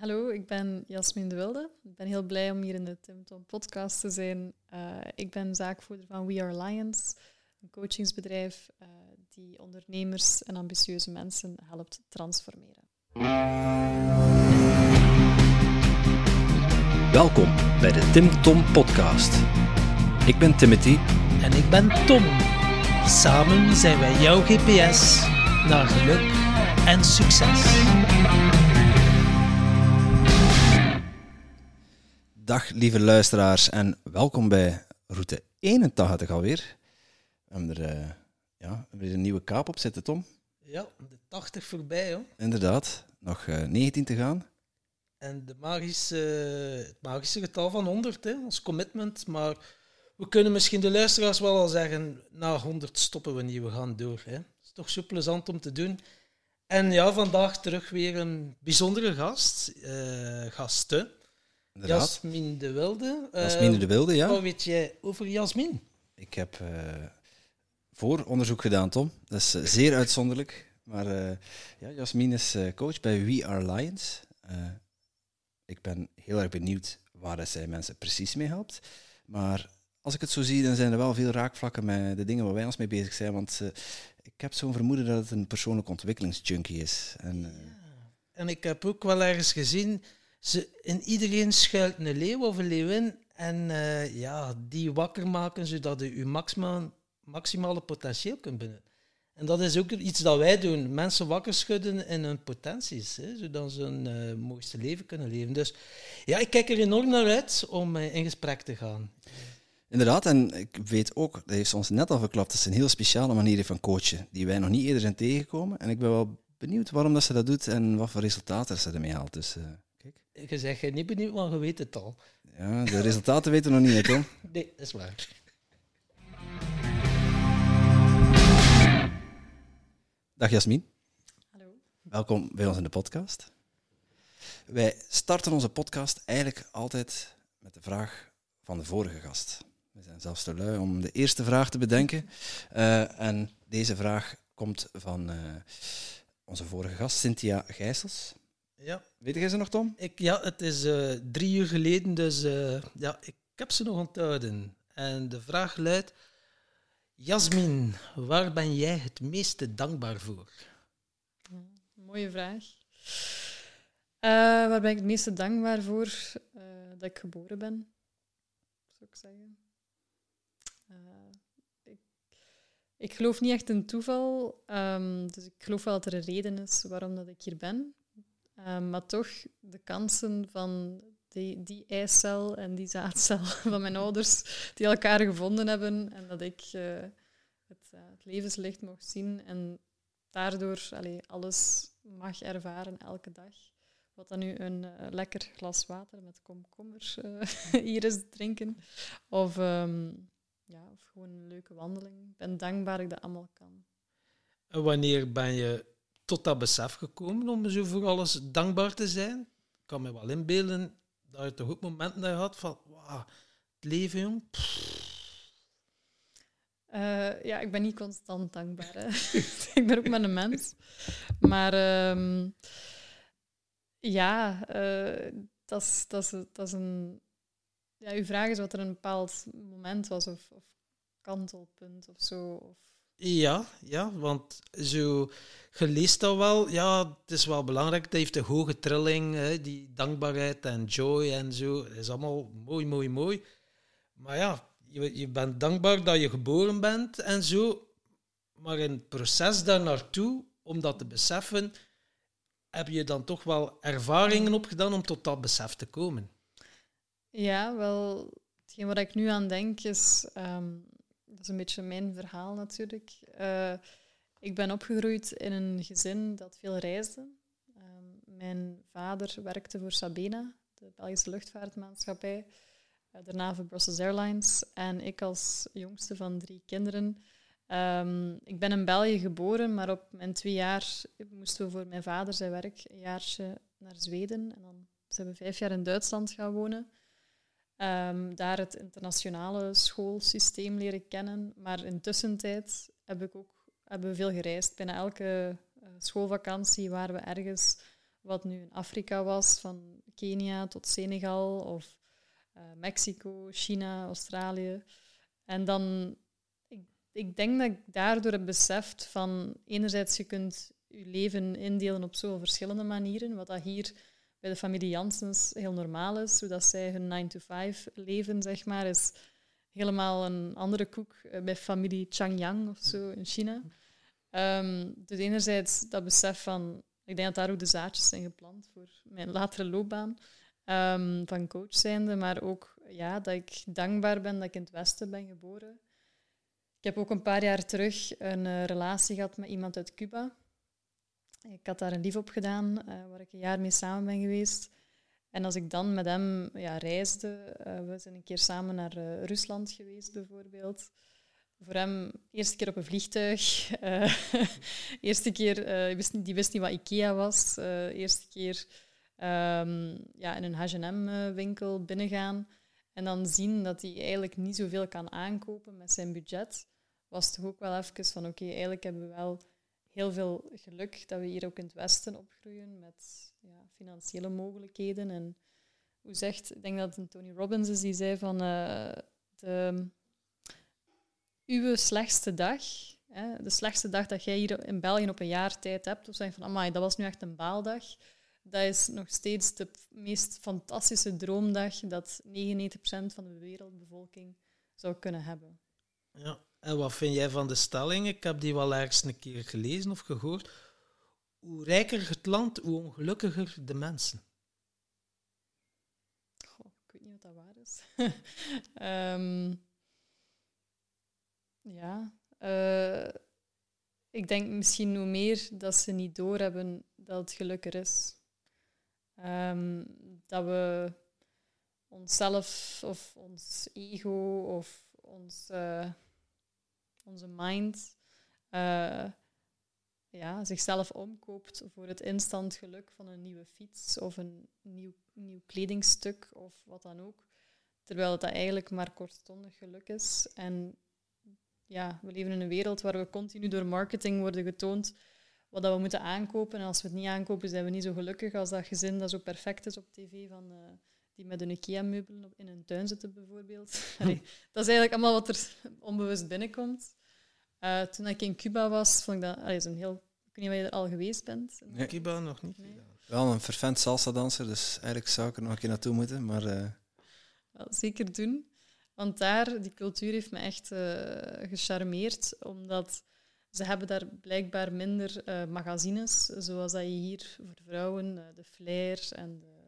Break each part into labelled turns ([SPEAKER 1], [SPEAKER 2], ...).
[SPEAKER 1] Hallo, ik ben Jasmin de Wilde. Ik ben heel blij om hier in de Tim Tom podcast te zijn. Uh, ik ben zaakvoerder van We Are Lions, een coachingsbedrijf uh, die ondernemers en ambitieuze mensen helpt transformeren.
[SPEAKER 2] Welkom bij de Tim Tom podcast. Ik ben Timothy.
[SPEAKER 3] En ik ben Tom. Samen zijn wij jouw GPS naar geluk en succes.
[SPEAKER 2] Dag lieve luisteraars en welkom bij route 81 alweer. We hebben er uh, ja, weer een nieuwe kaap op zitten, Tom.
[SPEAKER 3] Ja, de 80 voorbij, hoor.
[SPEAKER 2] Inderdaad, nog uh, 19 te gaan.
[SPEAKER 3] En de magische, het magische getal van 100, hè, ons commitment. Maar we kunnen misschien de luisteraars wel al zeggen, na 100 stoppen we niet, we gaan door. Hè. Het is toch zo plezant om te doen. En ja, vandaag terug weer een bijzondere gast, uh, gasten.
[SPEAKER 2] Inderdaad.
[SPEAKER 3] Jasmin de Wilde.
[SPEAKER 2] Jasmin de Wilde, ja.
[SPEAKER 3] Wat weet jij over Jasmin?
[SPEAKER 2] Ik heb uh, vooronderzoek gedaan, Tom. Dat is uh, zeer uitzonderlijk. Maar uh, ja, Jasmin is coach bij We Are Lions. ik ben heel erg benieuwd waar zij mensen precies mee helpt. Maar als ik het zo zie, dan zijn er wel veel raakvlakken met de dingen waar wij ons mee bezig zijn. Want ik heb zo'n vermoeden dat het een persoonlijke ontwikkelingsjunkie is. En,
[SPEAKER 3] ja. en ik heb ook wel ergens gezien ze, in iedereen schuilt een leeuw of een leeuwin. En uh, ja, die wakker maken zodat je je maximale potentieel kunt benutten. En dat is ook iets dat wij doen. Mensen wakker schudden in hun potenties, hè, zodat ze hun uh, mooiste leven kunnen leven. Dus ja, ik kijk er enorm naar uit om uh, in gesprek te gaan.
[SPEAKER 2] Inderdaad, en ik weet ook, dat heeft ze ons net al verklapt, dat is een heel speciale manier van coachen, die wij nog niet eerder zijn tegengekomen. En ik ben wel benieuwd waarom dat ze dat doet en wat voor resultaten ze ermee haalt. Dus,
[SPEAKER 3] je zegt, je niet benieuwd, maar je weet het al.
[SPEAKER 2] Ja, de resultaten weten we nog niet, hè,
[SPEAKER 3] Nee, dat is waar.
[SPEAKER 2] Dag Jasmin.
[SPEAKER 1] Hallo.
[SPEAKER 2] Welkom bij ons in de podcast. Wij starten onze podcast eigenlijk altijd met de vraag van de vorige gast. We zijn zelfs te lui om de eerste vraag te bedenken. Uh, en deze vraag komt van uh, onze vorige gast, Cynthia Gijsels.
[SPEAKER 3] Ja.
[SPEAKER 2] Weet jij ze nog, Tom?
[SPEAKER 3] Ik, ja, het is uh, drie uur geleden, dus uh, ja, ik heb ze nog onthouden. En de vraag luidt: Jasmin, waar ben jij het meeste dankbaar voor?
[SPEAKER 1] Ja, mooie vraag. Uh, waar ben ik het meeste dankbaar voor? dat ik geboren ben, zou ik zeggen. Ik, ik, geloof niet echt in toeval, um, dus ik geloof wel dat er een reden is waarom dat ik hier ben. Um, maar toch, de kansen van die, die eicel en die zaadcel van mijn ouders, die elkaar gevonden hebben en dat ik uh, het, uh, het, levenslicht mocht zien en daardoor alles mag ervaren elke dag. Wat dan nu een lekker glas water met komkommer hier is drinken. Of, um, ja, of gewoon een leuke wandeling. Ik ben dankbaar dat ik dat allemaal kan.
[SPEAKER 3] Wanneer ben je tot dat besef gekomen om zo voor alles dankbaar te zijn. Ik kan me wel inbeelden dat je toch ook momenten had van, wauw, het leven, jong.
[SPEAKER 1] Uh, ja, ik ben niet constant dankbaar. Ik ben ook maar een mens. Maar um, ja, uh, dat is een... Ja, uw vraag is wat er een bepaald moment was of, of kantelpunt of zo. Of
[SPEAKER 3] ja, ja, want zo, je leest dat wel. Ja, het is wel belangrijk. Het heeft een hoge trilling, hè, die dankbaarheid en joy en zo. Het is allemaal mooi, mooi, mooi. Maar ja, je, je bent dankbaar dat je geboren bent en zo. Maar in het proces daar naartoe, om dat te beseffen, heb je dan toch wel ervaringen opgedaan om tot dat besef te komen.
[SPEAKER 1] Ja, wel, hetgeen wat ik nu aan denk is... Um dat is een beetje mijn verhaal natuurlijk. Uh, ik ben opgegroeid in een gezin dat veel reisde. Um, mijn vader werkte voor Sabena, de Belgische luchtvaartmaatschappij. Uh, daarna voor Brussels Airlines. En ik als jongste van drie kinderen. Um, ik ben in België geboren, maar op mijn twee jaar moesten we voor mijn vader zijn werk een jaartje naar Zweden. En dan zijn we vijf jaar in Duitsland gaan wonen. Um, daar het internationale schoolsysteem leren kennen. Maar intussen tijd heb ik ook, hebben we veel gereisd. Bijna elke uh, schoolvakantie waren we ergens wat nu in Afrika was, van Kenia tot Senegal of uh, Mexico, China, Australië. En dan, ik, ik denk dat ik daardoor heb beseft van enerzijds je kunt je leven indelen op zoveel verschillende manieren, wat dat hier bij de familie Janssens heel normaal is, zodat zij hun 9-to-5 leven, zeg maar, is helemaal een andere koek eh, bij familie Changyang of zo in China. Um, dus enerzijds dat besef van, ik denk dat daar ook de zaadjes zijn geplant voor mijn latere loopbaan um, van coach zijnde, maar ook ja, dat ik dankbaar ben dat ik in het Westen ben geboren. Ik heb ook een paar jaar terug een uh, relatie gehad met iemand uit Cuba. Ik had daar een lief op gedaan, uh, waar ik een jaar mee samen ben geweest. En als ik dan met hem ja, reisde, uh, we zijn een keer samen naar uh, Rusland geweest bijvoorbeeld. Voor hem, eerste keer op een vliegtuig. Eerste keer, die wist, niet, die, wist niet, wat IKEA was. eerste keer um, ja, in een H&M-winkel binnengaan. En dan zien dat hij eigenlijk niet zoveel kan aankopen met zijn budget. Was toch ook wel even van, oké, eigenlijk hebben we wel heel veel geluk dat we hier ook in het Westen opgroeien met ja, financiële mogelijkheden. En hoe zegt, ik denk dat het Tony Robbins is, die zei van uh, de, uw slechtste dag, hè, de slechtste dag dat jij hier in België op een jaar tijd hebt, of zeg van, amai, dat was nu echt een baaldag, dat is nog steeds de meest fantastische droomdag dat 99% van de wereldbevolking zou kunnen hebben.
[SPEAKER 3] Ja, en wat vind jij van de stelling? Ik heb die wel ergens een keer gelezen of gehoord. Hoe rijker het land, hoe ongelukkiger de mensen.
[SPEAKER 1] Goh, ik weet niet of dat waar is. um, ja. Uh, ik denk misschien hoe meer dat ze niet doorhebben dat het gelukkig is. Um, dat we onszelf of ons ego of ons... Uh, onze mind, uh, ja, zichzelf omkoopt voor het instant geluk van een nieuwe fiets of een nieuw, nieuw kledingstuk of wat dan ook. Terwijl het eigenlijk maar kortstondig geluk is. En ja, we leven in een wereld waar we continu door marketing worden getoond wat dat we moeten aankopen. En als we het niet aankopen, zijn we niet zo gelukkig als dat gezin dat zo perfect is op tv van... Uh, die met een IKEA-meubelen in hun tuin zitten, bijvoorbeeld. dat is eigenlijk allemaal wat er onbewust binnenkomt. Uh, toen ik in Cuba was, vond ik dat allee, een heel. Ik weet niet of je er al geweest bent.
[SPEAKER 3] Nee. Cuba nog niet.
[SPEAKER 2] Nee. Wel een vervent salsa-danser, dus eigenlijk zou ik er nog een keer naartoe moeten. Maar, uh...
[SPEAKER 1] Wel, zeker doen. Want daar, die cultuur heeft me echt uh, gecharmeerd, omdat ze hebben daar blijkbaar minder uh, magazines, zoals dat je hier voor vrouwen, de Flair en de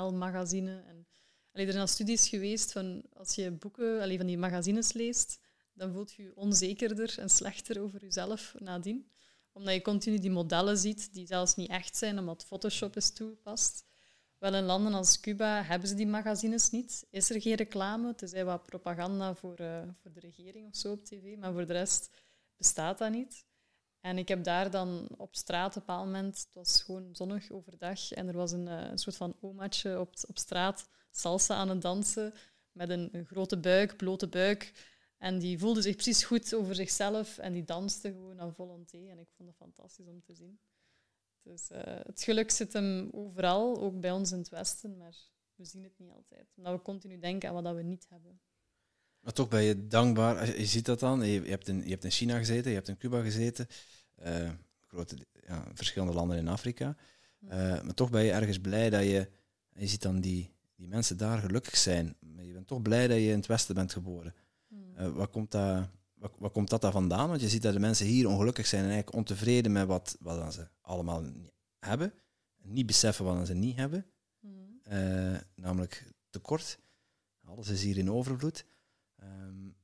[SPEAKER 1] L-magazine. En, allee, er zijn al studies geweest van als je boeken allee, van die magazines leest, dan voelt je je onzekerder en slechter over jezelf nadien. Omdat je continu die modellen ziet die zelfs niet echt zijn, omdat Photoshop is toegepast. Wel in landen als Cuba hebben ze die magazines niet. Is er geen reclame, Het is wat propaganda voor, uh, voor de regering of zo op tv, maar voor de rest bestaat dat niet. En ik heb daar dan op straat op een bepaald moment, het was gewoon zonnig overdag, en er was een, uh, een soort van omaatje op, op straat salsa aan het dansen, met een, grote buik, blote buik. En die voelde zich precies goed over zichzelf en die danste gewoon aan volonté. En ik vond het fantastisch om te zien. Dus uh, het geluk zit hem overal, ook bij ons in het Westen, maar we zien het niet altijd. Omdat we continu denken aan wat we niet hebben.
[SPEAKER 2] Maar toch ben je dankbaar, je ziet dat dan, je, hebt, in, je hebt in China gezeten, je hebt in Cuba gezeten, uh, grote, ja, verschillende landen in Afrika. Uh, maar toch ben je ergens blij dat je, je ziet dan die, die mensen daar gelukkig zijn. Maar je bent toch blij dat je in het Westen bent geboren. Uh, wat, komt dat, wat, wat, komt dat daar vandaan? Want je ziet dat de mensen hier ongelukkig zijn en eigenlijk ontevreden met wat, wat ze allemaal hebben. Niet beseffen wat ze niet hebben. Uh, namelijk tekort. Alles is hier in overvloed. Um,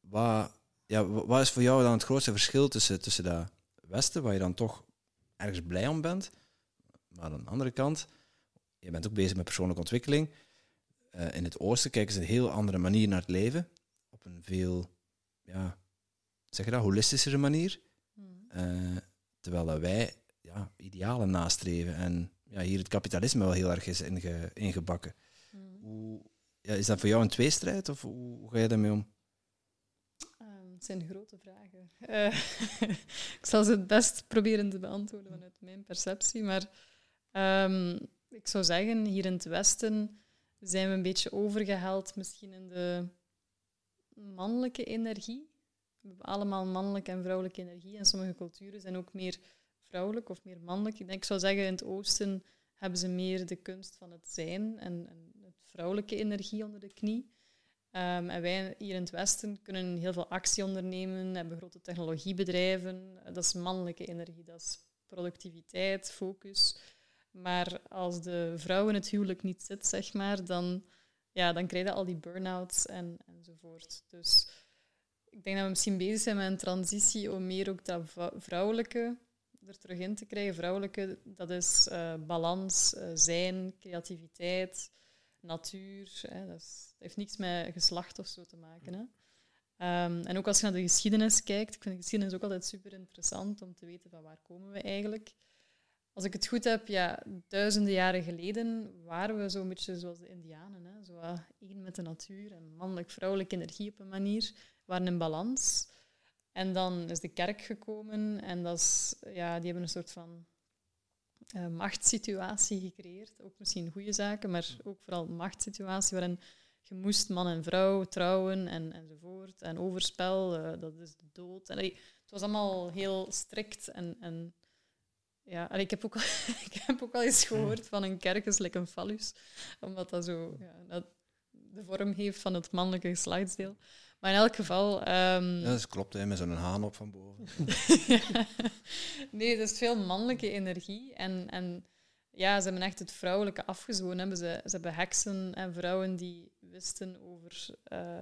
[SPEAKER 2] wat, ja, wat is voor jou dan het grootste verschil tussen, tussen dat Westen, waar je dan toch ergens blij om bent, maar aan de andere kant, je bent ook bezig met persoonlijke ontwikkeling. Uh, in het Oosten kijken ze een heel andere manier naar het leven een veel, ja, zeg je dat, holistischere manier. Hmm. Uh, terwijl wij ja, idealen nastreven en ja, hier het kapitalisme wel heel erg is inge, ingebakken. Ja, is dat voor jou een tweestrijd of hoe, ga je daarmee om?
[SPEAKER 1] Um, het zijn grote vragen. Uh, ik zal ze het best proberen te beantwoorden vanuit mijn perceptie, maar Ehm, ik zou zeggen, hier in het Westen zijn we een beetje overgehaald misschien in de mannelijke energie. We hebben allemaal mannelijke en vrouwelijke energie. En sommige culturen zijn ook meer vrouwelijk of meer mannelijk. Ik, denk, zou zeggen, in het oosten hebben ze meer de kunst van het zijn en, en vrouwelijke energie onder de knie. Ehm, en wij hier in het Westen kunnen heel veel actie ondernemen, hebben grote technologiebedrijven. Dat is mannelijke energie, dat is productiviteit, focus. Maar als de vrouw in het huwelijk niet zit, zeg maar, dan, ja, dan krijg je al die burn-outs en, enzovoort. Dus ik denk dat we misschien bezig zijn met een transitie om meer ook dat vrouwelijke er terug in te krijgen. Vrouwelijke, dat is uh, balans, uh, zijn, creativiteit, natuur. Hè. Dat, heeft niks met geslacht of zo te maken. Hè. Um, en ook als je naar de geschiedenis kijkt, ik vind de geschiedenis ook altijd super interessant om te weten van waar komen we eigenlijk. Als ik het goed heb, ja, duizenden jaren geleden waren we zo'n beetje zoals de Indianen. Hè. Zo uh, één met de natuur en mannelijk-vrouwelijke energie op een manier. waren in balans. En dan is de kerk gekomen en dat is, ja, die hebben een soort van uh, machtssituatie gecreëerd. Ook misschien goede zaken, maar ook vooral machtssituatie waarin je moest man en vrouw trouwen en, enzovoort. En overspel, uh, dat is de dood. En, het was allemaal heel strikt. En, en ja, ik, heb ook, ik heb ook al eens gehoord van een kerk is een fallus, omdat dat zo ja, dat de vorm heeft van het mannelijke geslachtsdeel. Maar in elk geval... Um...
[SPEAKER 2] Ja, dat klopt, hè, met zo'n haan op van boven.
[SPEAKER 1] nee, het is veel mannelijke energie. En, en ja, ze hebben echt het vrouwelijke afgezworen. Hebben ze, ze hebben heksen en vrouwen die wisten over... Uh,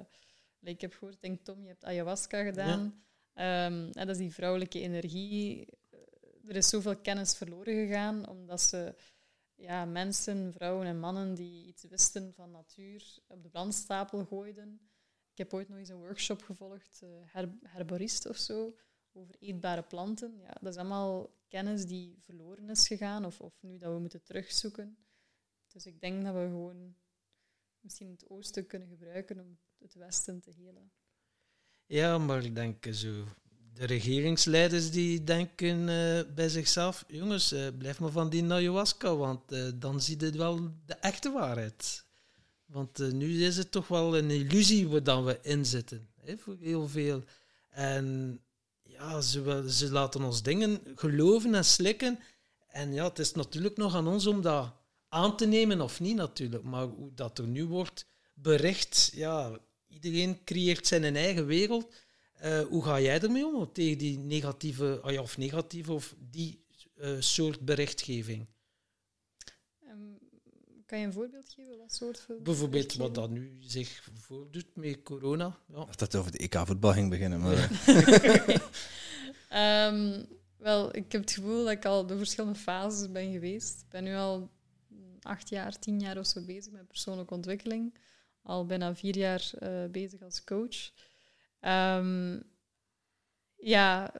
[SPEAKER 1] ik heb gehoord, denk Tom, je hebt ayahuasca gedaan. Ehm, en dat is die vrouwelijke energie. Er is zoveel kennis verloren gegaan, omdat ze ja, mensen, vrouwen en mannen die iets wisten van natuur op de brandstapel gooiden. Ik heb ooit nog eens een workshop gevolgd, uh, herborist of zo, over eetbare planten. Ja, dat is allemaal kennis die verloren is gegaan of, of nu dat we moeten terugzoeken. Dus ik denk dat we gewoon misschien het oosten kunnen gebruiken om het westen te helen.
[SPEAKER 3] Ja, maar ik denk zo de regeringsleiders die denken uh, bij zichzelf, jongens, uh, blijf maar van die ayahuasca, want dan zie je wel de echte waarheid. Want nu is het toch wel een illusie waar we inzitten, hè, voor heel veel. En ja, ze, ze laten ons dingen geloven en slikken. En ja, het is natuurlijk nog aan ons om dat aan te nemen of niet natuurlijk. Maar hoe dat er nu wordt bericht, ja, iedereen creëert zijn eigen wereld. Uh, hoe ga jij ermee om tegen die negatieve, ah of negatieve of die uh, soort berichtgeving?
[SPEAKER 1] Kan je een voorbeeld geven? Wat soort
[SPEAKER 3] Bijvoorbeeld wat dat nu zich voordoet met corona. Ja.
[SPEAKER 2] Of dat over de EK-voetbal ging beginnen. Maar
[SPEAKER 1] um, wel, ik heb het gevoel dat ik al door verschillende fases ben geweest. Ik ben nu al acht jaar, tien jaar of zo bezig met persoonlijke ontwikkeling. Al bijna vier jaar uh, bezig als coach. Um, ja,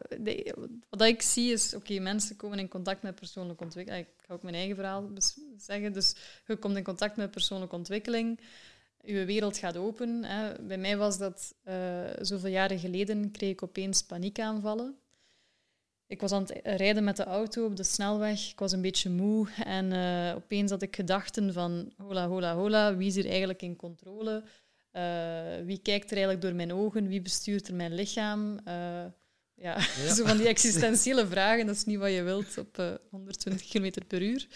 [SPEAKER 1] wat ik zie is, oké, mensen komen in contact met persoonlijke ontwikkeling. Ik ga ook mijn eigen verhaal zeggen. Dus je komt in contact met persoonlijke ontwikkeling. Je wereld gaat open. Hè. Bij mij was dat uh, zoveel jaren geleden, kreeg ik opeens paniekaanvallen. Ik was aan het rijden met de auto op de snelweg. Ik was een beetje moe. En uh, opeens had ik gedachten van, hola, hola, hola, wie is hier eigenlijk in controle? Uh, wie kijkt er eigenlijk door mijn ogen? Wie bestuurt er mijn lichaam? Ja, ja. zo van die existentiële vragen. Dat is niet wat je wilt op uh, 120 km per uur.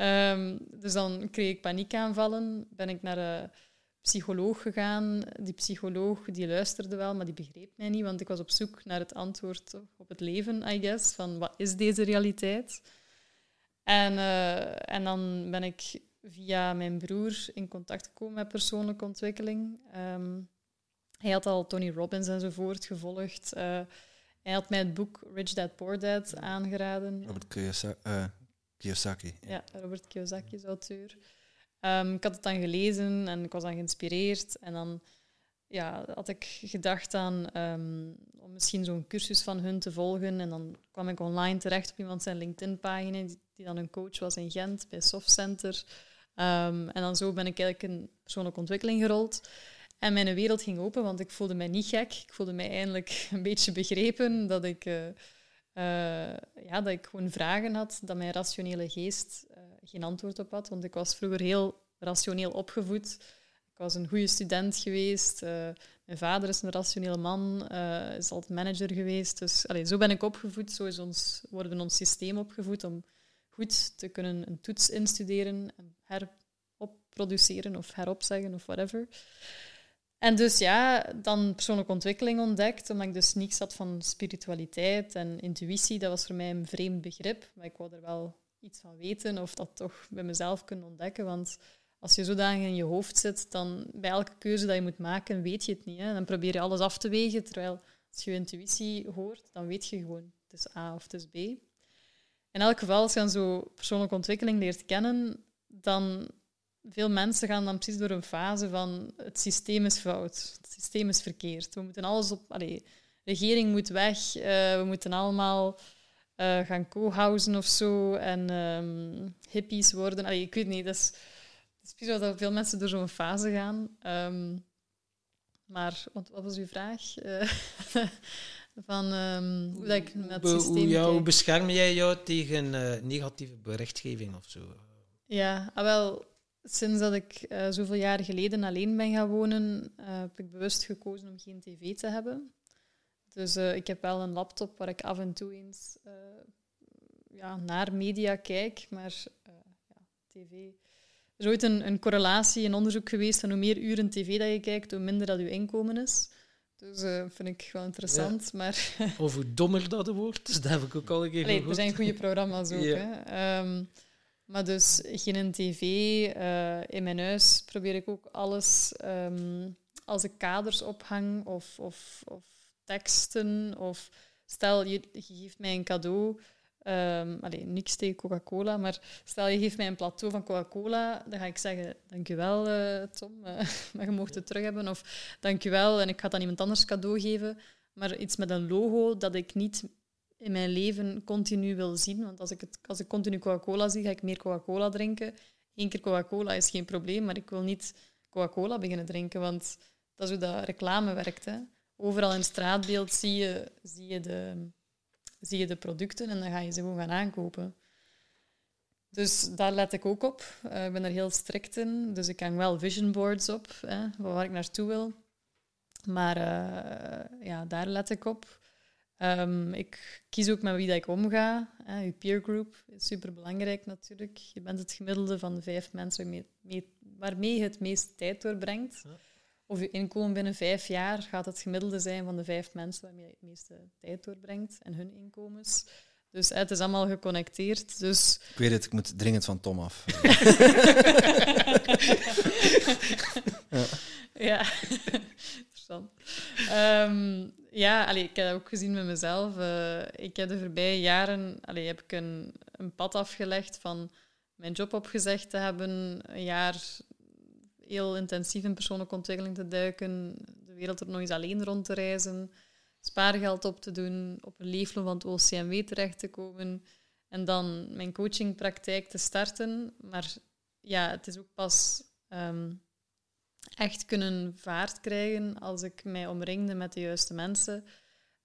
[SPEAKER 1] Um, dus dan kreeg ik paniekaanvallen. Ben ik naar een psycholoog gegaan. Die psycholoog die luisterde wel, maar die begreep mij niet. Want ik was op zoek naar het antwoord op het leven, I guess. Van wat is deze realiteit? En, en dan ben ik via mijn broer in contact gekomen met persoonlijke ontwikkeling. Ehm, hij had al Tony Robbins enzovoort gevolgd. Uh, hij had mij het boek Rich Dad Poor Dad aangeraden.
[SPEAKER 2] Robert Kiyosaki. Uh, Kiyosaki.
[SPEAKER 1] Ja. Robert Kiyosaki is auteur. Um, ik had het dan gelezen en ik was dan geïnspireerd. En dan ja, had ik gedacht aan um, om misschien zo'n cursus van hun te volgen. En dan kwam ik online terecht op iemand zijn LinkedIn-pagina, die, die, dan een coach was in Gent bij Softcenter. Um, en dan zo ben ik eigenlijk in persoonlijke ontwikkeling gerold. En mijn wereld ging open, want ik voelde mij niet gek. Ik voelde mij eindelijk een beetje begrepen dat ik uh, ja, dat ik gewoon vragen had dat mijn rationele geest geen antwoord op had. Want ik was vroeger heel rationeel opgevoed. Ik was een goede student geweest. mijn vader is een rationele man, is altijd manager geweest. Dus allee, zo ben ik opgevoed. Zo is ons, worden ons systeem opgevoed om goed te kunnen een toets instuderen en heropproduceren of heropzeggen of whatever. En dus ja, dan persoonlijke ontwikkeling ontdekt, omdat ik dus niets had van spiritualiteit en intuïtie. Dat was voor mij een vreemd begrip, maar ik wou er wel iets van weten of dat toch bij mezelf kunnen ontdekken. Want als je zodanig in je hoofd zit, dan bij elke keuze dat je moet maken, weet je het niet. Hè? Dan probeer je alles af te wegen, terwijl als je je intuïtie hoort, dan weet je gewoon, het is A of het is B. In elk geval, als je zo persoonlijke ontwikkeling leert kennen, dan veel mensen gaan dan precies door een fase van het systeem is fout, het systeem is verkeerd. We moeten alles op... de regering moet weg, uh, we moeten allemaal uh, gaan co-housen of zo en um, hippies worden. Allee, ik weet niet, dat is, dat is precies dat veel mensen door zo'n fase gaan. Um, maar wat, wat, was uw vraag? Uh, van um, hoe dat ik met het systeem
[SPEAKER 3] hoe, hoe bescherm jij jou tegen uh, negatieve berichtgeving of zo?
[SPEAKER 1] Ja, ah, wel, sinds dat ik uh, zoveel jaren geleden alleen ben gaan wonen, uh, heb ik bewust gekozen om geen tv te hebben. Dus ik heb wel een laptop waar ik af en toe eens ja, naar media kijk, maar ja, tv... Er is ooit een, een correlatie, een onderzoek geweest van hoe meer uren tv dat je kijkt, hoe minder dat je inkomen is. Dus uh, vind ik wel interessant. Ja. Maar
[SPEAKER 3] of hoe dommer dat wordt, dus dat heb ik ook al een keer
[SPEAKER 1] Allee, Er zijn goede programma's ook. Ja. Hè. Um, maar dus geen tv. Uh, in mijn huis probeer ik ook alles um, als ik kaders ophang of, of, of teksten. Of stel, je, geeft mij een cadeau Um, allee, niks tegen Coca-Cola, maar stel je geeft mij een plateau van Coca-Cola, dan ga ik zeggen, dankjewel uh, Tom, uh, maar je mocht het terug hebben. Of dankjewel en ik ga dan iemand anders cadeau geven. Maar iets met een logo dat ik niet in mijn leven continu wil zien. Want als ik, het, als ik continu Coca-Cola zie, ga ik meer Coca-Cola drinken. Eén keer Coca-Cola is geen probleem, maar ik wil niet Coca-Cola beginnen drinken, want dat is hoe dat reclame werkt. Overal in het straatbeeld zie je, zie je de zie je de producten en dan ga je ze gewoon gaan aankopen. Dus daar let ik ook op. Uh, ik ben er heel strikt in. Dus ik hang wel vision boards op, hè, waar ik naartoe wil. Maar uh, ja, daar let ik op. Um, ik kies ook met wie dat ik omga. Hè. Je peer group is super belangrijk natuurlijk. Je bent het gemiddelde van de vijf mensen waarmee je het meeste tijd doorbrengt. Ja of je inkomen binnen vijf jaar gaat het gemiddelde zijn van de vijf mensen waarmee je het meeste tijd doorbrengt en hun inkomens. Dus het is allemaal geconnecteerd. Dus...
[SPEAKER 2] Ik weet het, ik moet dringend van Tom af.
[SPEAKER 1] ja, ja. interessant. Um, ja, allee, ik heb dat ook gezien met mezelf. Uh, ik heb de voorbije jaren allee, heb ik een, een pad afgelegd van mijn job opgezegd te hebben, een jaar heel intensief in persoonlijke ontwikkeling te duiken, de wereld er nog eens alleen rond te reizen, spaargeld op te doen, op een leefloon van het OCMW terecht te komen en dan mijn coachingpraktijk te starten. Maar ja, het is ook pas um, echt kunnen vaart krijgen als ik mij omringde met de juiste mensen.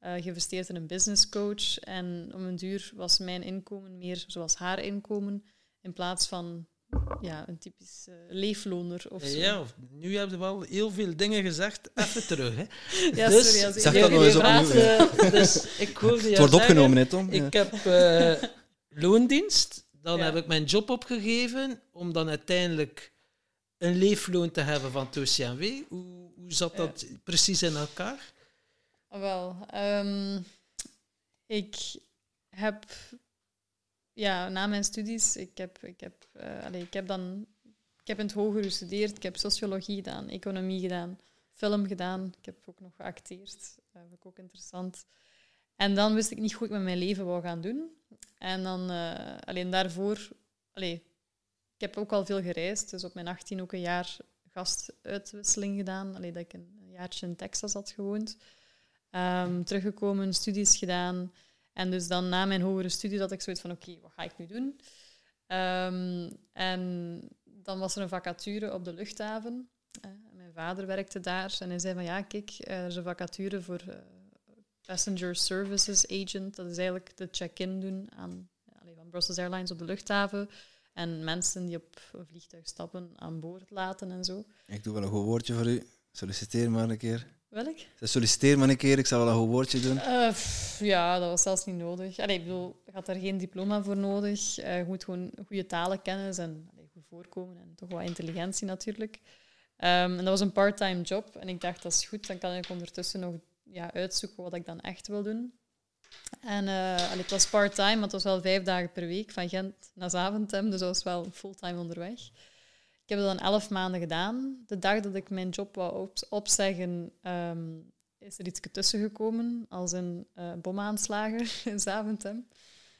[SPEAKER 1] Uh, geïnvesteerd in een business coach en om een duur was mijn inkomen meer zoals haar inkomen in plaats van ja, een typisch uh, leefloner of zo.
[SPEAKER 3] Ja, nu hebben we wel heel veel dingen gezegd. Even terug, hè.
[SPEAKER 1] ja, dus, sorry. Als
[SPEAKER 2] zeg dat nog eens opnieuw.
[SPEAKER 3] dus ik hoorde
[SPEAKER 2] Het wordt opgenomen, hè, Tom?
[SPEAKER 3] Ik heb uh, loondienst. Dan ja. heb ik mijn job opgegeven om dan uiteindelijk een leefloon te hebben van TOCMW. Hoe, hoe zat dat precies in elkaar?
[SPEAKER 1] Wel, um, ik heb ja, na mijn studies, ik heb, ik heb, uh, allez, ik heb dan ik heb in het hoger gestudeerd. Ik heb sociologie gedaan, economie gedaan, film gedaan. Ik heb ook nog geacteerd. Dat vind ik ook interessant. En dan wist ik niet goed wat ik met mijn leven wou gaan doen. En dan, uh, alleen daarvoor, allee, ik heb ook al veel gereisd. Dus op mijn 18 ook een jaar gastuitwisseling gedaan. Allee, dat ik een jaartje in Texas had gewoond. Um, teruggekomen, studies gedaan. En dus dan na mijn hogere studie dat ik zoiets van, oké, wat ga ik nu doen? Um, en dan was er een vacature op de luchthaven. Uh, mijn vader werkte daar en hij zei van, ja, kijk, er is een vacature voor uh, passenger services agent. Dat is eigenlijk de check-in doen aan, van Brussels Airlines op de luchthaven. En mensen die op een vliegtuig stappen aan boord laten en zo.
[SPEAKER 2] Ik doe wel een goed woordje voor u. Solliciteer maar een keer.
[SPEAKER 1] Welk?
[SPEAKER 2] Solliciteer maar een keer, ik zal wel een goed woordje doen.
[SPEAKER 1] Uh, ja, dat was zelfs niet nodig. Allee, ik bedoel, je had daar geen diploma voor nodig. Uh, je moet gewoon goede talenkennis en allee, goed voorkomen en toch wat intelligentie natuurlijk. Um, en dat was een part-time job. En ik dacht, dat is goed, dan kan ik ondertussen nog ja, uitzoeken wat ik dan echt wil doen. En uh, allee, het was part-time, maar het was wel vijf dagen per week, van Gent naar Zaventem. Dus dat was wel fulltime onderweg. Ik heb dat dan elf maanden gedaan. De dag dat ik mijn job wou op opzeggen, um, is er iets tussen gekomen, als een uh, bomaanslagen in Zaventem.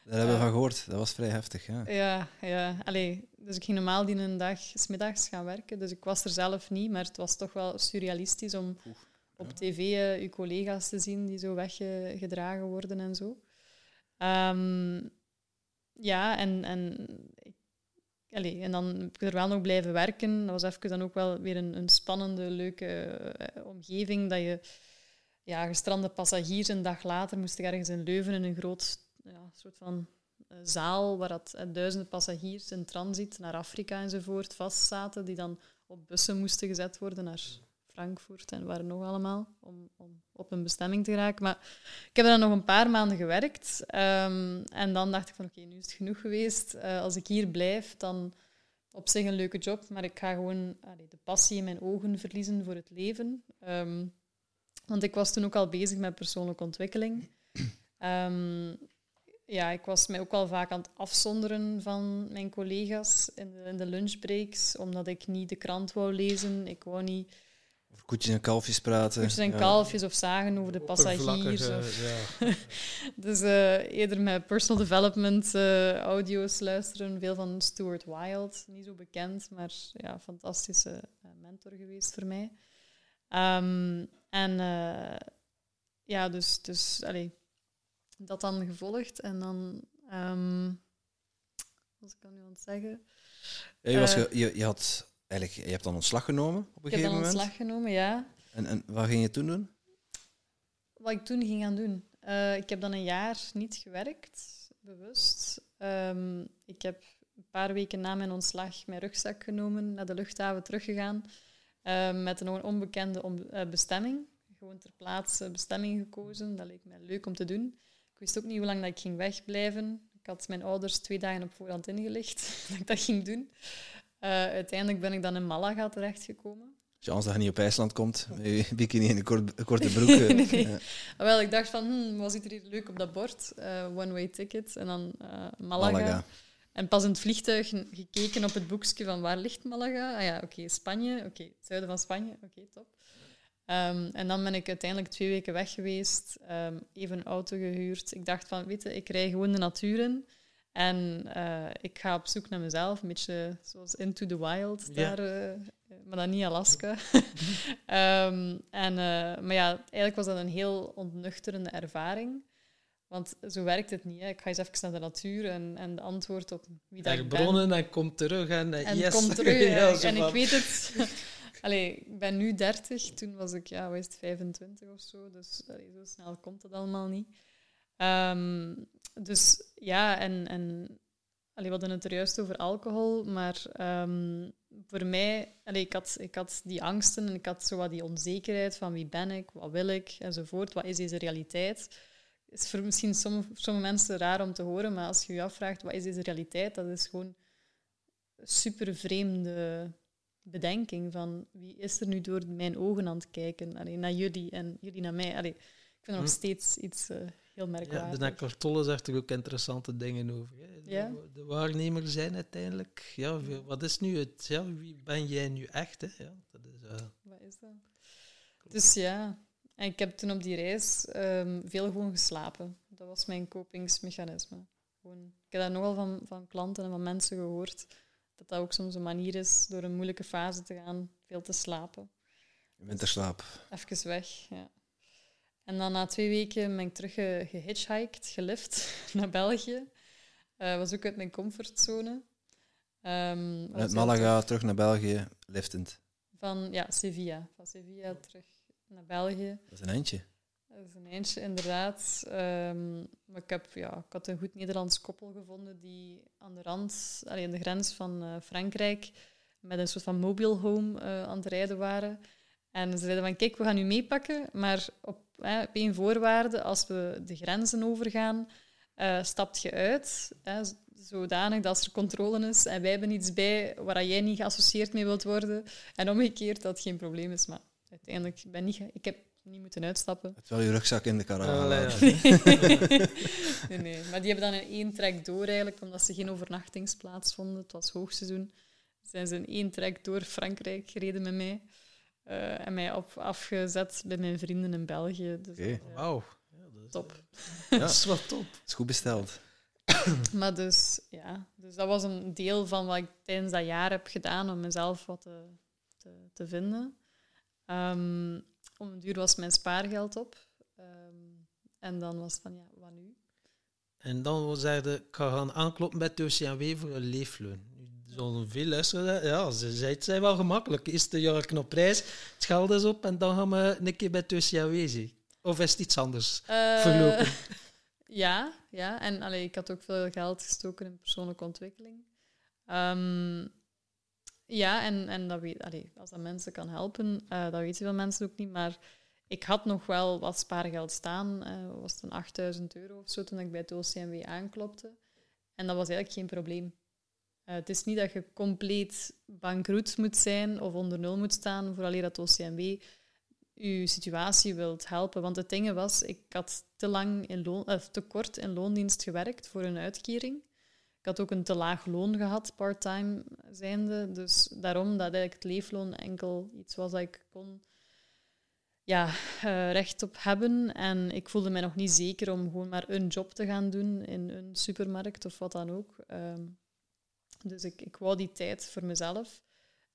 [SPEAKER 2] Daar hebben we van gehoord. Dat was vrij heftig, ja.
[SPEAKER 1] Ja, ja. Allee, dus ik ging normaal die een dag smiddags gaan werken. Dus ik was er zelf niet, maar het was toch wel surrealistisch om Oef, op tv uh, uw collega's te zien die zo weggedragen worden en zo. Um, ja, en, en ik Allee, en dan heb ik er wel nog blijven werken. Dat was even dan ook wel weer een, een spannende, leuke uh, omgeving. Dat je ja, gestrande passagiers een dag later moest ergens in Leuven in een groot ja, soort van uh, zaal waar dat, duizenden passagiers in transit naar Afrika enzovoort vastzaten, die dan op bussen moesten gezet worden naar Frankfurt en waar nog allemaal, om, om op een bestemming te geraken. Maar ik heb dan nog een paar maanden gewerkt. Um, en dan dacht ik van oké, nu is het genoeg geweest. Uh, als ik hier blijf, dan op zich een leuke job, maar ik ga gewoon de passie in mijn ogen verliezen voor het leven. Um, want ik was toen ook al bezig met persoonlijke ontwikkeling. Um, ja, ik was mij ook wel vaak aan het afzonderen van mijn collega's in de, in de lunchbreaks, omdat ik niet de krant wou lezen. Ik wou niet
[SPEAKER 2] koetjes en kalfjes praten.
[SPEAKER 1] Koetjes en ja. kalfjes of zagen over de passagiers. Of ja. dus uh, eerder met personal development uh, audio's luisteren. Veel van Stuart Wilde, niet zo bekend, maar ja, fantastische uh, mentor geweest voor mij. Um, en ja, dus, dus allee, dat dan gevolgd. En dan, um, wat kan ik nu aan het zeggen?
[SPEAKER 2] Ja, je, was ge, je, je had eigenlijk, je hebt dan ontslag genomen op een gegeven moment?
[SPEAKER 1] Ik heb dan ontslag genomen, ja.
[SPEAKER 2] En, en wat ging je toen doen?
[SPEAKER 1] Wat ik toen ging gaan doen? Uh, ik heb dan een jaar niet gewerkt, bewust. Um, ik heb een paar weken na mijn ontslag mijn rugzak genomen, naar de luchthaven teruggegaan, uh, met een onbekende om, uh, bestemming. Gewoon ter plaatse bestemming gekozen. Dat leek mij leuk om te doen. Ik wist ook niet hoe lang dat ik ging wegblijven. Ik had mijn ouders twee dagen op voorhand ingelicht dat ik dat ging doen. Uh, uiteindelijk ben ik dan in Malaga terechtgekomen.
[SPEAKER 2] Chance dat je niet op IJsland komt, met bikini en een, kort, een korte broek. nee,
[SPEAKER 1] nee. Ja. Wel, ik dacht van, hm, wat zit er hier leuk op dat bord? Uh, One-way ticket. En dan Malaga. Malaga. En pas in het vliegtuig gekeken op het boekje van waar ligt Malaga? Ah ja, oké, okay, Spanje. Oké, okay, zuiden van Spanje. Oké, okay, top. Um, en dan ben ik uiteindelijk twee weken weg geweest, um, even een auto gehuurd. Ik dacht van, weet je, ik rij gewoon de natuur in. En uh, ik ga op zoek naar mezelf, een beetje zoals Into the Wild, daar, uh, maar dan niet Alaska. um, en, uh, maar ja, eigenlijk was dat een heel ontnuchterende ervaring. Want zo werkt het niet. Hè. Ik ga eens even naar de natuur en, en de antwoord op wie dat ik ben.
[SPEAKER 3] bronnen en kom terug en,
[SPEAKER 1] en
[SPEAKER 3] yes.
[SPEAKER 1] kom terug. ja, en ik weet het. Allee, ik ben nu 30, toen was ik ja, wat is het, 25 of zo. Dus allee, zo snel komt het allemaal niet. Um, dus ja, en, en allee, we hadden het er juist over alcohol, maar um, voor mij, allee, ik, had, ik had die angsten en ik had zo wat die onzekerheid van wie ben ik, wat wil ik, enzovoort. Wat is deze realiteit? is voor misschien sommige, sommige mensen raar om te horen, maar als je je afvraagt wat is deze realiteit, dat is gewoon een super vreemde bedenking van wie is er nu door mijn ogen aan het kijken, allee, naar jullie en jullie naar mij. Allee, ik vind het nog hm. steeds iets uh, heel merkwaardig.
[SPEAKER 3] Ja, de Cartolle zegt er ook interessante dingen over. Hè. De,
[SPEAKER 1] ja?
[SPEAKER 3] de waarnemer zijn uiteindelijk, ja, wat is nu het, ja, wie ben jij nu echt? Hè? Ja, dat is, uh...
[SPEAKER 1] Wat is dat? Dus ja, en ik heb toen op die reis um, veel gewoon geslapen. Dat was mijn kopingsmechanisme. Gewoon, ik heb dat nogal van, van klanten en van mensen gehoord, dat dat ook soms een manier is door een moeilijke fase te gaan, veel te slapen.
[SPEAKER 2] Winterslaap.
[SPEAKER 1] Even weg, ja. En dan na twee weken ben ik terug ge gehitchhiked, gelift naar België. Uh, was ook uit mijn comfortzone. Um,
[SPEAKER 2] uit Malaga terug naar België, liftend.
[SPEAKER 1] Van ja, Sevilla. Van Sevilla terug naar België.
[SPEAKER 2] Dat is een eindje.
[SPEAKER 1] Dat is een eindje, inderdaad. Ehm, maar ik, heb, ja, ik had een goed Nederlands koppel gevonden die aan de rand, allee, aan de grens van eh, Frankrijk, met een soort van mobile home eh, aan het rijden waren. En ze zeiden van, kijk, we gaan u meepakken, maar op, op één voorwaarde, als we de grenzen overgaan, uh, stapt je uit, hè, zodanig dat er controle is en wij hebben iets bij waar jij niet geassocieerd mee wilt worden. En omgekeerd, dat het geen probleem is. Maar uiteindelijk, ben niet, ik heb niet moeten uitstappen.
[SPEAKER 2] Terwijl je rugzak in de caravan
[SPEAKER 1] nee, nee, maar die hebben dan in één trek door eigenlijk, omdat ze geen overnachtingsplaats vonden. Het was hoogseizoen. Zijn ze in één trek door Frankrijk gereden met mij. Uh, en mij op, afgezet bij mijn vrienden in België. Dus
[SPEAKER 2] okay.
[SPEAKER 1] uh,
[SPEAKER 3] Wauw.
[SPEAKER 1] Top.
[SPEAKER 3] Ja. dat is wel top.
[SPEAKER 2] Het is goed besteld.
[SPEAKER 1] maar dus, ja, dus dat was een deel van wat ik tijdens dat jaar heb gedaan om mezelf wat te, te, te vinden. Um, om een duur was mijn spaargeld op. Um, en dan was het van, ja, wat nu?
[SPEAKER 3] En dan zeiden ik ga gaan aankloppen bij TCW voor een leefloon. Zullen veel luisteren. Ja, ze zei het zijn wel gemakkelijk. Eerst de jaar op prijs, het geld is op en dan gaan we een keer bij TCW zien. Of is het iets anders uh, verlopen?
[SPEAKER 1] Ja, ja. En allee, ik had ook veel geld gestoken in persoonlijke ontwikkeling. Um, ja, en, en dat weet, allee, als dat mensen kan helpen, uh, dat weten veel mensen ook niet. Maar ik had nog wel wat spaargeld staan. Uh, was het een 8000 euro of zo toen ik bij het OCMW aanklopte. En dat was eigenlijk geen probleem. Uh, het is niet dat je compleet bankroet moet zijn of onder nul moet staan voor alleen dat OCMW je situatie wilt helpen. Want het ding was, ik had te lang in of te kort in loondienst gewerkt voor een uitkering. Ik had ook een te laag loon gehad, part-time zijnde. Dus daarom dat eigenlijk het leefloon enkel iets was dat ik kon ja, uh, recht op hebben. En ik voelde mij nog niet zeker om gewoon maar een job te gaan doen in een supermarkt of wat dan ook. Um, dus ik, ik wou die tijd voor mezelf.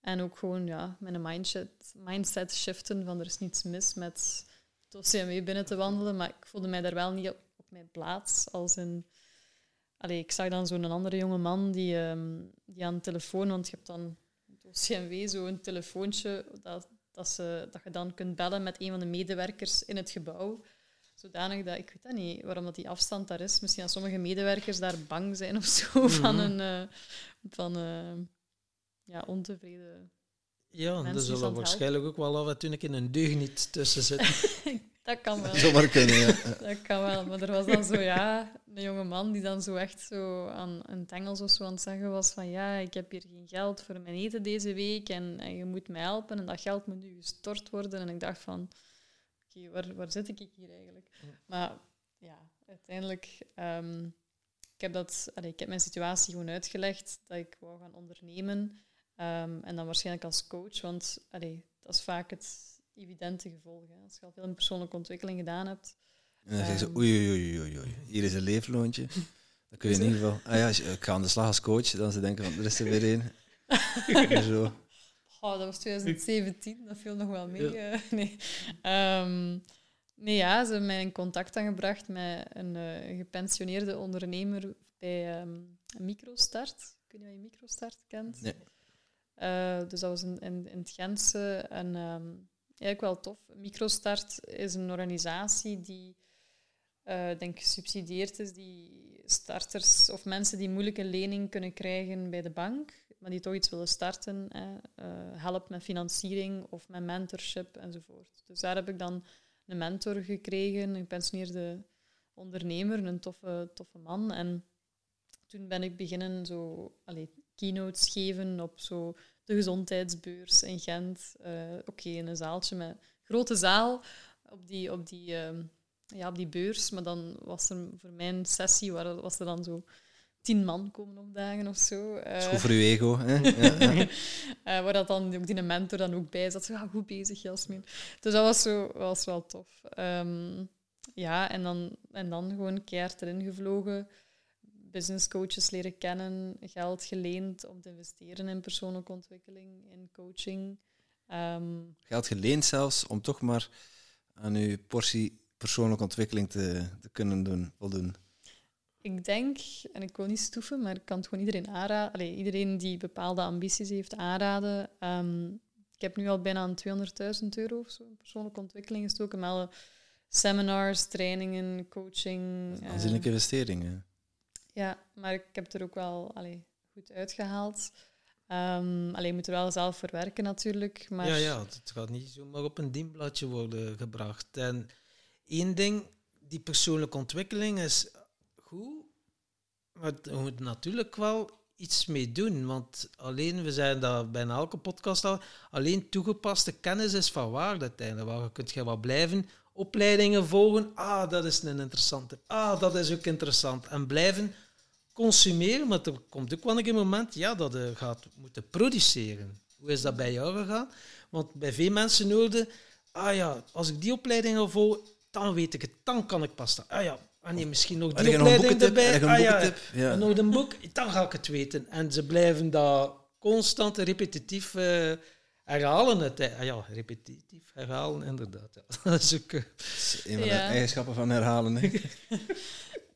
[SPEAKER 1] En ook gewoon ja, mijn mindset, mindset shiften van er is niets mis met het OCMW binnen te wandelen. Maar ik voelde mij daar wel niet op, mijn plaats. Als een, allee, ik zag dan zo'n andere jonge man die, um, die aan de telefoon, want je hebt dan het OCMW zo'n telefoontje dat, dat, ze, dat je dan kunt bellen met een van de medewerkers in het gebouw. Zodanig dat, ik weet dat niet, waarom dat die afstand daar is. Misschien dat sommige medewerkers daar bang zijn of zo mm -hmm. van een... Uh, van, uh, ja, ontevreden
[SPEAKER 3] Ja, er zullen waarschijnlijk ook wel af en toe een, een deugniet tussen zitten.
[SPEAKER 1] dat kan wel.
[SPEAKER 2] Zomaar kunnen, ja.
[SPEAKER 1] dat kan wel. Maar er was dan zo, ja, een jonge man die dan zo echt zo aan een Engels of zo aan het zeggen was van ja, ik heb hier geen geld voor mijn eten deze week en, en je moet mij helpen en dat geld moet nu gestort worden. En ik dacht van, oké, okay, waar, waar zit ik hier eigenlijk? Maar ja, uiteindelijk... Um, ik heb, dat, allee, ik heb mijn situatie gewoon uitgelegd, dat ik wou gaan ondernemen. Um, en dan waarschijnlijk als coach, want allee, dat is vaak het evidente gevolg. Hè. Als je al veel in persoonlijke ontwikkeling gedaan hebt.
[SPEAKER 2] En dan um, zeg je oei, oei, oei, oei, hier is een leefloontje. Dan kun je in ieder geval... Ah ja, ik ga aan de slag als coach, dan ze denken van, er is er weer één. zo.
[SPEAKER 1] Oh, dat was 2017, dat viel nog wel mee. Ja. Uh, nee. Um, nee, ja, ze hebben mij in contact aangebracht met een uh, gepensioneerde ondernemer bij um, Microstart. Ik weet niet of je Microstart kent.
[SPEAKER 2] Nee.
[SPEAKER 1] Uh, dus dat was in, in, in het Gentse. En um, eigenlijk wel tof. Microstart is een organisatie die, uh, denk gesubsidieerd is, die starters of mensen die moeilijk een lening kunnen krijgen bij de bank, maar die toch iets willen starten, eh, uh, helpt met financiering of met mentorship enzovoort. Dus daar heb ik dan een mentor gekregen, een gepensioneerde ondernemer, een toffe, toffe man. En toen ben ik beginnen zo allee, keynotes geven op zo de gezondheidsbeurs in Gent. Uh, Oké, in een zaaltje met grote zaal op die, op die, uh, ja, op die beurs. Maar dan was er voor mijn sessie was er dan zo tien man komen opdagen of zo.
[SPEAKER 2] Uh, is goed voor uw ego. Hè? ja, ja.
[SPEAKER 1] uh, waar dat dan ook die mentor dan ook bij zat. Zo, ja, goed bezig, Jasmin. Dus dat was, zo, was wel tof. Um, ja, en dan, en dan gewoon keihard erin gevlogen business coaches leren kennen, geld geleend om te investeren in persoonlijke ontwikkeling, in coaching. Um,
[SPEAKER 2] geld geleend zelfs om toch maar aan uw portie persoonlijke ontwikkeling te, te kunnen doen, voldoen.
[SPEAKER 1] Ik denk, en ik wil niet stoeven, maar ik kan het gewoon iedereen aanraden. Allee, iedereen die bepaalde ambities heeft aanraden. Um, ik heb nu al bijna 200.000 euro of zo in persoonlijke ontwikkeling gestoken, met alle seminars, trainingen, coaching. eh,
[SPEAKER 2] Aanzienlijke investeringen.
[SPEAKER 1] ja, maar ik heb er ook wel allee, goed uitgehaald. Ehm alleen je moet er wel zelf voor werken natuurlijk. Maar
[SPEAKER 3] Ja, ja, het gaat niet zomaar op een dienbladje worden gebracht. En één ding, die persoonlijke ontwikkeling is maar je moet natuurlijk wel iets mee doen. Want alleen, we zijn dat bijna elke podcast al, alleen toegepaste kennis is van waarde uiteindelijk. Waar je kunt je wat blijven opleidingen volgen. Ah, dat is een interessante. Ah, dat is ook interessant. En blijven consumeren, maar er komt ook wel een moment ja, dat je gaat moeten produceren. Hoe is dat bij jou gegaan? Want bij veel mensen hoorde, ah ja, als ik die opleiding al volg, dan weet ik het, dan kan ik pas. Ah ja, ah nee, misschien nog die opleiding erbij.
[SPEAKER 2] Een
[SPEAKER 3] Ah ja, nog een boek, dan ga ik het weten. En ze blijven dat constant repetitief eh, herhalen. Het, ah ja, repetitief herhalen, inderdaad. Ja. Dat is ook... eh,
[SPEAKER 2] een van
[SPEAKER 1] Ja.
[SPEAKER 2] de eigenschappen van herhalen. hè.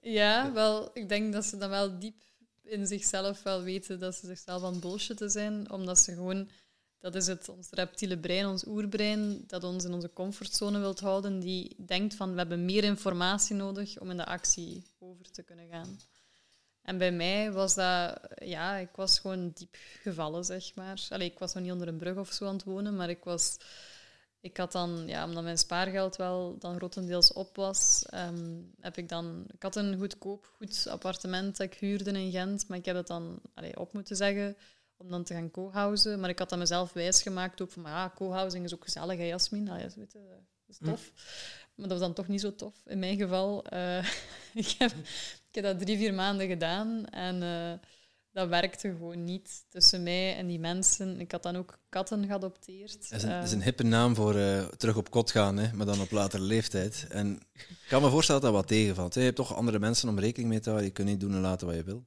[SPEAKER 1] Ja, wel, ik denk dat ze dan wel diep in zichzelf wel weten dat ze zichzelf aan bullshitten zijn, omdat ze gewoon, dat is het, ons reptiele brein, ons oerbrein, dat ons in onze comfortzone wilt houden, die denkt van, we hebben meer informatie nodig om in de actie over te kunnen gaan. En bij mij was dat, ja, ik was gewoon diep gevallen, zeg maar. Allee, ik was nog niet onder een brug of zo aan het wonen, maar ik was... Ik had dan, ja, omdat mijn spaargeld wel dan grotendeels op was, ehm, heb ik dan... Ik had een goedkoop, goed appartement dat ik huurde in Gent, maar ik heb het dan allee, op moeten zeggen om dan te gaan co-housen. Maar ik had dat mezelf wijsgemaakt ook van, maar ja, co-housing is ook gezellig, hè, Jasmin? Weet je, dat is tof. Maar dat was dan toch niet zo tof, in mijn geval. Eh, ik, heb, ik heb dat drie, vier maanden gedaan en eh, dat werkte gewoon niet tussen mij en die mensen. Ik had dan ook katten geadopteerd.
[SPEAKER 2] Dat is een, dat is
[SPEAKER 1] Eh,
[SPEAKER 2] een hippe naam voor eh, terug op kot gaan, hè, maar dan op latere leeftijd. En ik kan me voorstellen dat dat wat tegenvalt. Je hebt toch andere mensen om rekening mee te houden. Je kunt niet doen en laten wat je wil.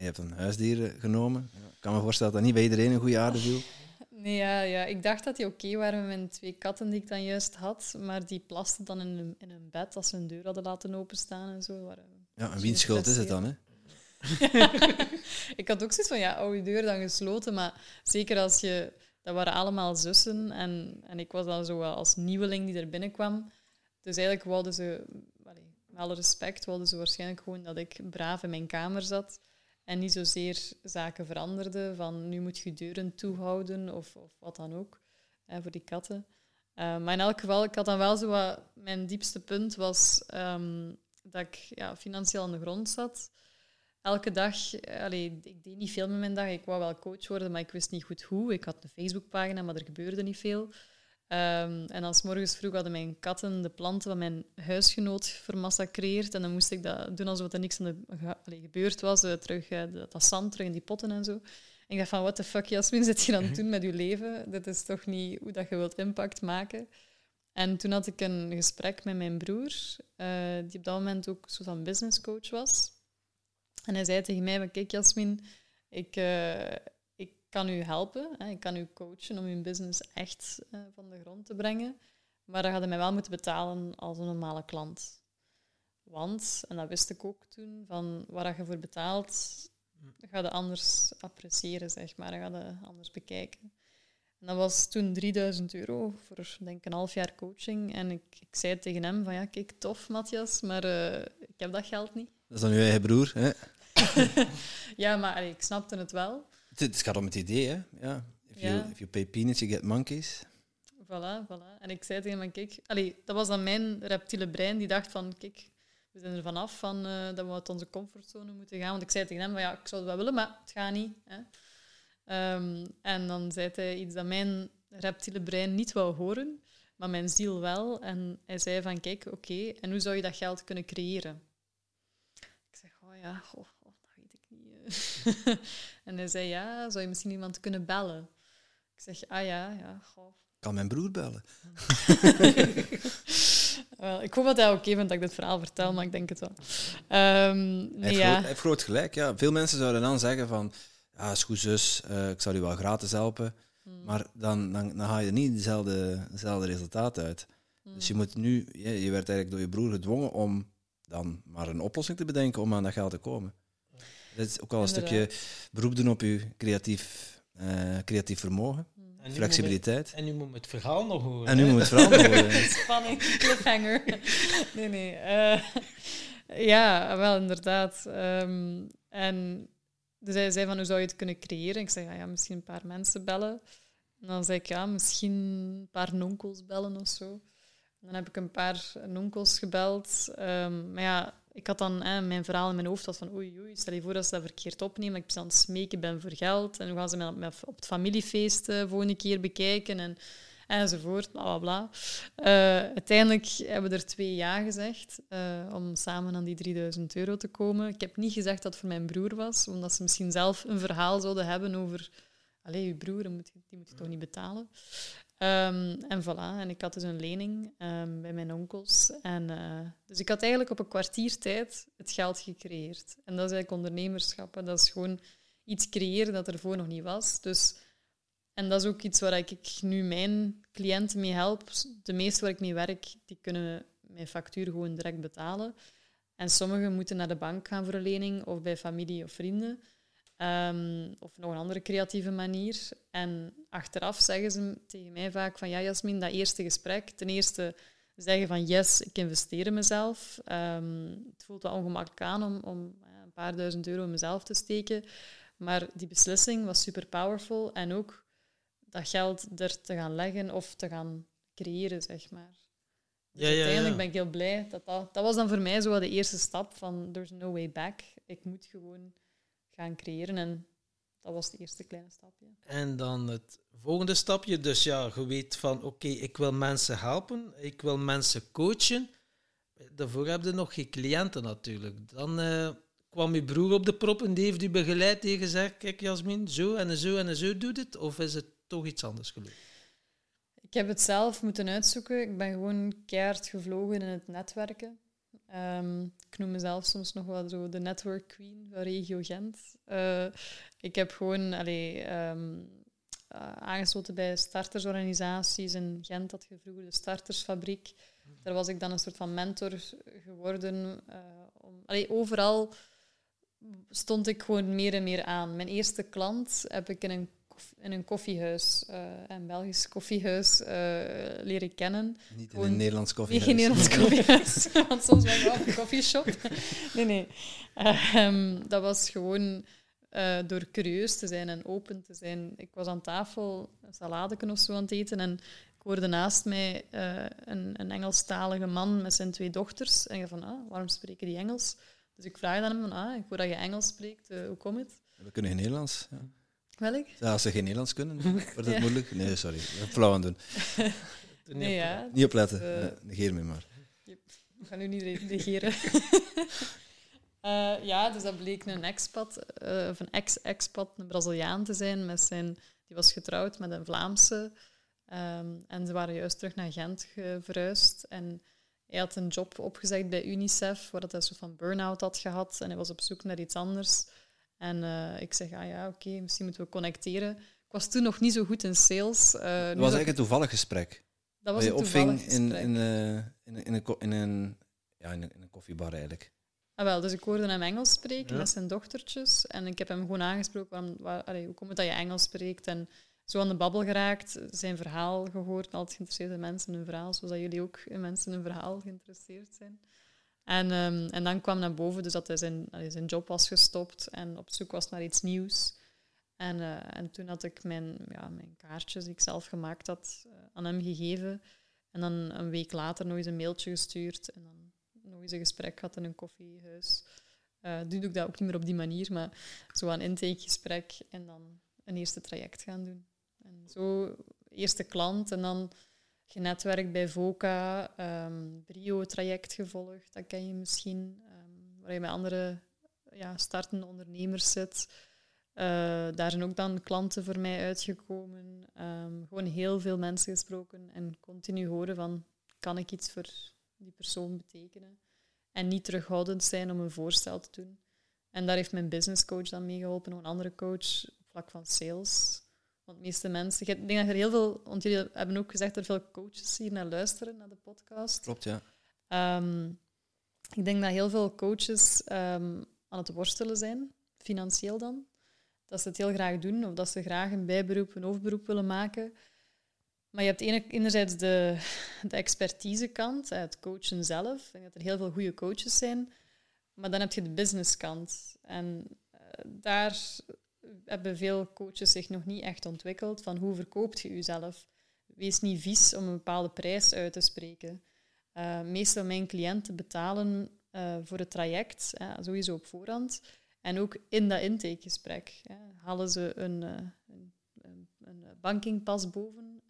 [SPEAKER 2] Je hebt een huisdier eh, genomen. Ik kan me voorstellen dat dat niet bij iedereen een goede aarde viel.
[SPEAKER 1] Nee, ja, ja, ik dacht dat die oké waren met mijn twee katten die ik dan juist had, maar die plasten dan in een, in een bed als ze een deur hadden laten openstaan en zo. Waren
[SPEAKER 2] Ja, en wiens schuld is het dan? Hè?
[SPEAKER 1] ik had ook zoiets van, ja, oude deur dan gesloten, maar zeker als je... Dat waren allemaal zussen en, en ik was dan zo wel als nieuweling die er binnenkwam. Dus eigenlijk wilden ze, allee, met alle respect, wilden ze waarschijnlijk gewoon dat ik braaf in mijn kamer zat en niet zozeer zaken veranderden van nu moet je deuren toehouden of, of wat dan ook, voor die katten. Eh, maar in elk geval, ik had dan wel zo wat... Mijn diepste punt was ehm, dat ik ja, financieel aan de grond zat elke dag, eh, allee, ik deed niet veel met mijn dag. Ik wou wel coach worden, maar ik wist niet goed hoe. Ik had een Facebookpagina, maar er gebeurde niet veel. Ehm, en dan 's morgens vroeg hadden mijn katten de planten van mijn huisgenoot vermassacreerd. En dan moest ik dat doen alsof er niks aan de, allee, gebeurd was. eh, terug eh, dat, dat zand terug in die potten en zo. En ik dacht van, what the fuck, Jasmin, zit je aan het doen met je leven? Dit is toch niet hoe dat je wilt impact maken? En toen had ik een gesprek met mijn broer, eh, die op dat moment ook soort van business coach was. En hij zei tegen mij, kijk Jasmin, ik, ik kan u helpen. Hè. Ik kan u coachen om uw business echt eh, van de grond te brengen. Maar dan gaat mij wel moeten betalen als een normale klant. Want, en dat wist ik ook toen, van waar dat je voor betaalt, ga je anders appreciëren, zeg maar. Dan ga je anders bekijken. En dat was toen 3000 euro voor, denk ik, een half jaar coaching. En ik, ik zei tegen hem van, ja, kijk, tof, Matthias, maar eh, ik heb dat geld niet.
[SPEAKER 2] Dat is dan uw eigen broer. Hè?
[SPEAKER 1] Ja, maar allee, ik snapte het wel.
[SPEAKER 2] Het, gaat om het idee. Hè? Ja. If, you,
[SPEAKER 1] Ja.
[SPEAKER 2] if you pay peanuts, you get monkeys.
[SPEAKER 1] Voilà, voilà. En ik zei tegen hem, kijk, allee, dat was dan mijn reptiele brein die dacht van, kijk, we zijn er vanaf van eh, dat we uit onze comfortzone moeten gaan. Want ik zei tegen hem, van, ja, ik zou het wel willen, maar het gaat niet. Hè. Ehm, en dan zei hij iets dat mijn reptiele brein niet wou horen, maar mijn ziel wel. En hij zei van, kijk, oké, en hoe zou je dat geld kunnen creëren? Ik zeg, oh ja, goh, goh, dat weet ik niet. eh. en hij zei, ja, zou je misschien iemand kunnen bellen? Ik zeg, ah ja, ja, goh,
[SPEAKER 2] kan mijn broer bellen.
[SPEAKER 1] Wel, ik hoop dat hij oké vindt dat ik dit verhaal vertel, maar ik denk het wel. Ehm,
[SPEAKER 2] Hij
[SPEAKER 1] nee,
[SPEAKER 2] heeft,
[SPEAKER 1] ja.
[SPEAKER 2] groot, hij heeft groot gelijk. Ja. Veel mensen zouden dan zeggen van... Ja, is goed zus, eh, ik zal u wel gratis helpen.
[SPEAKER 1] Hmm.
[SPEAKER 2] Maar dan, dan, dan haal je niet dezelfde, dezelfde resultaat uit.
[SPEAKER 1] Hmm.
[SPEAKER 2] Dus je moet nu... Je, je werd eigenlijk door je broer gedwongen om dan maar een oplossing te bedenken om aan dat geld te komen. Dat is ook wel een
[SPEAKER 1] Inderdaad.
[SPEAKER 2] stukje beroep doen op je creatief, eh, creatief vermogen.
[SPEAKER 1] Hmm.
[SPEAKER 3] En nu
[SPEAKER 2] flexibiliteit.
[SPEAKER 3] En nu moet het verhaal nog horen.
[SPEAKER 2] En nu moet het verhaal nog horen.
[SPEAKER 1] Spanning, cliffhanger. nee, nee. Uh, ja, wel inderdaad. Um, en dus hij zei van, hoe zou je het kunnen creëren? Ik zei, ja, ja, misschien een paar mensen bellen. En dan zei ik, ja, misschien een paar nonkels bellen of zo. En dan heb ik een paar nonkels gebeld. Um, maar ja, ik had dan hè, mijn verhaal in mijn hoofd dat van oei, oei, stel je voor dat ze dat verkeerd opnemen, dat ik aan het smeken ben voor geld. En hoe gaan ze me op het familiefeest uh, volgende keer bekijken en, enzovoort, bla bla bla. Uh, uiteindelijk hebben we er twee ja gezegd uh, om samen aan die 3000 euro te komen. Ik heb niet gezegd dat het voor mijn broer was, omdat ze misschien zelf een verhaal zouden hebben over... Allee, je broer, die moet je toch niet betalen? Um, en voilà, en ik had dus een lening um, bij mijn onkels. En, uh, dus ik had eigenlijk op een kwartier tijd het geld gecreëerd. En dat is eigenlijk ondernemerschap. Dat is gewoon iets creëren dat er voor nog niet was. Dus, en dat is ook iets waar ik nu mijn cliënten mee help. De meeste waar ik mee werk, die kunnen mijn factuur gewoon direct betalen. En sommigen moeten naar de bank gaan voor een lening of bij familie of vrienden. Um, of nog een andere creatieve manier. En achteraf zeggen ze tegen mij vaak van ja, Jasmin, dat eerste gesprek, ten eerste zeggen van yes, ik investeer in mezelf. Um, het voelt wel ongemakkelijk aan om, om een paar duizend euro in mezelf te steken. Maar die beslissing was super powerful. En ook dat geld er te gaan leggen of te gaan creëren, zeg maar. Dus ja, ja, uiteindelijk ben ik heel blij dat dat... Dat was dan voor mij zo de eerste stap van there's no way back. Ik moet gewoon gaan creëren. En dat was het eerste kleine stapje.
[SPEAKER 3] En dan het volgende stapje. Dus ja, je weet van oké, ik wil mensen helpen, ik wil mensen coachen. Daarvoor heb je nog geen cliënten natuurlijk. Dan uh, kwam je broer op de prop en die heeft u begeleid en gezegd, kijk Jasmin, zo en zo en zo doet het. Of is het toch iets anders gelukt?
[SPEAKER 1] Ik heb het zelf moeten uitzoeken. Ik ben gewoon keihard gevlogen in het netwerken. Um, ik noem mezelf soms nog wel zo de network queen van regio Gent. Uh, ik heb gewoon allee, um, uh, aangesloten bij startersorganisaties. In Gent had je vroeger de startersfabriek. Daar was ik dan een soort van mentor geworden. Uh, om, allee, overal stond ik gewoon meer en meer aan. Mijn eerste klant heb ik in een in een koffiehuis, uh, een Belgisch koffiehuis, uh, leren kennen.
[SPEAKER 2] Niet in een Nederlands koffiehuis.
[SPEAKER 1] Niet in een Nederlands koffiehuis, want soms ben ik wel een koffieshop. nee, nee. Um, dat was gewoon uh, door curieus te zijn en open te zijn. Ik was aan tafel een salade of zo aan het eten en ik hoorde naast mij een, een Engelstalige man met zijn twee dochters. En ik van, ah, waarom spreken die Engels? Dus ik vraag aan hem, van, ah, ik hoor dat je Engels spreekt, hoe komt het?
[SPEAKER 2] We kunnen geen Nederlands. Ja. Ja, als ze geen Nederlands kunnen, wordt het ja. moeilijk. Nee, sorry. Flauw aan doen.
[SPEAKER 1] nee, ja.
[SPEAKER 2] Niet opletten. Uh, negeer me maar.
[SPEAKER 1] Ik ga nu niet negeren. uh, ja, dus dat bleek een expat, uh, of een ex-expat, een Braziliaan te zijn. Met zijn, die was getrouwd met een Vlaamse. Um, en ze waren juist terug naar Gent verhuisd. En hij had een job opgezegd bij UNICEF, waar hij een soort van burn-out had gehad. En hij was op zoek naar iets anders. En uh, ik zeg, ah ja, oké, okay, misschien moeten we connecteren. Ik was toen nog niet zo goed in sales. Uh,
[SPEAKER 2] dat was eigenlijk een toevallig gesprek.
[SPEAKER 1] Dat was een toevallig
[SPEAKER 2] gesprek. In, in, uh, in, in, een, in, een, ja, in, een, in een koffiebar eigenlijk.
[SPEAKER 1] Ah, wel, dus ik hoorde hem Engels spreken ja. met zijn dochtertjes. En ik heb hem gewoon aangesproken, waarom, waar, allee, hoe komt het dat je Engels spreekt? En zo aan de babbel geraakt, zijn verhaal gehoord. Altijd geïnteresseerde mensen in een verhaal, zoals dat jullie ook in mensen in een verhaal geïnteresseerd zijn. En, um, en dan kwam naar boven dus dat hij zijn, zijn job was gestopt en op zoek was naar iets nieuws. En, uh, en toen had ik mijn, ja, mijn kaartjes die ik zelf gemaakt had uh, aan hem gegeven. En dan een week later nog eens een mailtje gestuurd. En dan nog eens een gesprek gehad in een koffiehuis. Uh, doe ik dat ook niet meer op die manier, maar zo een intakegesprek en dan een eerste traject gaan doen. En zo, eerste klant en dan genetwerkt bij VOCA, um, Brio-traject gevolgd, dat ken je misschien, um, waar je met andere ja, startende ondernemers zit. Uh, daar zijn ook dan klanten voor mij uitgekomen. Um, gewoon heel veel mensen gesproken en continu horen van, kan ik iets voor die persoon betekenen? En niet terughoudend zijn om een voorstel te doen. En daar heeft mijn business coach dan mee geholpen, een andere coach op vlak van sales. Want de meeste mensen... Ik denk dat er heel veel... Want jullie hebben ook gezegd dat er veel coaches hier naar luisteren, naar de podcast.
[SPEAKER 2] Klopt, ja.
[SPEAKER 1] Um, ik denk dat heel veel coaches um, aan het worstelen zijn, financieel dan. dat ze het heel graag doen of dat ze graag een bijberoep, een hoofdberoep willen maken. Maar je hebt enerzijds de, de expertisekant, het coachen zelf. Ik denk dat er heel veel goede coaches zijn. Maar dan heb je de businesskant. En uh, daar hebben veel coaches zich nog niet echt ontwikkeld. Van hoe verkoopt je jezelf? Wees niet vies om een bepaalde prijs uit te spreken. Uh, meestal mijn cliënten betalen uh, voor het traject, sowieso op voorhand. En ook in dat intakegesprek halen ze een, een, een, een bankingpas boven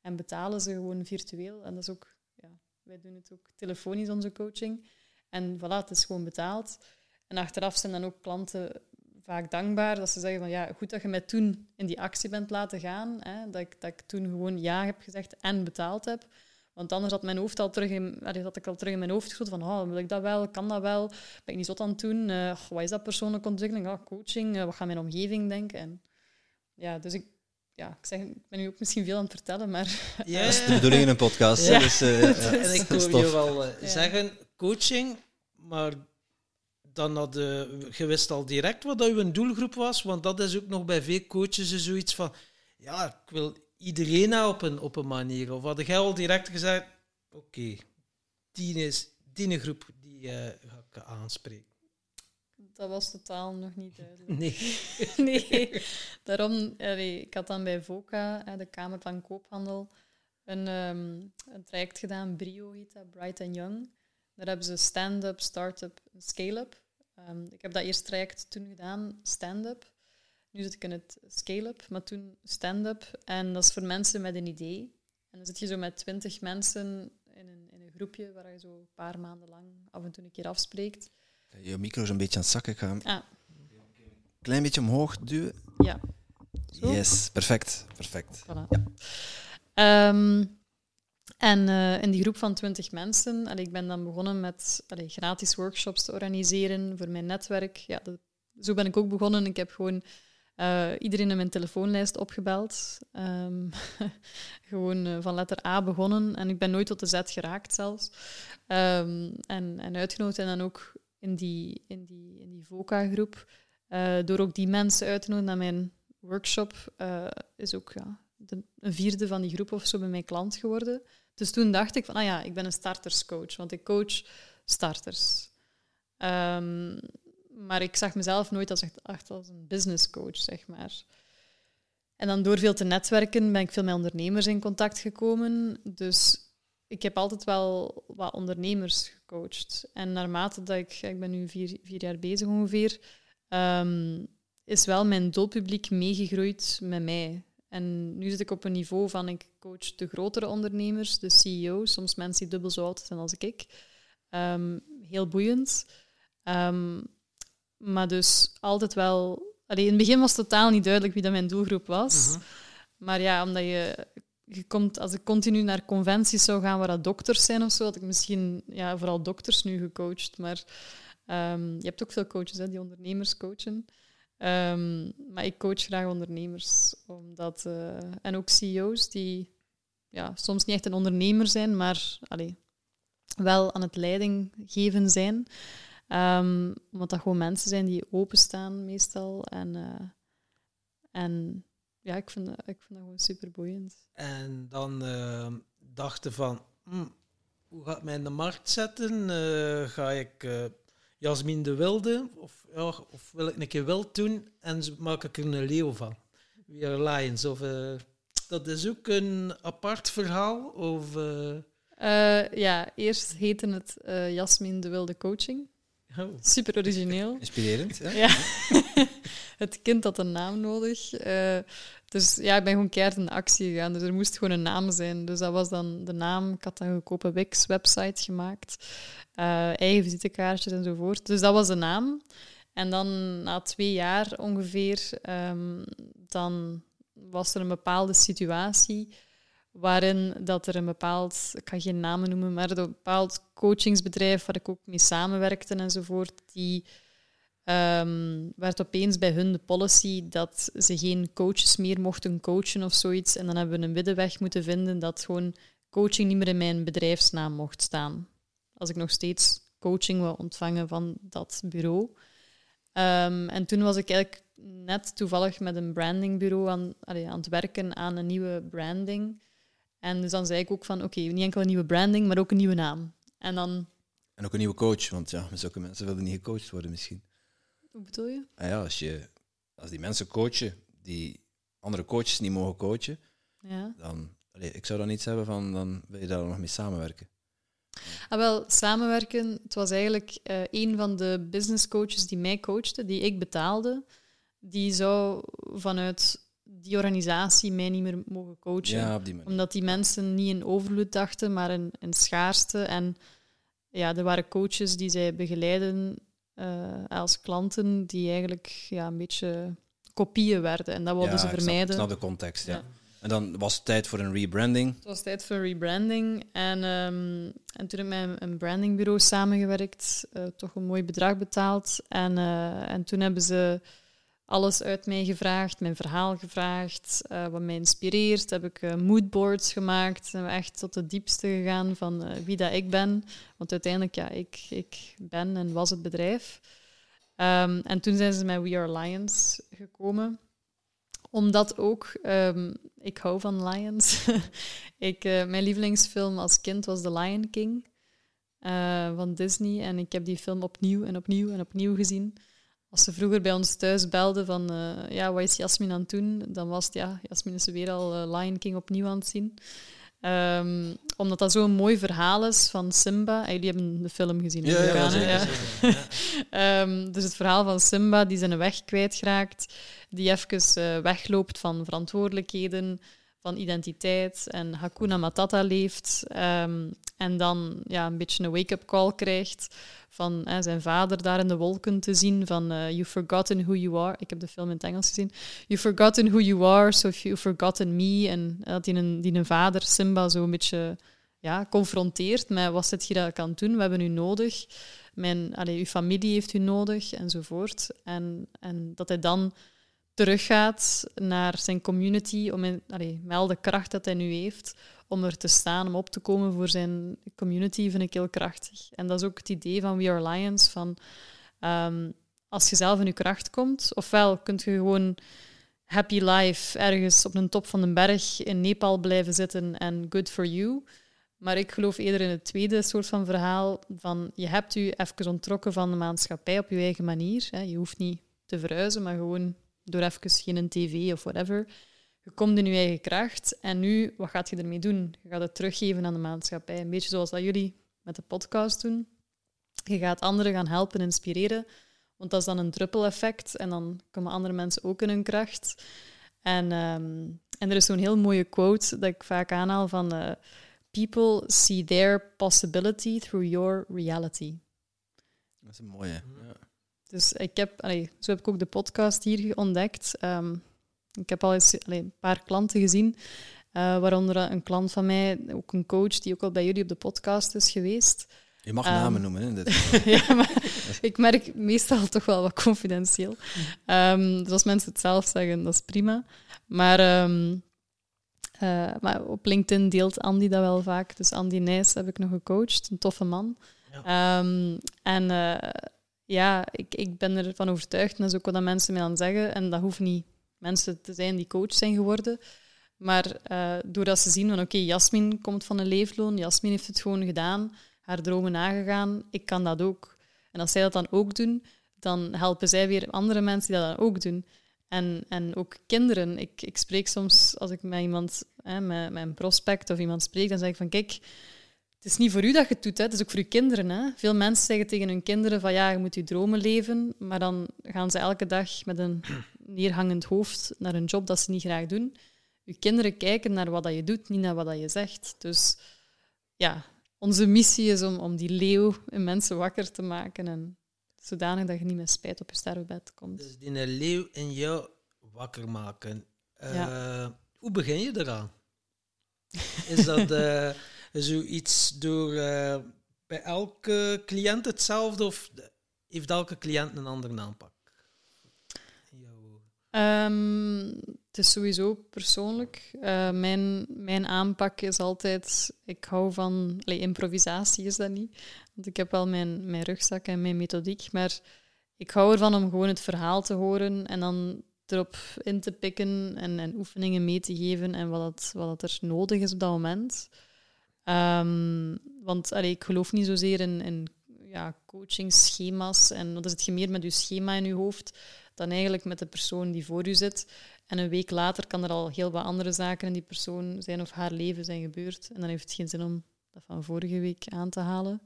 [SPEAKER 1] en betalen ze gewoon virtueel. En dat is ook, ja, wij doen het ook telefonisch, onze coaching. En voilà, het is gewoon betaald. En achteraf zijn dan ook klanten vaak dankbaar dat ze zeggen van ja, goed dat je mij toen in die actie bent laten gaan. Hè, dat, ik, dat ik toen gewoon ja heb gezegd en betaald heb. Want anders had mijn hoofd al terug in, had ik al terug in mijn hoofd geschoten van oh, wil ik dat wel, kan dat wel, ben ik niet zot aan het doen, uh, wat is dat persoonlijke ontwikkeling, oh, coaching, uh, wat gaat mijn omgeving denken. En, ja, dus ik, ja, ik, zeg, ik ben nu ook misschien veel aan het vertellen, maar...
[SPEAKER 2] Ja, dat is de bedoeling in een podcast.
[SPEAKER 3] Ja.
[SPEAKER 2] Dus, uh,
[SPEAKER 3] en ik je wel zeggen, coaching, maar dan had je, wist al direct wat uw doelgroep was, want dat is ook nog bij veel coaches zoiets van, ja, ik wil iedereen helpen op een manier. Of had jij al direct gezegd, oké, okay, die is die groep die uh, ga ik aanspreken?
[SPEAKER 1] Dat was totaal nog niet duidelijk.
[SPEAKER 3] Nee.
[SPEAKER 1] nee. Daarom, allee, ik had dan bij VOCA, de Kamer van Koophandel, een, um, een traject gedaan, BRIO heet dat, Bright and Young. Daar hebben ze stand-up, start-up scale-up. Um, ik heb dat eerste traject toen gedaan, stand-up. Nu zit ik in het scale-up, maar toen stand-up. En dat is voor mensen met een idee. En dan zit je zo met twintig mensen in een, in een groepje waar je zo een paar maanden lang af en toe een keer afspreekt.
[SPEAKER 2] Je micro is een beetje aan het zakken gaan.
[SPEAKER 1] Ah.
[SPEAKER 2] Klein beetje omhoog duwen.
[SPEAKER 1] Ja.
[SPEAKER 2] Zo? Yes, perfect. perfect.
[SPEAKER 1] Voilà. Ja. Um, en uh, in die groep van 20 mensen, allee, ik ben dan begonnen met gratis workshops te organiseren voor mijn netwerk. Ja, zo ben ik ook begonnen. Ik heb gewoon uh, iedereen in mijn telefoonlijst opgebeld. Um, gewoon uh, van letter A begonnen. En ik ben nooit tot de Z geraakt zelfs. Um, en, en uitgenodigd en dan ook in die, in die, in die VOCA-groep. door ook die mensen uit te nodigen naar mijn workshop, is ook ja, een vierde van die groep of zo bij mijn klant geworden. Dus toen dacht ik van, ah ja, ik ben een starterscoach, want ik coach starters. Um, maar ik zag mezelf nooit als, echt als een business coach, zeg maar. En dan door veel te netwerken ben ik veel met ondernemers in contact gekomen. Dus ik heb altijd wel wat ondernemers gecoacht. En naarmate dat ik, ik ben nu vier, vier jaar bezig ongeveer, um, is wel mijn doelpubliek meegegroeid met mij. En nu zit ik op een niveau van ik coach de grotere ondernemers, de CEO's, soms mensen die dubbel zo oud zijn als ik. Um, heel boeiend. Um, maar dus altijd wel... Allee, in het begin was het totaal niet duidelijk wie dat mijn doelgroep was. -hmm. Maar ja, omdat je, je komt... Als ik continu naar conventies zou gaan waar dat dokters zijn of zo, had ik misschien ja, vooral dokters nu gecoacht. Maar um, je hebt ook veel coaches hè, die ondernemers coachen. Um, maar ik coach graag ondernemers. Omdat, uh, en ook CEO's die ja, soms niet echt een ondernemer zijn, maar allee, wel aan het leiding geven zijn. Um, omdat dat gewoon mensen zijn die openstaan meestal. En, uh, en ja, ik vind, ik vind dat gewoon super boeiend.
[SPEAKER 3] En dan uh, dachten van, hm, hoe ga ik mij in de markt zetten? Uh, ga ik Jasmin de Wilde of, ja, of wil ik een keer wild doen en maak ik er een leeuw van? We are Lions. Of, dat is ook een apart verhaal? Of,
[SPEAKER 1] ja, eerst heette het Jasmin de Wilde Coaching.
[SPEAKER 3] Oh.
[SPEAKER 1] Super origineel.
[SPEAKER 2] Inspirerend. Hè?
[SPEAKER 1] Ja. het kind had een naam nodig. Dus ja, ik ben gewoon keihard in actie gegaan. Dus er moest gewoon een naam zijn. Dus dat was dan de naam. Ik had dan een goedkope Wix-website gemaakt. Uh, eigen visitekaartjes enzovoort. Dus dat was de naam. En dan na twee jaar ongeveer, um, dan was er een bepaalde situatie waarin dat er een bepaald, ik ga geen namen noemen, maar een bepaald coachingsbedrijf waar ik ook mee samenwerkte enzovoort, die um, werd opeens bij hun de policy dat ze geen coaches meer mochten coachen of zoiets. En dan hebben we een middenweg moeten vinden dat gewoon coaching niet meer in mijn bedrijfsnaam mocht staan. Als ik nog steeds coaching wil ontvangen van dat bureau. Um, en toen was ik eigenlijk net toevallig met een brandingbureau aan, allee, aan het werken aan een nieuwe branding. En dus dan zei ik ook van, oké, niet enkel een nieuwe branding, maar ook een nieuwe naam. En dan...
[SPEAKER 2] En ook een nieuwe coach, want ja, zulke mensen willen niet gecoacht worden misschien.
[SPEAKER 1] Hoe bedoel je?
[SPEAKER 2] Ah ja, als, je, als die mensen coachen die andere coaches niet mogen coachen,
[SPEAKER 1] Ja.
[SPEAKER 2] dan... allee, ik zou dan iets hebben van, dan wil je daar nog mee samenwerken.
[SPEAKER 1] Ah, wel, samenwerken. Het was eigenlijk eh, een van de business coaches die mij coachte, die ik betaalde. Die zou vanuit die organisatie mij niet meer mogen coachen.
[SPEAKER 2] Ja, die.
[SPEAKER 1] Omdat die mensen niet in overvloed dachten, maar in, in schaarste. En ja, er waren coaches die zij begeleiden eh, als klanten, die eigenlijk ja, een beetje kopieën werden. En dat wilden ze vermijden.
[SPEAKER 2] Ik snap de context, ja.
[SPEAKER 1] Ja.
[SPEAKER 2] En dan was het tijd voor een rebranding.
[SPEAKER 1] Het was tijd voor rebranding. En, ehm, en toen heb ik met een brandingbureau samengewerkt, eh, toch een mooi bedrag betaald. En, eh, en toen hebben ze alles uit mij gevraagd, mijn verhaal gevraagd, eh, wat mij inspireert. Heb ik eh, moodboards gemaakt. Zijn we echt tot de diepste gegaan van eh, wie dat ik ben. Want uiteindelijk, ja, ik, ik ben en was het bedrijf. Ehm, en toen zijn ze met We Are Lions gekomen omdat ook, ehm, ik hou van lions. ik, mijn lievelingsfilm als kind was The Lion King van Disney. En ik heb die film opnieuw en opnieuw en opnieuw gezien. Als ze vroeger bij ons thuis belden van, eh, ja, wat is Jasmin aan het doen? Dan was het, ja, Jasmin is weer al eh, Lion King opnieuw aan het zien. Ehm, omdat dat zo'n mooi verhaal is van Simba. Ah, jullie hebben de film gezien,
[SPEAKER 2] Ja, ja, zeker,
[SPEAKER 1] Ja.
[SPEAKER 3] zeker, ja.
[SPEAKER 1] Ehm, dus het verhaal van Simba, die zijn weg kwijtgeraakt, die even eh, wegloopt van verantwoordelijkheden, van identiteit en Hakuna Matata leeft. ehm, en dan ja, een beetje een wake-up call krijgt van hè, zijn vader daar in de wolken te zien van eh, You've forgotten who you are. Ik heb de film in het Engels gezien. You've forgotten who you are, so you've forgotten me. En dat die een, die een vader, Simba, zo een beetje ja, confronteert met wat zit je dat kan doen, we hebben u nodig mijn, allee, uw familie heeft u nodig, enzovoort. En, en dat hij dan teruggaat naar zijn community, om in, al de kracht dat hij nu heeft, om er te staan, om op te komen voor zijn community, vind ik heel krachtig. En dat is ook het idee van We Are Lions, van ehm, als je zelf in je kracht komt, ofwel kunt je gewoon happy life ergens op een top van een berg in Nepal blijven zitten en good for you. Maar ik geloof eerder in het tweede soort van verhaal. Van je hebt u even ontrokken van de maatschappij op je eigen manier. Je hoeft niet te verhuizen, maar gewoon door even geen tv of whatever. Je komt in je eigen kracht. En nu, wat gaat je ermee doen? Je gaat het teruggeven aan de maatschappij. Een beetje zoals dat jullie met de podcast doen. Je gaat anderen gaan helpen, inspireren. Want dat is dan een druppeleffect. En dan komen andere mensen ook in hun kracht. En, ehm, en er is zo'n heel mooie quote dat ik vaak aanhaal van... eh, People see their possibility through your reality.
[SPEAKER 2] Dat is een mooie. Ja.
[SPEAKER 1] Dus ik heb, allee, zo heb ik ook de podcast hier ontdekt. Ehm, ik heb al eens allee, een paar klanten gezien, eh, waaronder een klant van mij, ook een coach die ook al bij jullie op de podcast is geweest.
[SPEAKER 2] Je mag
[SPEAKER 1] Ehm.
[SPEAKER 2] namen noemen, hè. Dit.
[SPEAKER 1] ja, maar ik merk meestal toch wel wat confidentieel. Ehm, dus als mensen het zelf zeggen, dat is prima. Maar, ehm, eh, maar op LinkedIn deelt Andy dat wel vaak. Dus Andy Nijs heb ik nog gecoacht, een toffe man. Ehm, en eh, ja, ik, ik ben ervan overtuigd, en dat is ook wat mensen mij dan zeggen, en dat hoeft niet mensen te zijn die coach zijn geworden. Maar eh, doordat ze zien van oké, Jasmin komt van een leefloon, Jasmin heeft het gewoon gedaan, haar dromen nagegaan, ik kan dat ook. En als zij dat dan ook doen, dan helpen zij weer andere mensen die dat dan ook doen. En, en ook kinderen. Ik, ik spreek soms, als ik met iemand, hè, met, met een prospect of iemand spreek, dan zeg ik van kijk, het is niet voor u dat je het doet, hè. het is ook voor uw kinderen. Hè. Veel mensen zeggen tegen hun kinderen van ja, je moet je dromen leven, maar dan gaan ze elke dag met een neerhangend hoofd naar een job dat ze niet graag doen. Uw kinderen kijken naar wat dat je doet, niet naar wat dat je zegt. Dus ja, onze missie is om, om die leeuw in mensen wakker te maken en zodanig dat je niet met spijt op je sterfbed komt.
[SPEAKER 3] Dus die leeuw in jou wakker maken. Eh,
[SPEAKER 1] Ja.
[SPEAKER 3] Hoe begin je eraan? Is dat eh, zoiets door eh, bij elke cliënt hetzelfde of heeft elke cliënt een andere aanpak?
[SPEAKER 1] Ehm, het is sowieso persoonlijk. Eh, mijn, mijn aanpak is altijd... Ik hou van... improvisatie is dat niet. Want ik heb wel mijn, mijn rugzak en mijn methodiek. Maar ik hou ervan om gewoon het verhaal te horen en dan erop in te pikken en, en oefeningen mee te geven en wat, het, wat het er nodig is op dat moment. Ehm, want allee, ik geloof niet zozeer in, in ja, coachingschema's en wat is het meer met je schema in je hoofd dan eigenlijk met de persoon die voor u zit. En een week later kan er al heel wat andere zaken in die persoon zijn of haar leven zijn gebeurd. En dan heeft het geen zin om dat van vorige week aan te halen.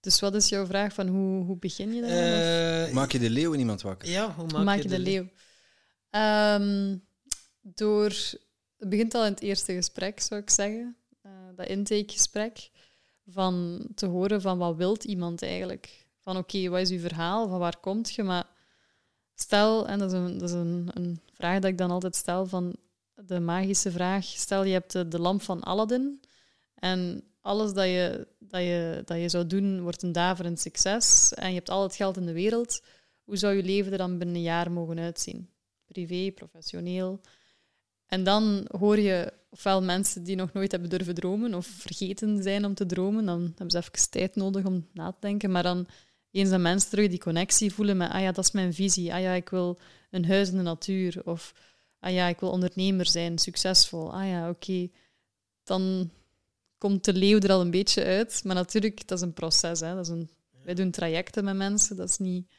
[SPEAKER 1] Dus wat is jouw vraag van hoe, hoe begin je daar?
[SPEAKER 2] Uh, maak je de leeuw in iemand wakker?
[SPEAKER 3] Ja, hoe maak,
[SPEAKER 1] je, de, leeuw? Ehm, door, het begint al in het eerste gesprek, zou ik zeggen. Dat intakegesprek. Van te horen van wat wilt iemand eigenlijk? Van oké, wat is uw verhaal? Van waar komt je? Maar stel, en dat is, een, dat is een, een vraag dat ik dan altijd stel van de magische vraag. Stel, je hebt de, de lamp van Aladdin en alles dat je, dat, je, dat je zou doen wordt een daverend succes en je hebt al het geld in de wereld. Hoe zou je leven er dan binnen een jaar mogen uitzien? Privé, professioneel. En dan hoor je ofwel mensen die nog nooit hebben durven dromen of vergeten zijn om te dromen, dan hebben ze even tijd nodig om na te denken. Maar dan eens dat mensen terug die connectie voelen met, ah ja, dat is mijn visie. Ah ja, ik wil een huis in de natuur. Of, ah ja, ik wil ondernemer zijn, succesvol. Ah ja, oké. Dan komt de leeuw er al een beetje uit. Maar natuurlijk, dat is een proces. Hè. Dat is een, wij doen trajecten met mensen. Dat is niet...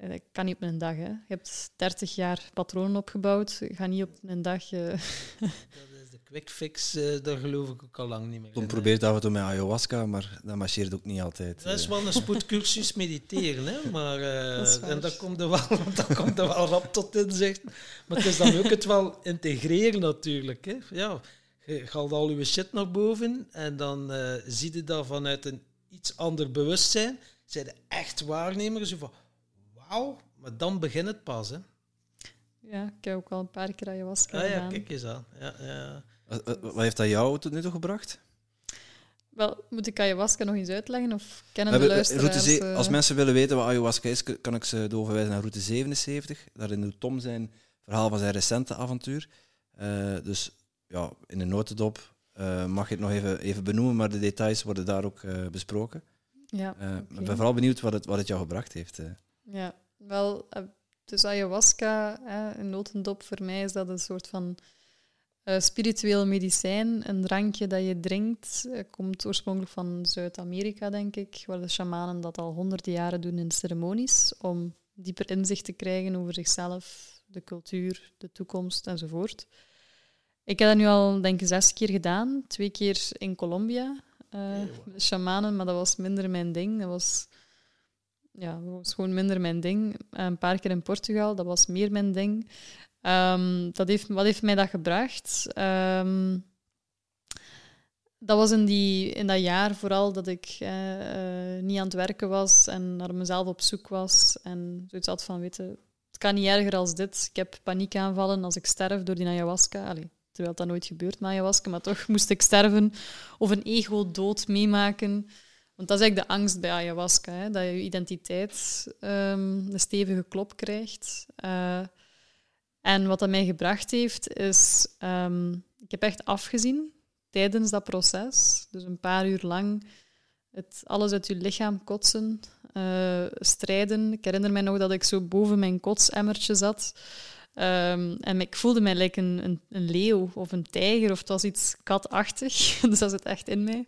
[SPEAKER 1] Dat eh, kan niet op een dag. Hè. Je hebt 30 jaar patronen opgebouwd. Je gaat niet op een dag... Uh...
[SPEAKER 3] Dat is de quick fix, uh, daar geloof ik ook al lang niet meer
[SPEAKER 2] Tom probeert af en toe met ayahuasca, maar dat marcheert ook niet altijd.
[SPEAKER 3] Dat is wel een spoedcursus mediteren, hè. Maar, uh, en dan komt, er wel, dan komt er wel rap tot inzicht. Maar het is dan ook het wel integreren natuurlijk. Hè. Ja, je haalt al je shit naar boven en dan uh, zie je dat vanuit een iets ander bewustzijn. Zijn de echt waarnemers van wauw, maar dan begint het pas. Hè.
[SPEAKER 1] Ja, ik heb ook al een paar keer ayahuasca
[SPEAKER 3] ah,
[SPEAKER 1] gedaan.
[SPEAKER 3] Ja, kijk eens aan. Ja, ja.
[SPEAKER 2] Wat, wat heeft dat jou tot nu toe gebracht?
[SPEAKER 1] Wel, moet ik ayahuasca nog eens uitleggen? Of kennen de luisteraars...
[SPEAKER 2] Route uh... Als mensen willen weten wat ayahuasca is, kan ik ze doorverwijzen naar route 77. Daarin doet Tom zijn verhaal van zijn recente avontuur. Uh, dus ja, in de notendop uh, mag je het nog even, even benoemen, maar de details worden daar ook besproken.
[SPEAKER 1] Ja, okay.
[SPEAKER 2] Ik ben vooral benieuwd wat het, wat het jou gebracht heeft.
[SPEAKER 1] Ja, wel, dus ayahuasca, in notendop, voor mij is dat een soort van uh, spiritueel medicijn, een drankje dat je drinkt, uh, komt oorspronkelijk van Zuid-Amerika, denk ik, waar de shamanen dat al honderden jaren doen in ceremonies, om dieper inzicht te krijgen over zichzelf, de cultuur, de toekomst enzovoort. Ik heb dat nu al, denk ik, zes keer gedaan. Twee keer in Colombia, uh, shamanen, maar dat was minder mijn ding. Dat was, ja, was gewoon minder mijn ding. Een paar keer in Portugal, dat was meer mijn ding. Um, dat heeft, wat heeft mij dat gebracht? Um, dat was in, die, in dat jaar vooral dat ik uh, uh, niet aan het werken was en naar mezelf op zoek was. En zoiets had van, weten, het kan niet erger als dit. Ik heb paniekaanvallen als ik sterf door die ayahuasca. Allee, terwijl dat nooit gebeurt met ayahuasca, maar toch moest ik sterven of een ego-dood meemaken. Want dat is eigenlijk de angst bij ayahuasca, hè, dat je identiteit um, een stevige klop krijgt. Uh, en wat dat mij gebracht heeft, is... Um, ik heb echt afgezien tijdens dat proces. Dus een paar uur lang het alles uit je lichaam kotsen, uh, strijden. Ik herinner mij nog dat ik zo boven mijn kotsemmertje zat. Um, en ik voelde mij like een, een, een, leeuw of een tijger, of het was iets katachtig. dus dat zit echt in mij.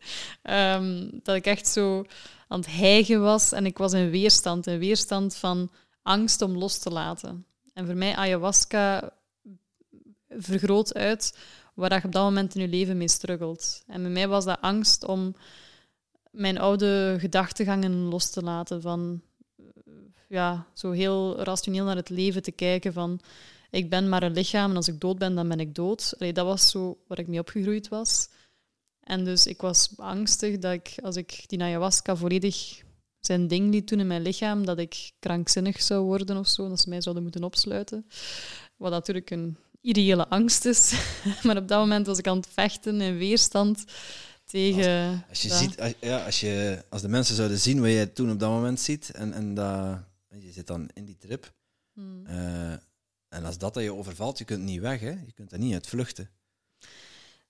[SPEAKER 1] Um, dat ik echt zo aan het hijgen was en ik was in weerstand. Een weerstand van angst om los te laten. En voor mij ayahuasca vergroot uit waar je op dat moment in je leven mee struggelt. En bij mij was dat angst om mijn oude gedachtegangen los te laten. Van ja, zo heel rationeel naar het leven te kijken. Van ik ben maar een lichaam en als ik dood ben, dan ben ik dood. Allee, dat was zo waar ik mee opgegroeid was. En dus ik was angstig dat ik, als ik die ayahuasca volledig zijn ding liet doen in mijn lichaam, dat ik krankzinnig zou worden of zo, dat ze mij zouden moeten opsluiten. Wat natuurlijk een ideële angst is. maar op dat moment was ik aan het vechten in weerstand tegen...
[SPEAKER 2] Als, als je ziet, als, ja, als, je, als de mensen zouden zien wat je toen op dat moment ziet, en, en dat, je zit dan in die trip, hmm. uh, en als dat, dat je overvalt, je kunt niet weg, hè? je kunt er niet uit vluchten.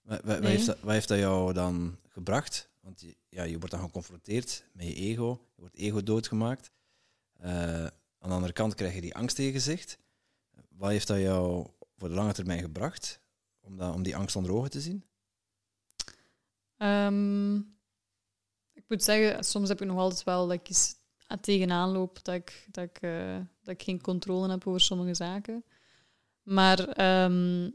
[SPEAKER 2] Wat, wat, nee. heeft dat, wat heeft dat jou dan gebracht? Want je, ja, je wordt dan geconfronteerd met je ego, je wordt ego doodgemaakt. Eh, aan de andere kant krijg je die angst in je gezicht. Wat heeft dat jou voor de lange termijn gebracht? Om, dat, om die angst onder ogen te zien?
[SPEAKER 1] Ehm, ik moet zeggen, soms heb ik nog altijd wel dat ik eens tegenaan loop, dat ik, dat, ik, eh, dat ik geen controle heb over sommige zaken. Maar ehm,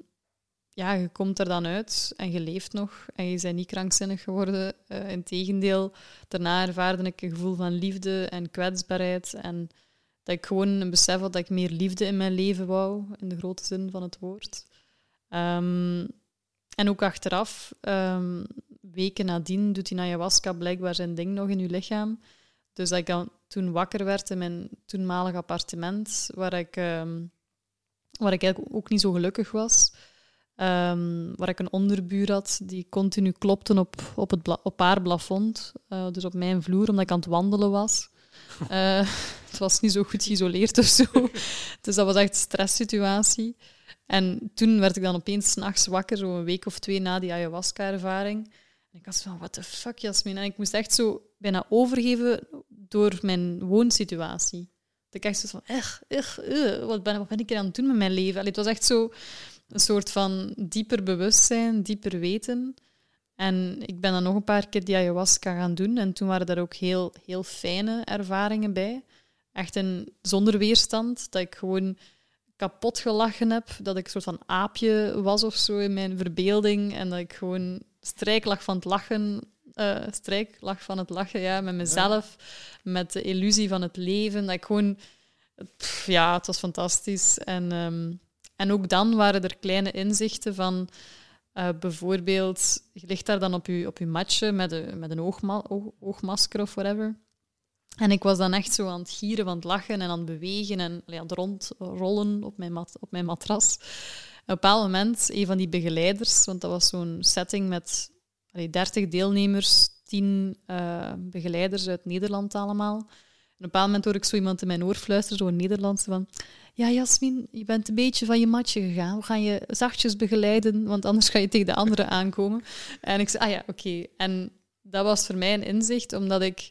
[SPEAKER 1] ja, je komt er dan uit en je leeft nog en je bent niet krankzinnig geworden. Uh, Integendeel, daarna ervaarde ik een gevoel van liefde en kwetsbaarheid en dat ik gewoon een besef had dat ik meer liefde in mijn leven wou, in de grote zin van het woord. Ehm, en ook achteraf, um, weken nadien, doet die ayahuasca blijkbaar zijn ding nog in je lichaam. Dus dat ik dan toen wakker werd in mijn toenmalig appartement, waar ik, um, waar ik eigenlijk ook niet zo gelukkig was. waar ik een onderbuur had die continu klopte op, op, het op haar plafond, uh, dus op mijn vloer, omdat ik aan het wandelen was. Uh, het was niet zo goed geïsoleerd of zo. Dus dat was echt een stresssituatie. En toen werd ik dan opeens s'nachts wakker, zo een week of twee na die ayahuasca-ervaring. Ik was van, what the fuck, Jasmin? En ik moest echt zo bijna overgeven door mijn woonsituatie. Dat ik echt zo van, echt, echt, wat, ben, wat ben ik aan het doen met mijn leven? Allee, het was echt zo een soort van dieper bewustzijn, dieper weten. En ik ben dan nog een paar keer die ayahuasca gaan doen. En toen waren er ook heel, heel fijne ervaringen bij. Echt een, zonder weerstand. Dat ik gewoon kapot gelachen heb. Dat ik een soort van aapje was of zo in mijn verbeelding. En dat ik gewoon strijk lag van het lachen. Uh, strijk lag van het lachen, ja, met mezelf. Met de illusie van het leven. Dat ik gewoon... ja, het was fantastisch. En, um, en ook dan waren er kleine inzichten van... Uh, bijvoorbeeld, je ligt daar dan op je, op je matje met, een, met een oogma oog, oogmasker of whatever. En ik was dan echt zo aan het gieren, aan het lachen en aan het bewegen en ja, aan het rondrollen op mijn, mat, op mijn matras. Op een bepaald moment, een van die begeleiders, want dat was zo'n setting met allee, 30 deelnemers, 10 uh, begeleiders uit Nederland allemaal. En op een bepaald moment hoor ik zo iemand in mijn oor fluisteren, zo in Nederlands, van ja, Jasmin, je bent een beetje van je matje gegaan. We gaan je zachtjes begeleiden, want anders ga je tegen de anderen aankomen. En ik zei, ah ja, oké. En dat was voor mij een inzicht, omdat ik...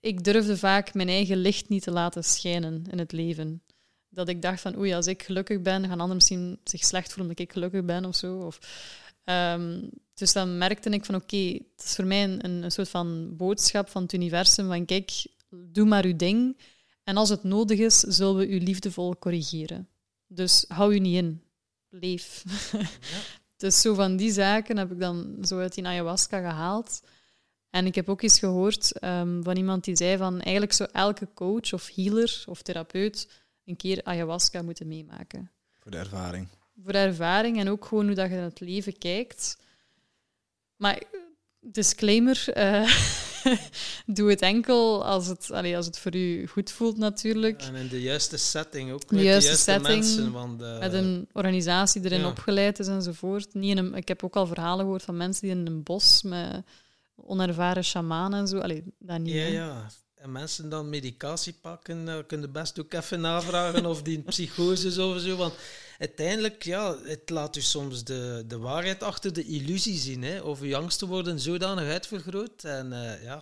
[SPEAKER 1] Ik durfde vaak mijn eigen licht niet te laten schijnen in het leven. Dat ik dacht van, oei, als ik gelukkig ben, gaan anderen misschien zich slecht voelen omdat ik gelukkig ben of zo. Of, um, dus dan merkte ik van, oké, het is voor mij een, een soort van boodschap van het universum van, kijk, doe maar uw ding en als het nodig is, zullen we u liefdevol corrigeren. Dus hou u niet in. Leef. Ja. dus zo van die zaken heb ik dan zo uit die ayahuasca gehaald. En ik heb ook eens gehoord um, van iemand die zei van eigenlijk zou elke coach of healer of therapeut een keer ayahuasca moeten meemaken.
[SPEAKER 2] Voor de ervaring.
[SPEAKER 1] Voor de ervaring en ook gewoon hoe dat je naar het leven kijkt. Maar disclaimer, uh, doe het enkel als het, allee, als het voor u goed voelt natuurlijk.
[SPEAKER 3] En in de juiste setting ook, met de juiste, de juiste mensen. Want, uh,
[SPEAKER 1] met een organisatie erin ja. opgeleid is enzovoort. Niet in een, ik heb ook al verhalen gehoord van mensen die in een bos met onervaren shamanen en zo. Allee, dat niet.
[SPEAKER 3] Ja, ja. En mensen dan medicatie pakken, uh, kunnen best ook even navragen of die een psychose is of zo. Want uiteindelijk, ja, het laat u soms de, de waarheid achter de illusie zien. Hè, of uw angsten worden zodanig uitvergroot. En uh, ja,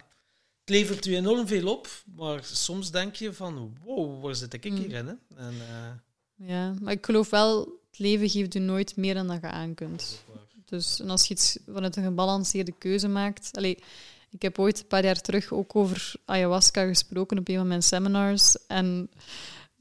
[SPEAKER 3] het levert u enorm veel op, maar soms denk je van, wow, waar zit ik hier mm. in? Hè? En, uh...
[SPEAKER 1] Ja, maar ik geloof wel, het leven geeft u nooit meer dan dat je aan kunt. Dus en als je iets vanuit een gebalanceerde keuze maakt... Allez, ik heb ooit een paar jaar terug ook over ayahuasca gesproken op een van mijn seminars. En een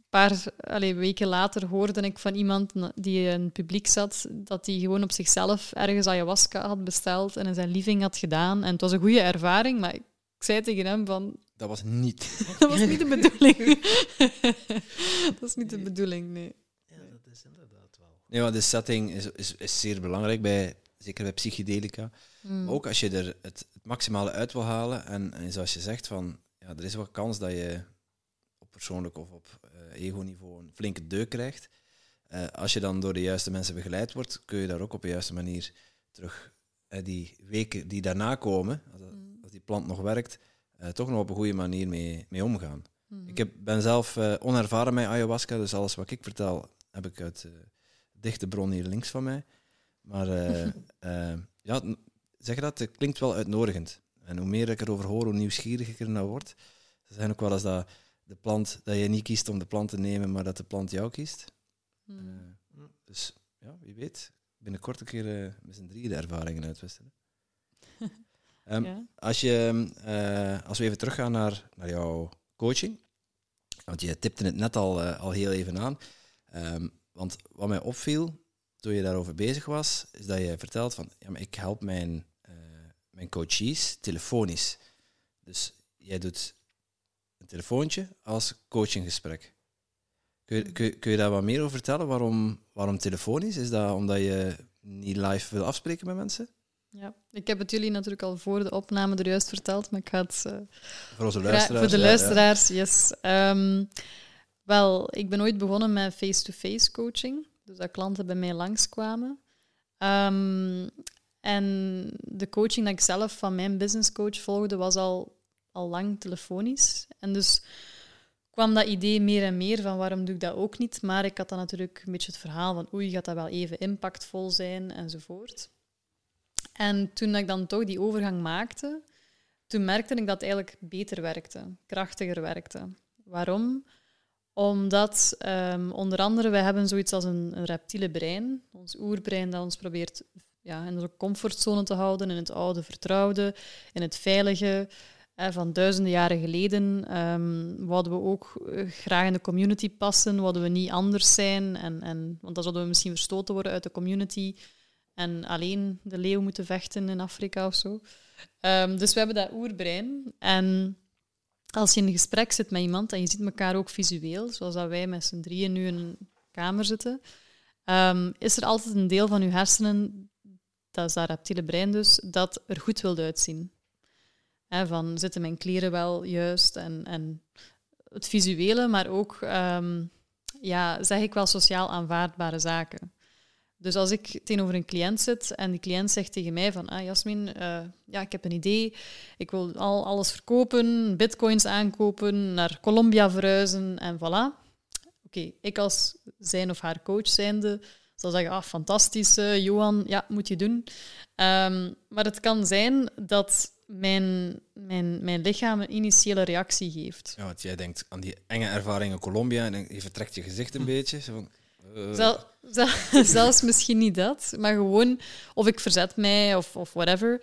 [SPEAKER 1] paar allez, weken later hoorde ik van iemand die in het publiek zat, dat hij gewoon op zichzelf ergens ayahuasca had besteld en in zijn living had gedaan. En het was een goede ervaring, maar ik zei tegen hem van...
[SPEAKER 2] Dat was niet.
[SPEAKER 1] dat was niet de bedoeling. dat is niet de bedoeling, nee.
[SPEAKER 3] Ja, dat is inderdaad wel.
[SPEAKER 2] Ja, de setting is, is, is zeer belangrijk, bij, zeker bij psychedelica. Mm. ook als je er het, het, maximale uit wil halen, en, en zoals je zegt, van, ja, er is wel kans dat je op persoonlijk of op uh, ego-niveau een flinke deuk krijgt. Uh, als je dan door de juiste mensen begeleid wordt, kun je daar ook op de juiste manier terug uh, die weken die daarna komen, als, mm. als die plant nog werkt, toch nog op een goede manier mee, mee omgaan. Mm. Ik heb, ben zelf onervaren met ayahuasca, dus alles wat ik vertel heb ik uit dichte bron hier links van mij. Maar ja, zeg dat, het klinkt wel uitnodigend. En hoe meer ik erover hoor, hoe nieuwsgierig ik er naar word. Ze zijn ook wel eens dat de plant, dat je niet kiest om de plant te nemen, maar dat de plant jou kiest.
[SPEAKER 1] Hmm.
[SPEAKER 2] Eh, dus ja, wie weet, binnenkort een keer eh, met z'n drieën de ervaringen uitwisselen. Ehm,
[SPEAKER 1] ja.
[SPEAKER 2] als, je, eh, als we even teruggaan naar, naar jouw coaching, want je tipte het net al, al heel even aan. Ehm, want wat mij opviel toen je daarover bezig was, is dat je vertelt van, ja, maar ik help mijn, mijn coaches telefonisch. Dus jij doet een telefoontje als coachinggesprek. Kun je, kun, kun je daar wat meer over vertellen? Waarom, waarom telefonisch? Is dat omdat je niet live wil afspreken met mensen?
[SPEAKER 1] ja. Ik heb het jullie natuurlijk al voor de opname er juist verteld, maar ik ga het eh,
[SPEAKER 2] Voor onze luisteraars.
[SPEAKER 1] Voor de
[SPEAKER 2] ja, ja.
[SPEAKER 1] luisteraars, yes. Ehm, wel, ik ben ooit begonnen met face-to-face coaching. Dus dat klanten bij mij langskwamen. Ehm en de coaching dat ik zelf van mijn businesscoach volgde, was al, al lang telefonisch. En dus kwam dat idee meer en meer van waarom doe ik dat ook niet. Maar ik had dan natuurlijk een beetje het verhaal van oei, gaat dat wel even impactvol zijn enzovoort. En toen ik dan toch die overgang maakte, toen merkte ik dat het eigenlijk beter werkte, krachtiger werkte. Waarom? Omdat ehm, onder andere wij hebben zoiets als een, een reptiele brein, ons oerbrein dat ons probeert ja, in onze comfortzone te houden, in het oude vertrouwde, in het veilige. Van duizenden jaren geleden ehm wouden we ook eh, graag in de community passen, wouden we niet anders zijn, en, en, want dan zouden we misschien verstoten worden uit de community en alleen de leeuw moeten vechten in Afrika of zo. Ehm, dus we hebben dat oerbrein. En als je in een gesprek zit met iemand en je ziet elkaar ook visueel, zoals dat wij met z'n drieën nu in een kamer zitten, ehm, is er altijd een deel van je hersenen, dat is dat reptiele brein dus, dat er goed wil uitzien. Van, zitten mijn kleren wel juist? En, en het visuele, maar ook, ehm, ja, zeg ik wel sociaal aanvaardbare zaken. Dus als ik tegenover een cliënt zit en die cliënt zegt tegen mij van, ah Jasmin, eh, ja, ik heb een idee, ik wil al alles verkopen, bitcoins aankopen, naar Colombia verhuizen en voilà. Oké, ik als zijn of haar coach zijnde zal zeggen, ah, fantastisch, eh, Johan, ja, moet je doen. Ehm, maar het kan zijn dat mijn, mijn, mijn lichaam een initiële reactie geeft.
[SPEAKER 2] Ja, want jij denkt aan die enge ervaring in Colombia en je vertrekt je gezicht een beetje. Zo van, eh,
[SPEAKER 1] Zel- zel- zelfs misschien niet dat, maar gewoon of ik verzet mij of, of whatever.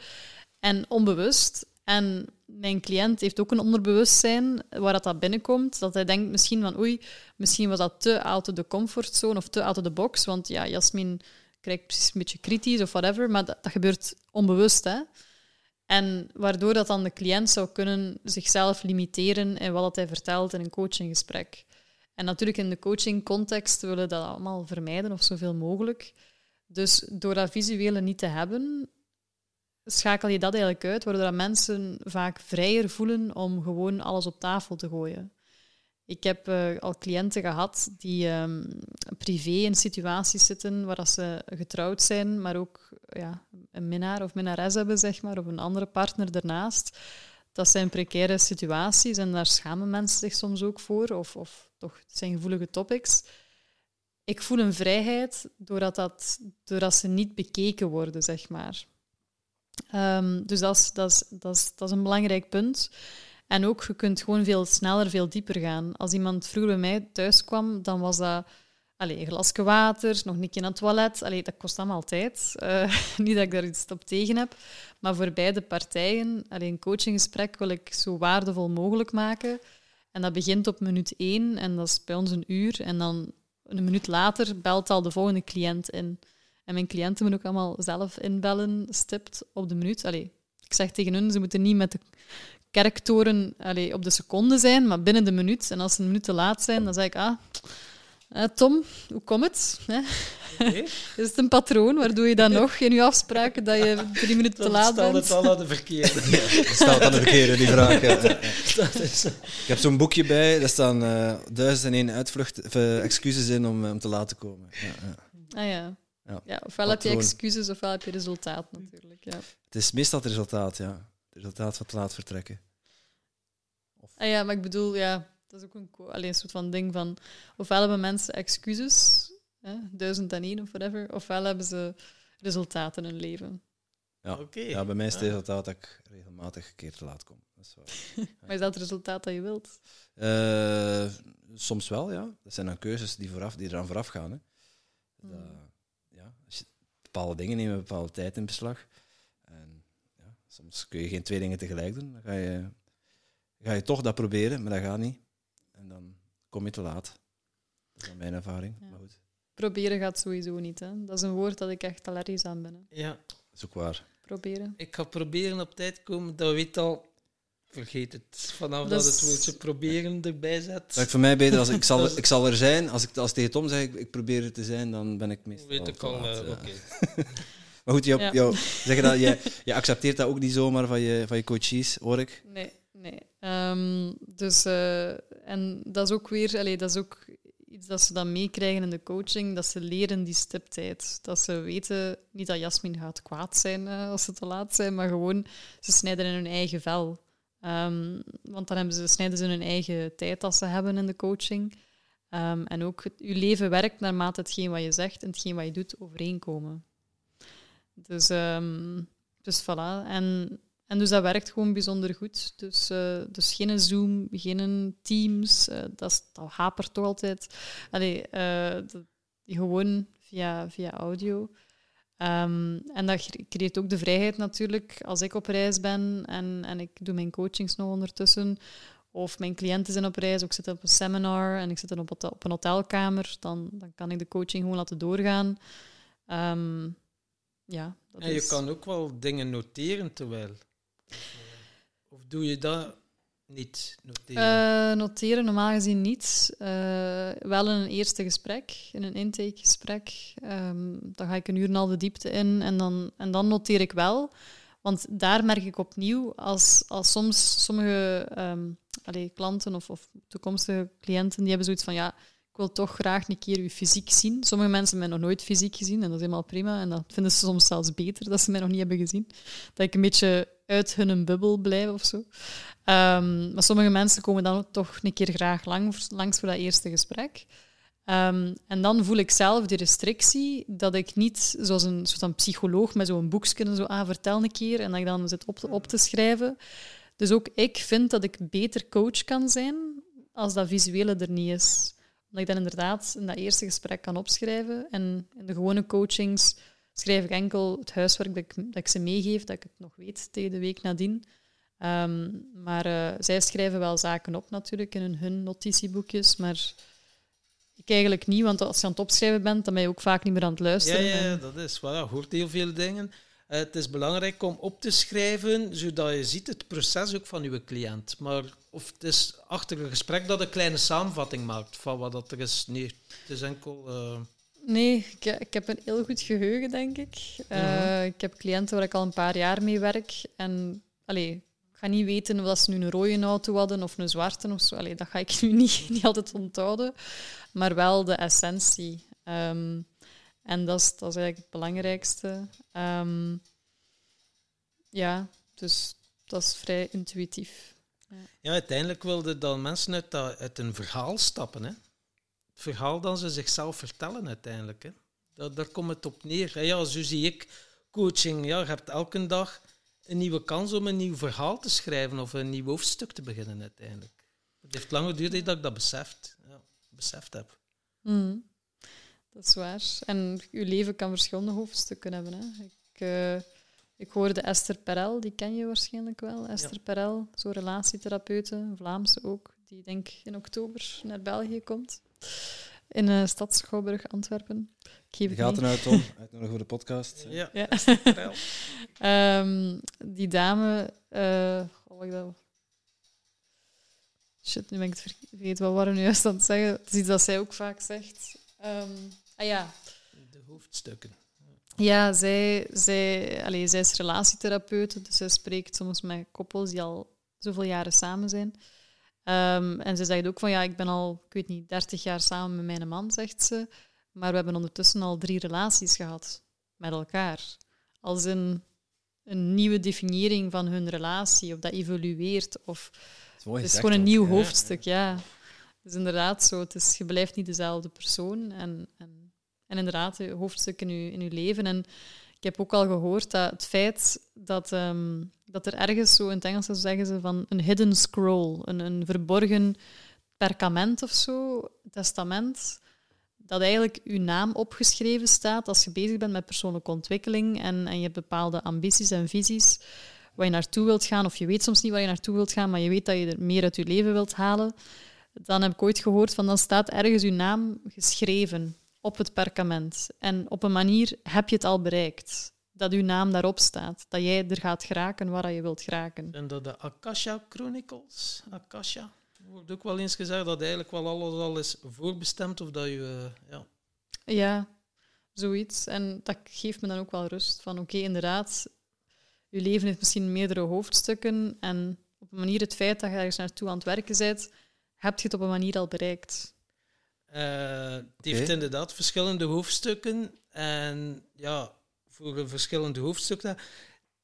[SPEAKER 1] En onbewust. En mijn cliënt heeft ook een onderbewustzijn waar dat, dat binnenkomt. Dat hij denkt misschien van oei, misschien was dat te out of the comfortzone of te out of the box. Want ja, Jasmin krijgt precies een beetje kritisch of whatever, maar dat, dat gebeurt onbewust. Hè? En waardoor dat dan de cliënt zou kunnen zichzelf limiteren in wat hij vertelt in een coachinggesprek. En natuurlijk in de coachingcontext willen we dat allemaal vermijden of zoveel mogelijk. Dus door dat visuele niet te hebben, schakel je dat eigenlijk uit, waardoor mensen vaak vrijer voelen om gewoon alles op tafel te gooien. Ik heb eh, al cliënten gehad die ehm, privé in situaties zitten waar dat ze getrouwd zijn, maar ook ja, een minnaar of minnares hebben, zeg maar, of een andere partner ernaast. Dat zijn precaire situaties en daar schamen mensen zich soms ook voor, of, of toch, het zijn gevoelige topics. Ik voel een vrijheid doordat, dat, doordat ze niet bekeken worden, zeg maar. Ehm, dus dat is, dat, is, dat, is, dat is een belangrijk punt. En ook, je kunt gewoon veel sneller, veel dieper gaan. Als iemand vroeger bij mij thuis kwam, dan was dat allez, een glasje water, nog een keer naar het toilet. Allee, dat kost allemaal tijd. Eh, niet dat ik daar iets op tegen heb. Maar voor beide partijen, allee, een coachinggesprek wil ik zo waardevol mogelijk maken. En dat begint op minuut één en dat is bij ons een uur. En dan een minuut later belt al de volgende cliënt in. En mijn cliënten moeten ook allemaal zelf inbellen, stipt op de minuut. Allee, ik zeg tegen hun, ze moeten niet met de kerktoren allee, op de seconde zijn, maar binnen de minuut. En als ze een minuut te laat zijn, dan zeg ik, ah, eh, Tom, hoe komt het? Is het een patroon? Waar doe je dat nog in je afspraken, dat je drie minuten te
[SPEAKER 3] Dat
[SPEAKER 1] laat
[SPEAKER 3] staat
[SPEAKER 1] bent?
[SPEAKER 3] het al aan de verkeerde.
[SPEAKER 2] Stelt aan de verkeerde die vraag. ja. Ik heb zo'n boekje bij, daar staan eh duizend en één uitvlucht, eh, excuses in om, om te laten komen. Ja, ja.
[SPEAKER 1] Ah ja.
[SPEAKER 2] Ja.
[SPEAKER 1] ja. Ofwel heb je excuses, ofwel heb je resultaat natuurlijk. Ja.
[SPEAKER 2] Het is meestal het resultaat, ja. Het resultaat van te laat vertrekken.
[SPEAKER 1] Ah ja, maar ik bedoel, ja, dat is ook een, ko- allee, een soort van ding van... Ofwel hebben mensen excuses, hè, duizend en één of whatever, ofwel hebben ze resultaten in hun leven.
[SPEAKER 2] Ja.
[SPEAKER 3] Oké.
[SPEAKER 2] Ja, bij mij is het
[SPEAKER 3] Ja.
[SPEAKER 2] resultaat dat ik regelmatig een keer te laat kom. Dat is waar.
[SPEAKER 1] Maar is dat het resultaat dat je wilt?
[SPEAKER 2] Eh, soms wel, ja. Dat zijn dan keuzes die, vooraf, die eraan vooraf gaan. Hè. Dat,
[SPEAKER 1] Mm.
[SPEAKER 2] Bepaalde dingen nemen bepaalde tijd in beslag. En, ja, soms kun je geen twee dingen tegelijk doen. Dan ga je, ga je toch dat proberen, maar dat gaat niet. En dan kom je te laat. Dat is dan mijn ervaring.
[SPEAKER 1] Ja.
[SPEAKER 2] Maar goed,
[SPEAKER 1] Proberen gaat sowieso niet. Hè. Dat is een woord dat ik echt allergisch aan ben. Hè.
[SPEAKER 3] Ja,
[SPEAKER 2] dat is ook waar.
[SPEAKER 1] Proberen.
[SPEAKER 3] ik ga proberen op tijd komen. Dat weet al. Vergeet het. Vanaf
[SPEAKER 1] Dat
[SPEAKER 3] dat, het woordje proberen erbij zet.
[SPEAKER 2] Dat is voor mij beter als ik zal, ik zal er zijn. Als ik als tegen Tom zeg, ik, ik probeer er te zijn, dan ben ik meestal
[SPEAKER 3] weet ik
[SPEAKER 2] te
[SPEAKER 3] al. eh,
[SPEAKER 2] ja.
[SPEAKER 3] Oké.
[SPEAKER 2] Maar goed, jou,
[SPEAKER 1] Ja.
[SPEAKER 2] jou, zeg je, dat, je, je accepteert dat ook niet zomaar van je, van je coaches, hoor ik.
[SPEAKER 1] Nee, nee. Ehm, dus, eh, en dat is ook weer, allee, dat is ook iets dat ze dan meekrijgen in de coaching, dat ze leren die stiptijd. Dat ze weten, niet dat Jasmin gaat kwaad zijn eh, als ze te laat zijn, maar gewoon, ze snijden in hun eigen vel. Ehm, want dan hebben ze, snijden ze hun eigen tijd dat ze hebben in de coaching. Ehm, en ook, je leven werkt naarmate hetgeen wat je zegt en hetgeen wat je doet overeenkomen. Dus, ehm, dus voilà. En, en dus dat werkt gewoon bijzonder goed. Dus, eh, dus geen Zoom, geen Teams. eh, dat, hapert toch altijd. Allee, eh, gewoon via, via audio. Ehm, en dat cre- creëert ook de vrijheid natuurlijk als ik op reis ben en, en ik doe mijn coachings nog ondertussen. Of mijn cliënten zijn op reis, of ik zit op een seminar en ik zit op, op een hotelkamer, dan, dan kan ik de coaching gewoon laten doorgaan. Ehm, ja, dat
[SPEAKER 3] En je
[SPEAKER 1] is-
[SPEAKER 3] kan ook wel dingen noteren terwijl. Of doe je dat niet? Noteren?
[SPEAKER 1] Eh, noteren normaal gezien niet. Eh, wel in een eerste gesprek, in een intakegesprek. Ehm dan ga ik een uur en de diepte in en dan, en dan noteer ik wel. Want daar merk ik opnieuw, als, als soms sommige ehm, klanten of, of toekomstige cliënten, die hebben zoiets van, ja, ik wil toch graag een keer u fysiek zien. Sommige mensen hebben mij nog nooit fysiek gezien en dat is helemaal prima. En dat vinden ze soms zelfs beter dat ze mij nog niet hebben gezien. Dat ik een beetje uit hun bubbel blijf of zo. Ehm, maar sommige mensen komen dan toch een keer graag lang, langs voor dat eerste gesprek. Ehm, en dan voel ik zelf die restrictie dat ik niet zoals een soort van psycholoog met zo'n boekje zo aan vertel een keer en dat ik dan zit op te, op te schrijven. Dus ook ik vind dat ik beter coach kan zijn als dat visuele er niet is. Omdat ik dan inderdaad in dat eerste gesprek kan opschrijven. En in de gewone coachings schrijf ik enkel het huiswerk dat ik, dat ik ze meegeef, dat ik het nog weet tegen de week nadien. Ehm, maar eh, zij schrijven wel zaken op natuurlijk in hun, notitieboekjes, maar ik eigenlijk niet, want als je aan het opschrijven bent, dan ben je ook vaak niet meer aan het
[SPEAKER 3] ja,
[SPEAKER 1] luisteren.
[SPEAKER 3] ja,
[SPEAKER 1] en-
[SPEAKER 3] dat is. Je hoort heel veel dingen. Eh, het is belangrijk om op te schrijven, zodat je ziet het proces ook van je cliënt. Maar of het is achter een gesprek dat een kleine samenvatting maakt van wat dat er is. Nee, het is enkel... eh,
[SPEAKER 1] Nee, ik, ik heb een heel goed geheugen, denk ik. Eh. Ik heb cliënten waar ik al een paar jaar mee werk. En allee, ik ga niet weten of dat ze nu een rode auto hadden of een zwarte of zo. Allee, dat ga ik nu niet, niet altijd onthouden. Maar wel de essentie. Ehm, en dat is, dat is eigenlijk het belangrijkste. Ehm, ja, dus dat is vrij intuïtief.
[SPEAKER 3] Ja, uiteindelijk wilden dan mensen uit, dat, uit een verhaal stappen. Hè? Verhaal dat ze zichzelf vertellen uiteindelijk. Hè? Daar, daar komt het op neer. Ja, zo zie ik coaching. Ja, je hebt elke dag een nieuwe kans om een nieuw verhaal te schrijven of een nieuw hoofdstuk te beginnen uiteindelijk. Het heeft lang geduurd dat ik dat beseft, ja, beseft heb.
[SPEAKER 1] Mhm. Dat is waar. En uw leven kan verschillende hoofdstukken hebben. Hè. Ik, eh, ik hoorde Esther Perel, die ken je waarschijnlijk wel. Esther Perel, zo'n relatietherapeute, Vlaamse ook, die denk in oktober naar België komt. In uh, Stad Schouwburg, Antwerpen. Ik geef
[SPEAKER 2] Je
[SPEAKER 1] het
[SPEAKER 2] gaat eruit, Tom. Uitnodigen voor de podcast.
[SPEAKER 3] Ja,
[SPEAKER 1] Ja. Ehm, die dame, eh oh, wat ik dat... Shit, nu ben ik het verge- vergeten. Wat waren we nu juist aan het zeggen? Het is iets dat zij ook vaak zegt. Ehm, ah ja,
[SPEAKER 3] de hoofdstukken.
[SPEAKER 1] Ja, zij, zij, allee, zij is relatietherapeute, dus zij spreekt soms met koppels die al zoveel jaren samen zijn. Ehm, en ze zegt ook van, ja, ik ben al, ik weet niet, 30 jaar samen met mijn man, zegt ze. Maar we hebben ondertussen al drie relaties gehad met elkaar. Als een, een nieuwe definiëring van hun relatie, of dat evolueert, of
[SPEAKER 2] Het is,
[SPEAKER 1] het is gewoon een nieuw hoofdstuk, ja. Is inderdaad zo. Het is, je blijft niet dezelfde persoon. En, en, en inderdaad, je hoofdstuk in je, in je leven. En ik heb ook al gehoord dat het feit dat, ehm, dat er ergens zo in het Engels zeggen ze van een hidden scroll, een, een verborgen perkament of zo, testament, dat eigenlijk uw naam opgeschreven staat als je bezig bent met persoonlijke ontwikkeling en, en je hebt bepaalde ambities en visies waar je naartoe wilt gaan, of je weet soms niet waar je naartoe wilt gaan, maar je weet dat je er meer uit je leven wilt halen, dan heb ik ooit gehoord van dan staat ergens uw naam geschreven op het perkament. En op een manier heb je het al bereikt. Dat uw naam daarop staat. Dat jij er gaat geraken waar je wilt geraken.
[SPEAKER 3] En dat de Akasha Chronicles, Akasha, wordt ook wel eens gezegd dat eigenlijk wel alles al is voorbestemd of dat je, uh, ja.
[SPEAKER 1] Ja, zoiets. En dat geeft me dan ook wel rust van, oké, inderdaad, je leven heeft misschien meerdere hoofdstukken en op een manier het feit dat je ergens naartoe aan het werken bent, heb je het op een manier al bereikt.
[SPEAKER 3] Uh, het heeft inderdaad verschillende hoofdstukken. En ja, voor een verschillende hoofdstukken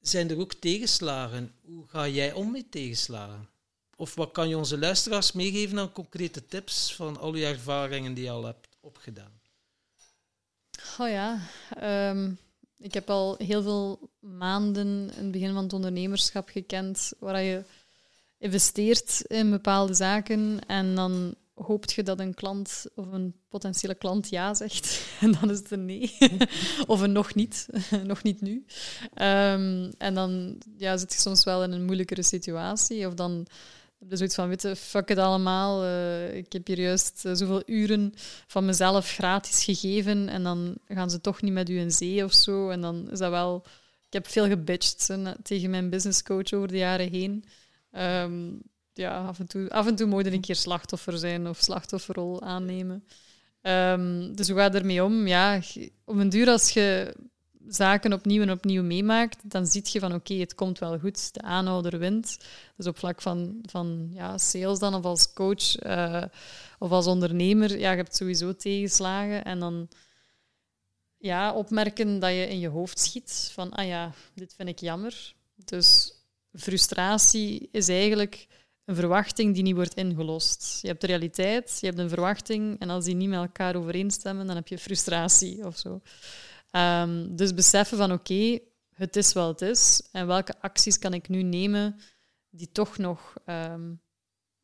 [SPEAKER 3] zijn er ook tegenslagen. Hoe ga jij om met tegenslagen? Of wat kan je onze luisteraars meegeven aan concrete tips van al je ervaringen die je al hebt opgedaan?
[SPEAKER 1] Oh ja, ehm, ik heb al heel veel maanden in het begin van het ondernemerschap gekend waar je investeert in bepaalde zaken en dan hoopt je dat een klant of een potentiële klant ja zegt en dan is het een nee. of een nog niet, nog niet nu. Ehm, en dan ja, zit je soms wel in een moeilijkere situatie of dan heb je zoiets van, witte fuck het allemaal. Uh, ik heb hier juist uh, zoveel uren van mezelf gratis gegeven en dan gaan ze toch niet met u in zee of zo. En dan is dat wel... Ik heb veel gebitcht tegen mijn businesscoach over de jaren heen. Ehm, ja, af en, toe, af en toe moet je een keer slachtoffer zijn of slachtofferrol aannemen. Um, dus hoe ga je ermee om? Ja, op een duur als je zaken opnieuw en opnieuw meemaakt, dan zie je van oké, het komt wel goed, de aanhouder wint. Dus op vlak van, van ja, sales dan, of als coach uh, of als ondernemer, ja, je hebt sowieso tegenslagen. En dan ja, opmerken dat je in je hoofd schiet van ah ja, dit vind ik jammer. Dus frustratie is eigenlijk een verwachting die niet wordt ingelost. Je hebt de realiteit, je hebt een verwachting, en als die niet met elkaar overeenstemmen, dan heb je frustratie of zo. Um, dus beseffen van oké, het is wat het is, en welke acties kan ik nu nemen die toch nog um,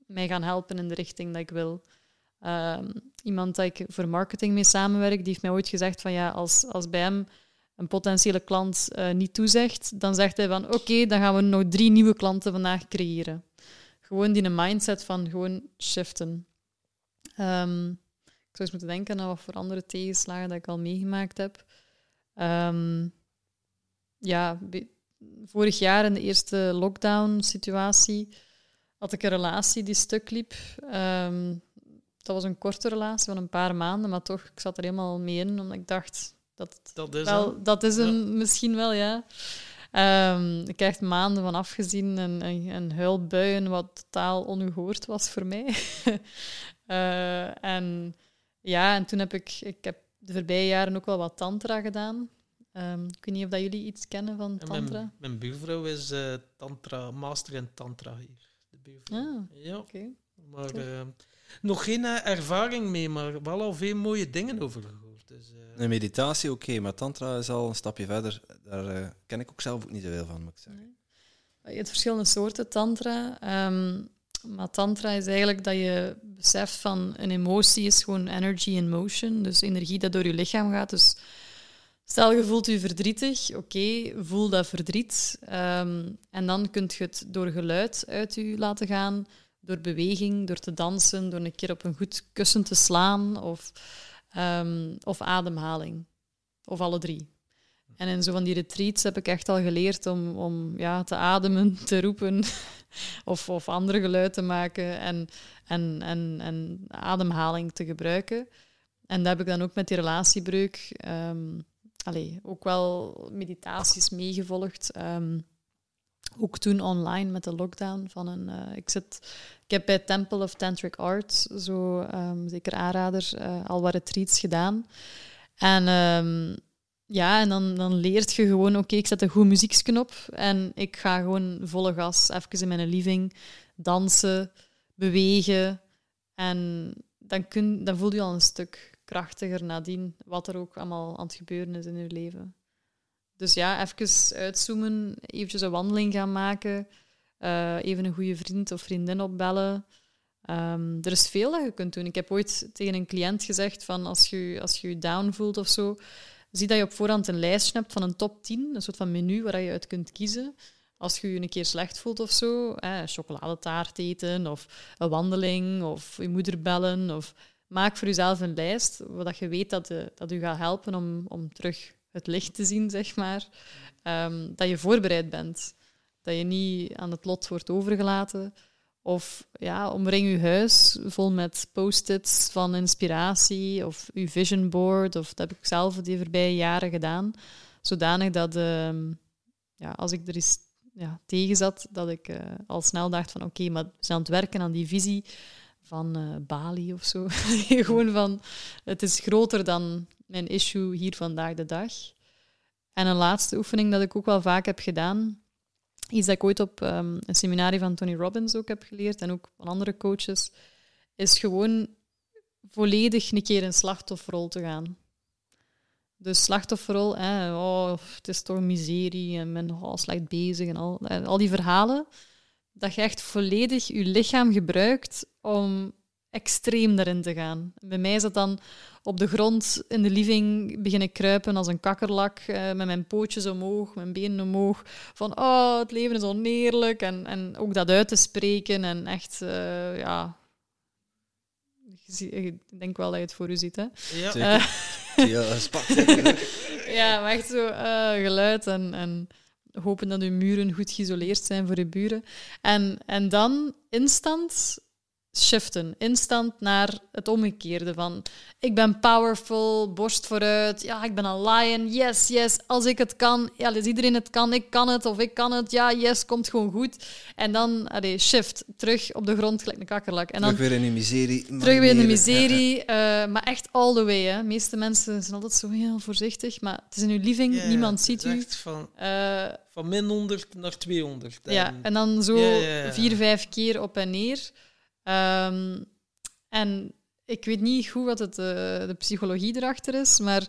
[SPEAKER 1] mij gaan helpen in de richting dat ik wil. Um, iemand dat ik voor marketing mee samenwerk, die heeft mij ooit gezegd van ja, als, als bij hem een potentiële klant uh, niet toezegt, dan zegt hij van oké, dan gaan we nog drie nieuwe klanten vandaag creëren. Gewoon die een mindset van gewoon shiften. Um, ik zou eens moeten denken aan wat voor andere tegenslagen dat ik al meegemaakt heb. Um, ja, vorig jaar in de eerste lockdown-situatie had ik een relatie die stuk liep. Um, dat was een korte relatie van een paar maanden, maar toch, ik zat er helemaal mee in, omdat ik dacht, dat,
[SPEAKER 3] dat is
[SPEAKER 1] wel, dat is een, misschien wel, ja. Um, ik heb echt maanden van afgezien en, en, en huilbuien, wat totaal ongehoord was voor mij. uh, en ja, en toen heb ik, ik heb de voorbije jaren ook wel wat tantra gedaan. Um, ik weet niet of dat jullie iets kennen van tantra.
[SPEAKER 3] Mijn, mijn, buurvrouw is uh, tantra, master in tantra hier. De buurvrouw.
[SPEAKER 1] Ah, ja. Okay.
[SPEAKER 3] Maar uh, nog geen uh, ervaring mee, maar wel al veel mooie dingen over gehoord. Dus,
[SPEAKER 2] een meditatie, oké, okay, maar tantra is al een stapje verder. Daar ken ik ook zelf ook niet zoveel van, moet ik zeggen.
[SPEAKER 1] Nee. Je hebt verschillende soorten tantra. Um, maar tantra is eigenlijk dat je beseft van een emotie is gewoon energy in motion. Dus energie dat door je lichaam gaat. Dus stel je voelt je verdrietig, oké, voel dat verdriet. Um, en dan kun je het door geluid uit je laten gaan, door beweging, door te dansen, door een keer op een goed kussen te slaan of, um, of ademhaling. Of alle drie. En in zo van die retreats heb ik echt al geleerd om, om ja, te ademen, te roepen of, of andere geluiden te maken en, en, en, en ademhaling te gebruiken. En dat heb ik dan ook met die relatiebreuk um, allee, ook wel meditaties meegevolgd. Um, ook toen online met de lockdown van een. Uh, ik, zit, ik heb bij Temple of Tantric Arts, zo um, zeker aanrader, uh, al wat retreats gedaan. En um, ja, en dan, dan leert je gewoon, oké, ik zet een goed muzieksknop en ik ga gewoon volle gas even in mijn living dansen, bewegen. En dan, kun, dan voel je al een stuk krachtiger nadien wat er ook allemaal aan het gebeuren is in je leven. Dus ja, even uitzoomen, eventjes een wandeling gaan maken, eh, even een goede vriend of vriendin opbellen. Ehm, er is veel dat je kunt doen. Ik heb ooit tegen een cliënt gezegd van als je als je, je down voelt of zo, zie dat je op voorhand een lijstje hebt van een top 10, een soort van menu waar je uit kunt kiezen. Als je je een keer slecht voelt of zo, eh, chocoladetaart eten of een wandeling of je moeder bellen. Of maak voor jezelf een lijst wat je weet dat, de, dat u gaat helpen om, om terug het licht te zien, zeg maar. Ehm, dat je voorbereid bent. Dat je niet aan het lot wordt overgelaten. Of ja, omring je huis vol met post-its van inspiratie of je vision board. Of dat heb ik zelf de voorbije jaren gedaan. Zodanig dat um, ja, als ik er eens ja, tegen zat, dat ik uh, al snel dacht van oké, maar we zijn aan het werken aan die visie van uh, Bali of zo. Gewoon van, het is groter dan mijn issue hier vandaag de dag. En een laatste oefening dat ik ook wel vaak heb gedaan, iets dat ik ooit op um, een seminarie van Tony Robbins ook heb geleerd en ook van andere coaches, is gewoon volledig een keer in slachtofferrol te gaan. Dus slachtofferrol, oh, het is toch miserie en men oh, slecht bezig en al, al die verhalen, dat je echt volledig je lichaam gebruikt om extreem daarin te gaan. Bij mij is dat dan op de grond in de living beginnen kruipen als een kakkerlak, eh, met mijn pootjes omhoog, mijn benen omhoog, van oh, het leven is oneerlijk, en, en ook dat uit te spreken en echt, uh, ja... Ik denk wel dat je het voor u ziet, hè?
[SPEAKER 2] Ja. Uh, ja,
[SPEAKER 1] ja, maar echt zo geluid en... en hopen dat uw muren goed geïsoleerd zijn voor uw buren. En, en dan instant shiften, instant naar het omgekeerde van ik ben powerful, borst vooruit, ja, ik ben een lion, yes, yes, als ik het kan, ja, als iedereen het kan, ik kan het of ik kan het, ja, yes, komt gewoon goed. En dan, allee, shift, terug op de grond, gelijk een kakkerlak. En
[SPEAKER 2] dan, terug weer in de miserie.
[SPEAKER 1] Terug weer in de miserie, uh, maar echt all the way. Hè. De meeste mensen zijn altijd zo heel voorzichtig, maar het is in uw living, niemand ziet u.
[SPEAKER 3] Van, uh, van min 100 naar 200.
[SPEAKER 1] En, ja, en dan zo vier, vijf keer op en neer. Um, en ik weet niet goed wat het, uh, de psychologie erachter is, maar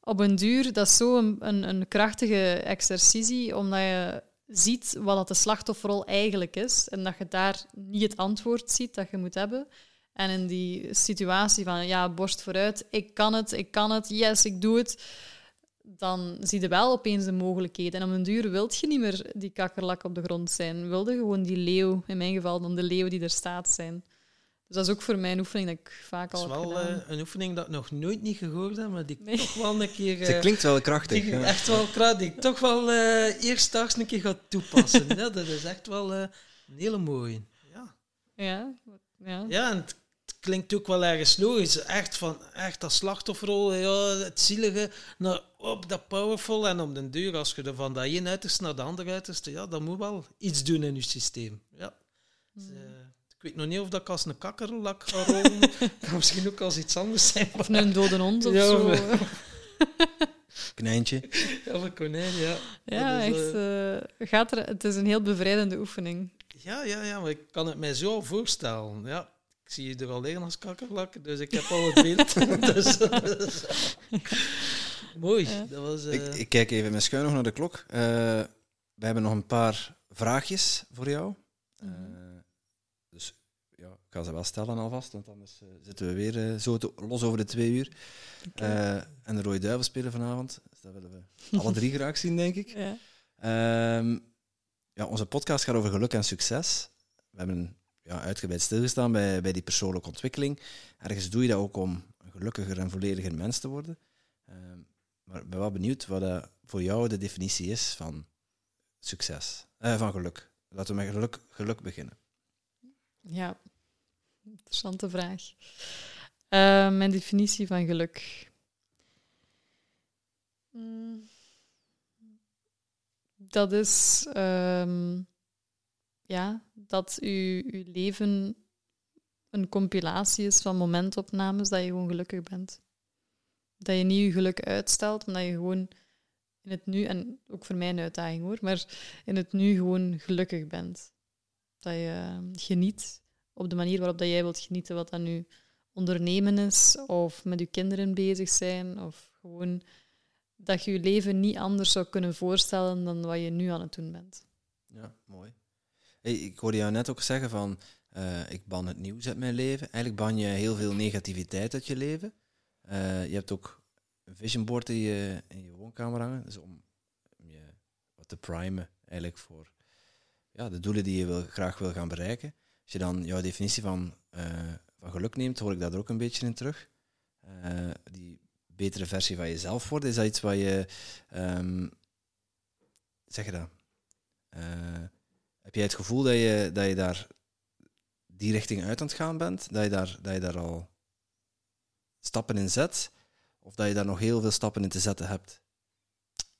[SPEAKER 1] op een duur, dat is zo een, een, een, krachtige exercitie, omdat je ziet wat de slachtofferrol eigenlijk is en dat je daar niet het antwoord ziet dat je moet hebben. En in die situatie van, ja, borst vooruit, ik kan het, ik kan het, yes, ik doe het, dan zie je wel opeens de mogelijkheden. En op een duur wilt je niet meer die kakkerlak op de grond zijn. Wilde gewoon die leeuw, in mijn geval dan de leeuw die er staat zijn. Dus dat is ook voor mij een oefening dat ik vaak al
[SPEAKER 3] Het is wel uh, een oefening dat ik nog nooit niet gehoord heb, maar die ik toch wel een keer... Uh,
[SPEAKER 2] Ze klinkt wel krachtig.
[SPEAKER 3] Die, Echt wel krachtig. Die ik toch wel uh, eerst straks een keer ga toepassen. ja, dat is echt wel een hele mooie. Ja.
[SPEAKER 1] Ja, ja.
[SPEAKER 3] ja en het klinkt ook wel ergens logisch. Echt van echt dat slachtofferrol, ja, het zielige, naar op dat powerful. En om den duur, als je er van dat ene uiterste naar de andere uiterste, ja, dat moet wel iets doen in je systeem. Ja. Dus, uh, ik weet nog niet of dat ik als een kakkerlak ga rollen. kan misschien ook als iets anders zijn.
[SPEAKER 1] Of een dode hond of ja, zo.
[SPEAKER 2] Konijntje.
[SPEAKER 3] Ja, of een konijn, ja.
[SPEAKER 1] Ja, is, echt. Uh, gaat er, het is een heel bevrijdende oefening.
[SPEAKER 3] Ja, ja, ja, maar ik kan het mij zo voorstellen. Ja. Ik zie je er al liggen als kakkerlak, dus ik heb al het beeld. dus, mooi. Dat was, uh...
[SPEAKER 2] ik, ik, kijk even met schuin nog naar de klok. Uh, we hebben nog een paar vraagjes voor jou. Uh, dus ja, ik ga ze wel stellen alvast, want anders zitten we weer zo te, los over de twee uur. Okay. en de Rode Duivel spelen vanavond. Dus dat willen we alle drie graag zien, denk ik. Ja. Ehm, ja, onze podcast gaat over geluk en succes. We hebben ja, uitgebreid stilgestaan bij, bij die persoonlijke ontwikkeling. Ergens doe je dat ook om een gelukkiger en vollediger mens te worden. Uh, maar ik ben wel benieuwd wat voor jou de definitie is van succes, uh, van geluk. Laten we met geluk, geluk beginnen.
[SPEAKER 1] Ja, interessante vraag. Uh, mijn definitie van geluk. Mm. Dat is um, ja, dat je, je leven een compilatie is van momentopnames dat je gewoon gelukkig bent. Dat je niet je geluk uitstelt, maar dat je gewoon in het nu, en ook voor mij een uitdaging hoor, maar in het nu gewoon gelukkig bent. Dat je geniet op de manier waarop dat jij wilt genieten, wat dat nu ondernemen is, of met je kinderen bezig zijn, of gewoon dat je je leven niet anders zou kunnen voorstellen dan wat je nu aan het doen bent.
[SPEAKER 2] Ja, mooi. Ik hoorde jou net ook zeggen van, eh, ik ban het nieuws uit mijn leven. Eigenlijk ban je heel veel negativiteit uit je leven. Eh, je hebt ook een vision board in je, in je woonkamer hangen, dus om, om je wat te primen eigenlijk voor ja, de doelen die je wil, graag wil gaan bereiken. Als je dan jouw definitie van, eh, van geluk neemt, hoor ik dat er ook een beetje in terug. die betere versie van jezelf worden, is dat iets wat je, um, zeg je dat? Heb jij het gevoel dat je, dat je daar die richting uit aan het gaan bent? Dat je daar, dat je daar al stappen in zet? Of dat je daar nog heel veel stappen in te zetten hebt?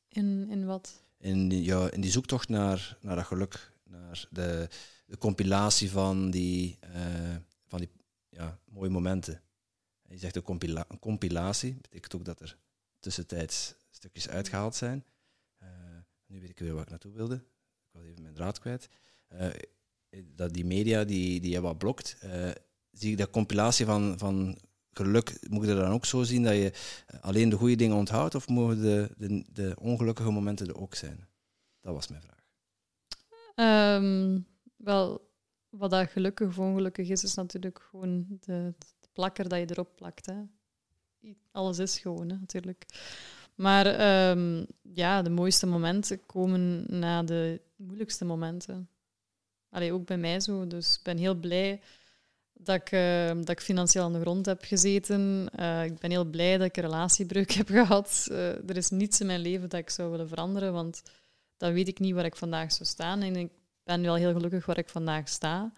[SPEAKER 1] In, in wat?
[SPEAKER 2] In die, ja, in die zoektocht naar, naar dat geluk, naar de, de compilatie van die, uh, van die ja, mooie momenten. Je zegt een, compila een compilatie, betekent ook dat er tussentijds stukjes uitgehaald zijn. Uh, nu weet ik weer waar ik naartoe wilde. Was even mijn draad kwijt. Uh, dat die media die, die je wat blokt, uh, zie ik dat compilatie van, van geluk, moet je dat dan ook zo zien dat je alleen de goede dingen onthoudt, of mogen de, de, de ongelukkige momenten er ook zijn? Dat was mijn vraag.
[SPEAKER 1] Um, wel, wat dat gelukkig of ongelukkig is, is natuurlijk gewoon de, plakker dat je erop plakt. Hè. Alles is gewoon, hè, natuurlijk. Maar um, ja, de mooiste momenten komen na de moeilijkste momenten. Allee, ook bij mij zo. Dus ik ben heel blij dat ik, uh, dat ik financieel aan de grond heb gezeten. Uh, ik ben heel blij dat ik een relatiebreuk heb gehad. Uh, er is niets in mijn leven dat ik zou willen veranderen, want dan weet ik niet waar ik vandaag zou staan. En ik ben wel heel gelukkig waar ik vandaag sta.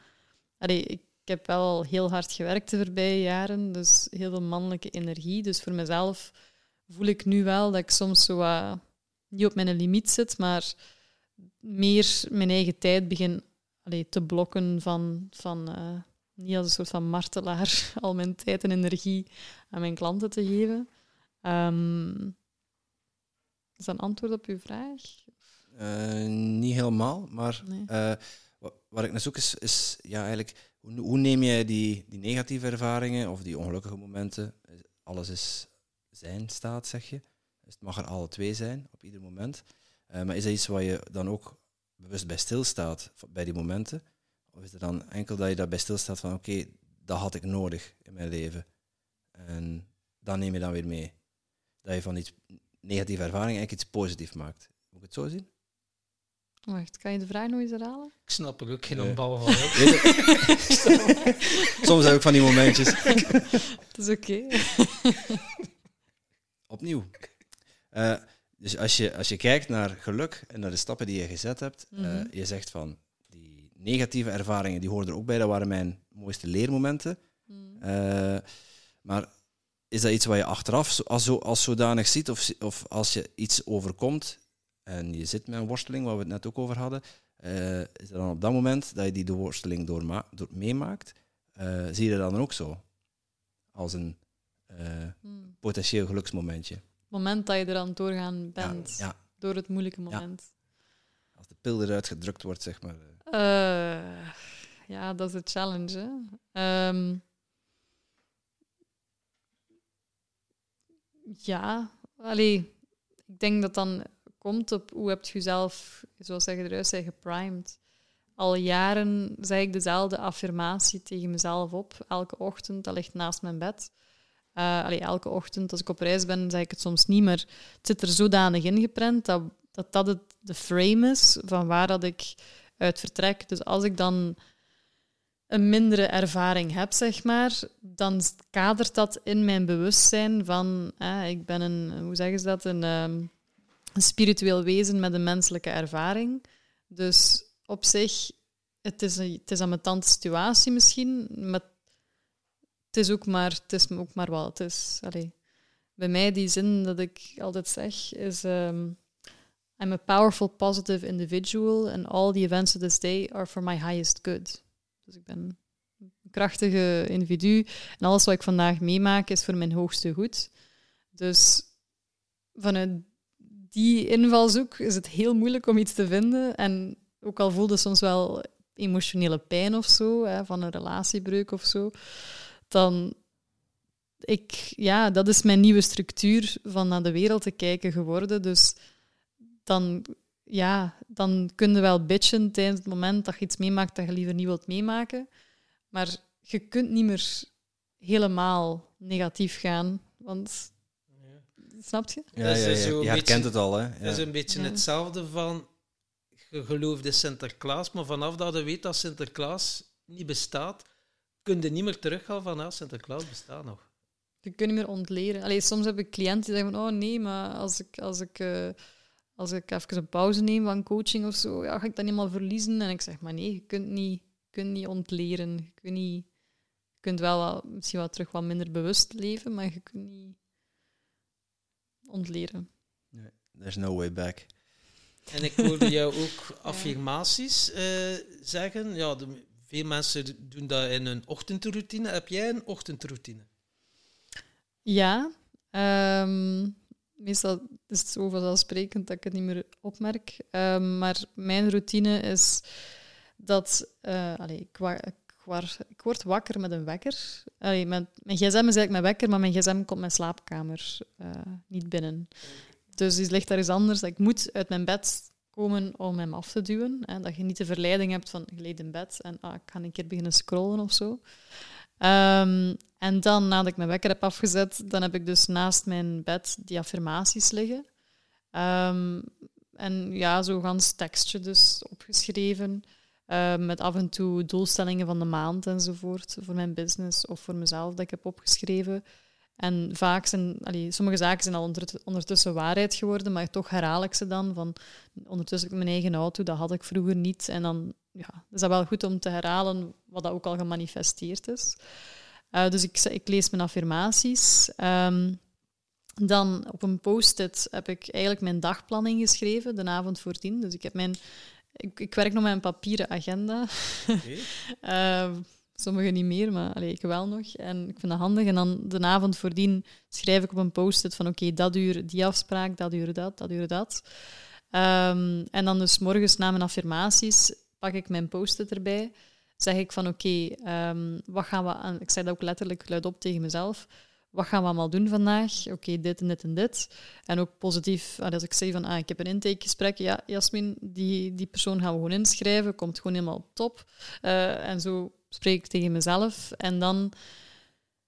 [SPEAKER 1] Allee, ik heb wel heel hard gewerkt de voorbije jaren, dus heel veel mannelijke energie. Dus voor mezelf voel ik nu wel dat ik soms zo niet op mijn limiet zit, maar meer mijn eigen tijd begin allee, te blokken van, van uh, niet als een soort van martelaar al mijn tijd en energie aan mijn klanten te geven. Um, is dat een antwoord op uw vraag?
[SPEAKER 2] Uh, niet helemaal, maar nee. uh, wat ik naar zoek is, is ja, eigenlijk, hoe, hoe, neem je die, die negatieve ervaringen of die ongelukkige momenten, alles is zijn staat, zeg je. Dus het mag er alle twee zijn op ieder moment. Uh, maar is dat iets waar je dan ook bewust bij stilstaat bij die momenten? Of is het dan enkel dat je daarbij stilstaat van oké, okay, dat had ik nodig in mijn leven. En dan neem je dan weer mee. Dat je van iets negatieve ervaring eigenlijk iets positiefs maakt. Moet ik het zo zien?
[SPEAKER 1] Wacht, kan je de vraag nog eens herhalen?
[SPEAKER 3] Ik snap er ook geen nee. bal van.
[SPEAKER 2] Soms heb ik van die momentjes.
[SPEAKER 1] Dat is oké. Okay.
[SPEAKER 2] Opnieuw. Uh, dus als je, als je kijkt naar geluk en naar de stappen die je gezet hebt, mm -hmm. uh, je zegt van die negatieve ervaringen, die hoorden er ook bij, dat waren mijn mooiste leermomenten. Mm. Uh, maar is dat iets wat je achteraf als, als zodanig ziet, of, of als je iets overkomt en je zit met een worsteling, waar we het net ook over hadden, uh, is dat dan op dat moment dat je die de worsteling door, door meemaakt, zie je dat dan ook zo? Als een mm. potentieel geluksmomentje?
[SPEAKER 1] Moment dat je er aan doorgaan bent. Ja, ja. Door het moeilijke moment.
[SPEAKER 2] Als de pil eruit gedrukt wordt, zeg maar.
[SPEAKER 1] Uh, ja, dat is de challenge. Um, ja, allee, ik denk dat dan komt op hoe heb je jezelf, zoals je eruit zei, geprimed. Al jaren zeg ik dezelfde affirmatie tegen mezelf op, elke ochtend. Dat ligt naast mijn bed. Uh, elke ochtend als ik op reis ben, zeg ik het soms niet, maar het zit er zodanig ingeprent dat dat, dat het de frame is van waar dat ik uit vertrek. Dus als ik dan een mindere ervaring heb, zeg maar, dan kadert dat in mijn bewustzijn van, ik ben een, hoe zeggen ze dat, een, um, een spiritueel wezen met een menselijke ervaring. Dus op zich, het is een, het is een tante situatie misschien, met het is ook maar, het is ook maar wat het is. Allee. Bij mij die zin dat ik altijd zeg is... Um, I'm a powerful, positive individual and all the events of this day are for my highest good. Dus ik ben een krachtige individu en alles wat ik vandaag meemaak is voor mijn hoogste goed. Dus vanuit die invalshoek is het heel moeilijk om iets te vinden. En ook al voelde soms wel emotionele pijn of zo, hè, van een relatiebreuk of zo, dan ik, ja, dat is mijn nieuwe structuur van naar de wereld te kijken geworden. Dus dan, ja, dan kun je wel bitchen tijdens het moment dat je iets meemaakt dat je liever niet wilt meemaken. Maar je kunt niet meer helemaal negatief gaan. Want, snap je?
[SPEAKER 2] Ja, ja,
[SPEAKER 3] Dus
[SPEAKER 2] ja,
[SPEAKER 3] is zo een
[SPEAKER 2] je herkent het al, hè.
[SPEAKER 3] Dat
[SPEAKER 2] Ja.
[SPEAKER 3] is een beetje
[SPEAKER 1] Ja.
[SPEAKER 3] hetzelfde van, je gelooft in Sinterklaas, maar vanaf dat je weet dat Sinterklaas niet bestaat, kun je niet meer teruggaan van, ah, Sinterklaas bestaat nog.
[SPEAKER 1] Je kunt niet meer ontleren. Allee, soms heb ik cliënten die zeggen van, oh nee, maar als ik, als ik, eh, als ik even een pauze neem van coaching of zo, ja, ga ik dat niet helemaal verliezen? En ik zeg, maar nee, je kunt niet, je kunt niet ontleren. Je kunt, niet, je kunt wel wat- misschien wat terug wat minder bewust leven, maar je kunt niet ontleren.
[SPEAKER 2] There's no way back.
[SPEAKER 3] En ik hoorde jou ook affirmaties eh, zeggen. Ja, de, veel mensen doen dat in hun ochtendroutine. Heb jij een ochtendroutine?
[SPEAKER 1] Ja, ehm, meestal is het zo vanzelfsprekend dat ik het niet meer opmerk. Ehm, maar mijn routine is dat... eh, allee, ik, ik, ik word wakker met een wekker. Mijn, mijn gsm is eigenlijk mijn wekker, maar mijn gsm komt mijn slaapkamer eh, niet binnen. Dus die ligt daar eens anders. Ik moet uit mijn bed komen om hem af te duwen. Hè, dat je niet de verleiding hebt van je ligt in bed en ah, ik ga een keer beginnen scrollen of zo. Ehm, en dan, nadat ik mijn wekker heb afgezet, dan heb ik dus naast mijn bed die affirmaties liggen. Ehm, en ja, zo gans tekstje dus opgeschreven. eh, met af en toe doelstellingen van de maand enzovoort. Voor mijn business of voor mezelf dat ik heb opgeschreven. En vaak zijn, allee, sommige zaken zijn al onder- ondertussen waarheid geworden, maar toch herhaal ik ze dan. Van, ondertussen heb ik mijn eigen auto, dat had ik vroeger niet. En dan ja, is dat wel goed om te herhalen wat dat ook al gemanifesteerd is. Eh, dus ik, ik lees mijn affirmaties. Ehm, dan op een post-it heb ik eigenlijk mijn dagplanning geschreven, de avond voordien. Dus ik, heb mijn, ik, ik werk nog met een papieren agenda. sommigen niet meer, maar allee, ik wel nog. En ik vind dat handig. En dan de avond voordien schrijf ik op een post-it van oké, dat uur die afspraak, dat uur dat, dat uur dat. Ehm, en dan dus morgens na mijn affirmaties pak ik mijn post-it erbij. Zeg ik van oké, ehm, wat gaan we aan... Ik zeg dat ook letterlijk luidop tegen mezelf. Wat gaan we allemaal doen vandaag? Oké, dit en dit en dit. En ook positief, als ik zeg van ah, ik heb een intakegesprek, ja, Jasmin, die, die persoon gaan we gewoon inschrijven, komt gewoon helemaal op top. Eh, en zo spreek ik tegen mezelf. En dan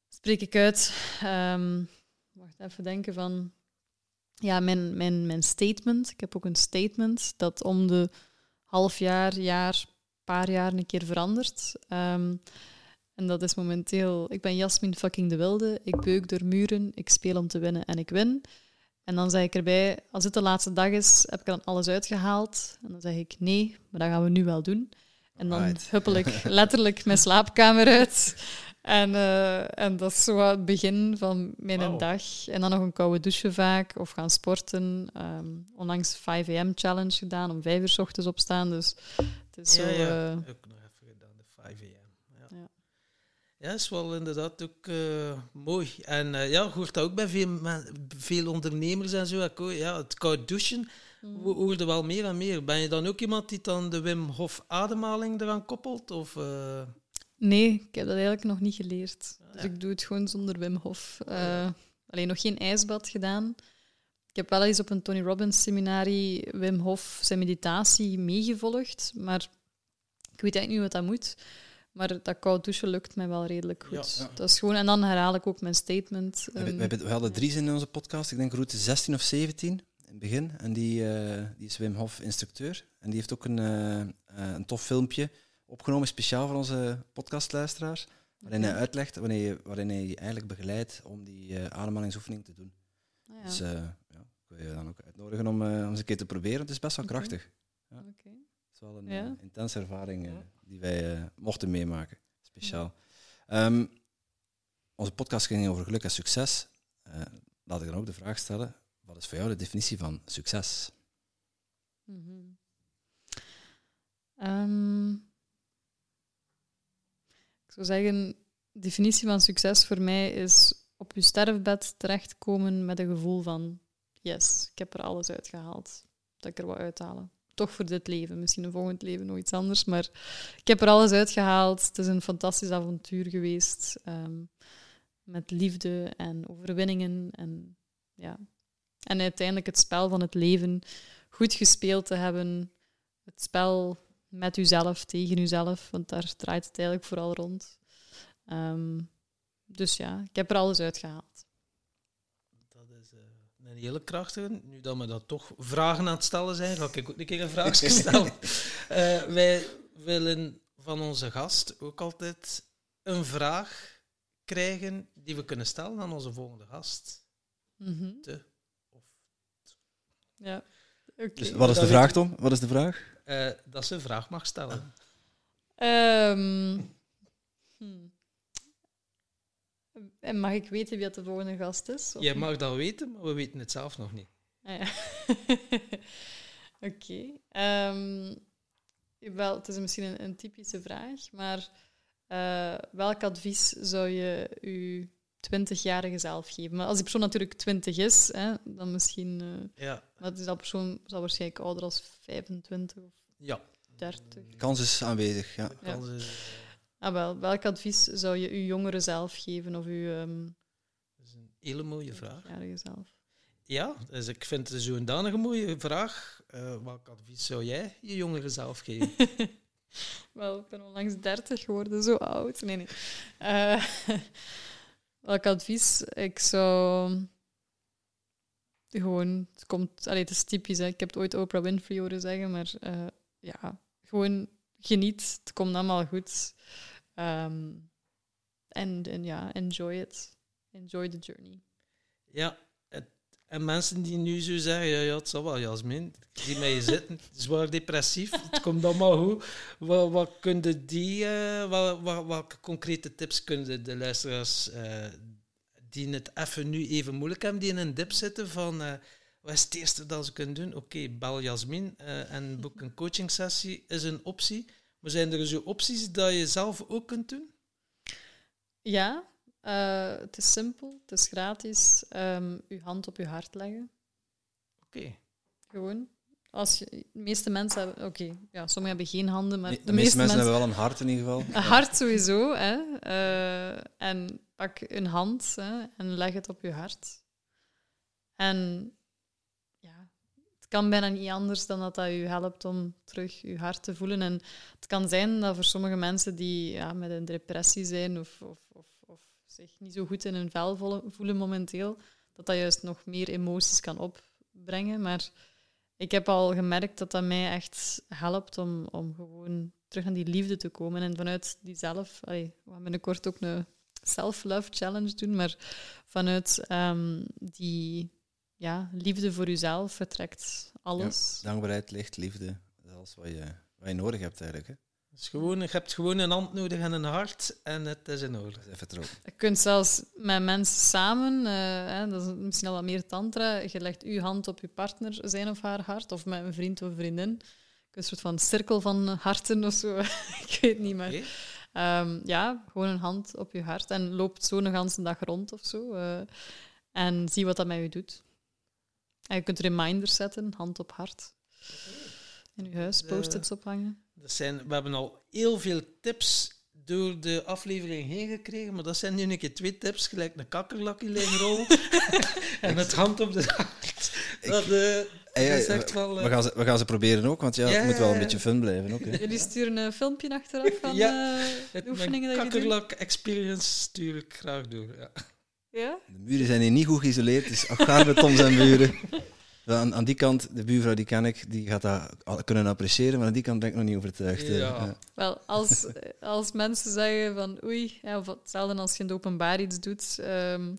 [SPEAKER 1] spreek ik uit, ehm, wacht even denken van, ja, mijn, mijn, mijn statement. Ik heb ook een statement dat om de half jaar, jaar, paar jaar een keer verandert. Ehm, en dat is momenteel, ik ben Jasmin fucking de Wilde, ik beuk door muren, ik speel om te winnen en ik win. En dan zeg ik erbij, als het de laatste dag is, heb ik dan alles uitgehaald? En dan zeg ik nee, maar dat gaan we nu wel doen. En dan huppel ik letterlijk mijn slaapkamer uit. En, eh, en dat is zo het begin van mijn dag. En dan nog een koude douche vaak, of gaan sporten. Ehm, onlangs 5 am challenge gedaan, om 5 uur 's ochtends opstaan. Dus het is zo...
[SPEAKER 3] ja, ja.
[SPEAKER 1] eh,
[SPEAKER 3] Ook nog even gedaan, de 5 am. Ja.
[SPEAKER 1] Ja.
[SPEAKER 3] ja, is wel inderdaad ook eh, mooi. En ja, hoort dat ook bij veel, veel ondernemers en zo. Ja, het koud douchen
[SPEAKER 1] mm.
[SPEAKER 3] ho- hoorde wel meer en meer. Ben je dan ook iemand die dan de Wim Hof ademhaling eraan koppelt? Of, eh,
[SPEAKER 1] Nee, ik heb dat eigenlijk nog niet geleerd. Dus
[SPEAKER 3] ja.
[SPEAKER 1] ik doe het gewoon zonder Wim Hof. Eh, alleen nog geen ijsbad gedaan. Ik heb wel eens op een Tony Robbins seminarie Wim Hof zijn meditatie meegevolgd, maar ik weet eigenlijk niet wat dat moet. Maar dat koud douchen lukt mij wel redelijk goed.
[SPEAKER 2] Ja. Ja.
[SPEAKER 1] Dat is gewoon, en dan herhaal ik ook mijn statement.
[SPEAKER 2] We, hebben-
[SPEAKER 1] Ehm,
[SPEAKER 2] we, we hadden drie in onze podcast. Ik denk route 16 of 17 in het begin. En die, eh, die is Wim Hof instructeur. En die heeft ook een, eh, eh, een tof filmpje opgenomen, speciaal voor onze podcastluisteraars. Waarin hij uitlegt, waarin, hij je eigenlijk begeleidt om die ademhalingsoefening te doen.
[SPEAKER 1] ah ja,
[SPEAKER 2] Dus ja, ik wil je dan ook uitnodigen om, om eens een keer te proberen. Het is best wel krachtig.
[SPEAKER 1] oké.
[SPEAKER 2] Het is wel een
[SPEAKER 1] Ja.
[SPEAKER 2] intense ervaring
[SPEAKER 3] Ja.
[SPEAKER 2] die wij mochten meemaken. Speciaal. Ehm, onze podcast ging over geluk en succes. Eh, laat ik dan ook de vraag stellen: wat is voor jou de definitie van succes?
[SPEAKER 1] Mhm. Ehm, ik zou zeggen, de definitie van succes voor mij is op je sterfbed terechtkomen met een gevoel van yes, ik heb er alles uitgehaald. Dat ik er wat uithalen. Toch voor dit leven, misschien een volgend leven nog iets anders, maar ik heb er alles uitgehaald. Het is een fantastisch avontuur geweest. Ehm, met liefde en overwinningen. En, ja. En uiteindelijk het spel van het leven goed gespeeld te hebben. Het spel met uzelf, tegen uzelf, want daar draait het eigenlijk vooral rond. Ehm, dus ja, ik heb er alles uitgehaald.
[SPEAKER 3] Dat is uh, een hele krachtige. Nu dat we dat toch vragen aan het stellen zijn, ga ik ook een keer een vraag stellen. uh, wij willen van onze gast ook altijd een vraag krijgen die we kunnen stellen aan onze volgende gast.
[SPEAKER 1] Mm
[SPEAKER 3] Te,
[SPEAKER 1] Ja. Oké.
[SPEAKER 2] Dus wat is de vraag, Tom? Wat is de vraag?
[SPEAKER 3] uh, dat ze een vraag mag stellen.
[SPEAKER 1] Ehm, hmm. En mag ik weten wie dat de volgende gast is? of
[SPEAKER 3] Jij mag dat weten, maar we weten het zelf nog niet.
[SPEAKER 1] Ah, ja. Oké. Ehm, wel, het is misschien een, een typische vraag, maar eh, welk advies zou je je 20-jarige zelf geven? Maar als die persoon natuurlijk 20 is, hè, dan misschien. eh
[SPEAKER 3] Ja.
[SPEAKER 1] maar die persoon zal waarschijnlijk ouder als 25 of
[SPEAKER 3] Ja.
[SPEAKER 1] 30.
[SPEAKER 2] De kans is aanwezig, ja.
[SPEAKER 3] De kans is,
[SPEAKER 1] Ah, wel, welk advies zou je je jongere zelf geven of je ehm
[SPEAKER 3] dat is een hele mooie vraag.
[SPEAKER 1] 20-jarige zelf?
[SPEAKER 3] Ja, dus ik vind het zo'n danige mooie vraag. Uh, welk advies zou jij je jongere zelf geven?
[SPEAKER 1] Wel, ik ben onlangs 30 geworden, zo oud. Nee, nee. Eh, welk advies? Ik zou gewoon, het komt, allee, het is typisch, hè. ik heb het ooit Oprah Winfrey horen zeggen, maar eh, ja, gewoon geniet, het komt allemaal goed. Ehm, en, ja, enjoy it. Enjoy the journey.
[SPEAKER 3] Ja, en mensen die nu zo zeggen, ja, ja het zal wel, Jasmin. Zie mij zitten, zwaar depressief, het komt allemaal goed. Wat, wat kunnen die, eh, wat, wat, welke concrete tips kunnen de luisteraars eh, die het even nu even moeilijk hebben, die in een dip zitten van... eh, wat is het eerste dat ze kunnen doen? Oké, bel Jasmin en boek een coachingsessie is een optie. Maar zijn er zo opties dat je zelf ook kunt doen?
[SPEAKER 1] Ja, eh, het is simpel, het is gratis. Ehm uw hand op uw hart leggen.
[SPEAKER 3] Oké.
[SPEAKER 1] Gewoon. Als je, de meeste mensen hebben... Oké, ja, sommigen hebben geen handen, maar
[SPEAKER 2] De,
[SPEAKER 1] de,
[SPEAKER 2] meeste mensen hebben wel een hart in ieder geval.
[SPEAKER 1] Een hart sowieso, hè. Eh, en pak een hand hè, en leg het op je hart. En ja, het kan bijna niet anders dan dat dat je helpt om terug je hart te voelen. En het kan zijn dat voor sommige mensen die ja, met een depressie zijn of, of zich niet zo goed in hun vel voelen, momenteel, dat dat juist nog meer emoties kan opbrengen. Maar ik heb al gemerkt dat dat mij echt helpt om, om gewoon terug aan die liefde te komen. En vanuit die zelf... We gaan binnenkort ook een self-love challenge doen, maar vanuit ehm, die ja, liefde voor jezelf vertrekt alles.
[SPEAKER 2] Dankbaarheid, licht, liefde. Dat is wat je, wat je nodig hebt eigenlijk. Hè.
[SPEAKER 3] Dus gewoon, je hebt gewoon een hand nodig en een hart en het is in orde.
[SPEAKER 2] Even erop.
[SPEAKER 1] Je kunt zelfs met mensen samen, eh, hè, dat is misschien al wat meer tantra, je legt je hand op je partner zijn of haar hart, of met een vriend of vriendin. Een soort van cirkel van harten of zo. ik weet niet.
[SPEAKER 3] Oké.
[SPEAKER 1] Ehm, ja, gewoon een hand op je hart en loopt zo een ganse dag rond of zo. eh, en zie wat dat met je doet. En je kunt reminders zetten, hand op hart. In je huis, post-its ophangen.
[SPEAKER 3] Dat zijn, we hebben al heel veel tips door de aflevering heen gekregen, maar dat zijn nu een keer twee tips, gelijk een kakkerlakje liggen rol en het hand op de hart. Dat, eh,
[SPEAKER 2] Hey,
[SPEAKER 3] dat is
[SPEAKER 2] hey,
[SPEAKER 3] echt wel... eh,
[SPEAKER 2] we, gaan ze, we gaan ze proberen ook, want ja,
[SPEAKER 3] Ja,
[SPEAKER 2] het moet wel een
[SPEAKER 3] ja, ja.
[SPEAKER 2] beetje fun blijven ook. Hè.
[SPEAKER 1] Jullie sturen een filmpje achteraf van
[SPEAKER 3] Ja,
[SPEAKER 1] eh,
[SPEAKER 3] het,
[SPEAKER 1] de oefeningen
[SPEAKER 3] mijn
[SPEAKER 1] dat je doet?
[SPEAKER 3] kakkerlak experience stuur ik graag door. Ja.
[SPEAKER 1] Ja?
[SPEAKER 2] De muren zijn hier niet goed geïsoleerd, dus afgaande Tom zijn buren. Aan, aan die kant, de buurvrouw die ken ik, die gaat dat al kunnen appreciëren, maar aan die kant ben ik nog niet overtuigd. eh.
[SPEAKER 3] Ja.
[SPEAKER 2] Ja.
[SPEAKER 1] Wel, als, als mensen zeggen van oei, ja, of hetzelfde als je in het openbaar iets doet, ehm,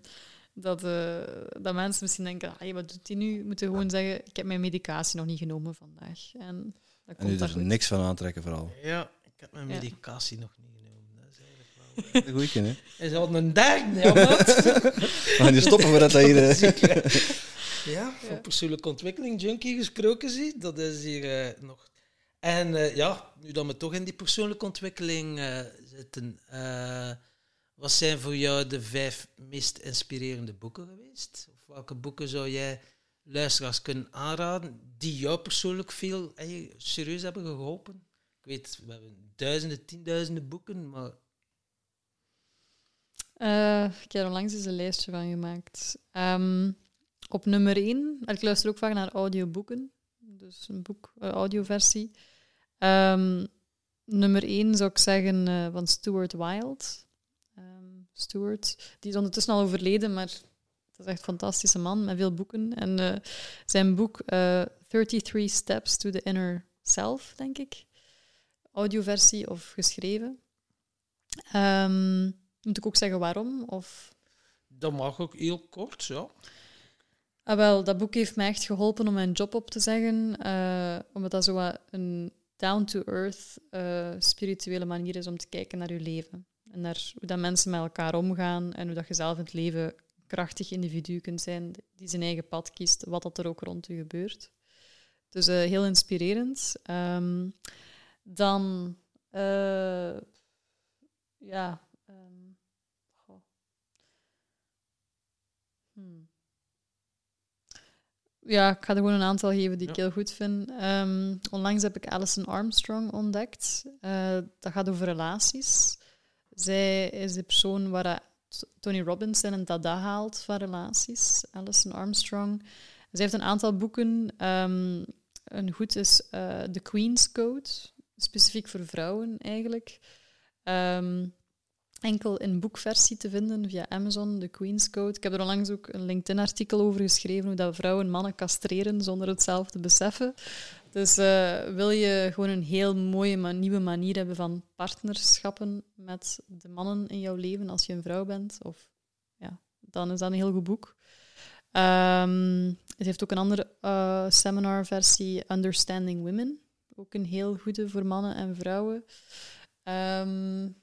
[SPEAKER 1] dat, eh, dat mensen misschien denken, "Allee, wat doet hij nu? Moeten gewoon zeggen, ik heb mijn medicatie nog niet genomen vandaag. En dat
[SPEAKER 2] En nu
[SPEAKER 1] komt daar
[SPEAKER 2] er
[SPEAKER 1] goed.
[SPEAKER 2] niks van aantrekken vooral.
[SPEAKER 3] ja, ik heb mijn
[SPEAKER 1] Ja.
[SPEAKER 3] medicatie nog niet genomen. Dat is eigenlijk wel...
[SPEAKER 2] Een goeie, hè.
[SPEAKER 3] Hij zou een derde, ja?
[SPEAKER 2] We gaan hier stoppen voordat dat hier...
[SPEAKER 3] Ja, van
[SPEAKER 1] Ja.
[SPEAKER 3] persoonlijke ontwikkeling junkie gesproken zie, dat is hier eh, nog. En eh, ja, nu dat we toch in die persoonlijke ontwikkeling eh, zitten, eh, wat zijn voor jou de vijf meest inspirerende boeken geweest? Of welke boeken zou jij luisteraars kunnen aanraden die jou persoonlijk veel serieus hebben geholpen? Ik weet, we hebben duizenden, tienduizenden boeken, maar
[SPEAKER 1] Uh, ik heb er onlangs eens een lijstje van gemaakt. Um, op nummer 1, ik luister ook vaak naar audioboeken, dus een boek, een audioversie. Um, nummer 1 zou ik zeggen uh, van Stuart Wilde. Um, Stuart, die is ondertussen al overleden, maar het is echt een fantastische man met veel boeken. En uh, zijn boek 33 Steps to the Inner Self, denk ik. Audioversie of geschreven. Um, moet ik ook zeggen waarom? Of...
[SPEAKER 3] Dat mag ook heel kort, ja.
[SPEAKER 1] Ah, wel, dat boek heeft mij echt geholpen om mijn job op te zeggen, uh, omdat dat zo een down-to-earth uh, spirituele manier is om te kijken naar je leven. En naar hoe dat mensen met elkaar omgaan en hoe dat je zelf in het leven krachtig individu kunt zijn die zijn eigen pad kiest, wat dat er ook rond je gebeurt. Dus uh, heel inspirerend. Um, dan, ja, Hmm. Ja, ik ga er gewoon een aantal geven die ik heel goed vind. Um, onlangs heb ik Alison Armstrong ontdekt. Uh, dat gaat over relaties. Zij is de persoon waar Tony Robbins en dada haalt van relaties. Alison Armstrong. Zij heeft een aantal boeken. Um, een goed is uh, The Queen's Code, specifiek voor vrouwen eigenlijk. Um, enkel in boekversie te vinden via Amazon, de Queen's Code. Ik heb er onlangs ook een LinkedIn-artikel over geschreven, hoe dat vrouwen mannen castreren zonder het zelf te beseffen. Dus uh, wil je gewoon een heel mooie nieuwe manier hebben van partnerschappen met de mannen in jouw leven als je een vrouw bent, of, ja, dan is dat een heel goed boek. Um, het heeft ook een andere uh, seminarversie, Understanding Women. Ook een heel goede voor mannen en vrouwen. Um,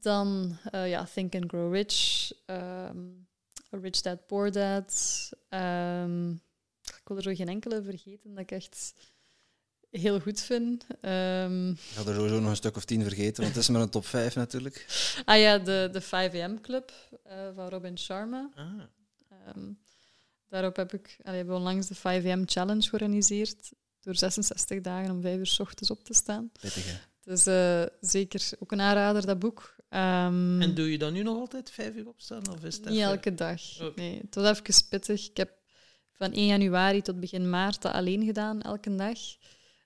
[SPEAKER 1] dan uh, ja, Think and Grow Rich, um, Rich Dad Poor Dad. Um, ik wil er zo geen enkele vergeten dat ik echt heel goed vind. Um,
[SPEAKER 2] ik ga er sowieso nog een stuk of tien vergeten, want het is maar een top 5 natuurlijk.
[SPEAKER 1] Ah ja, de, de 5am Club uh, van Robin Sharma. Ah. Um, daarop heb ik, allee, hebben we onlangs de 5am Challenge georganiseerd. Door 66 dagen om 5 uur s ochtends op te staan.
[SPEAKER 2] Pittig, hè?
[SPEAKER 1] Dus uh, zeker ook een aanrader, dat boek. Um,
[SPEAKER 3] en doe je dan nu nog altijd vijf uur opstaan? Of is
[SPEAKER 1] het niet elke dag. Nee, het was even pittig. Ik heb van 1 januari tot begin maart dat alleen gedaan, elke dag.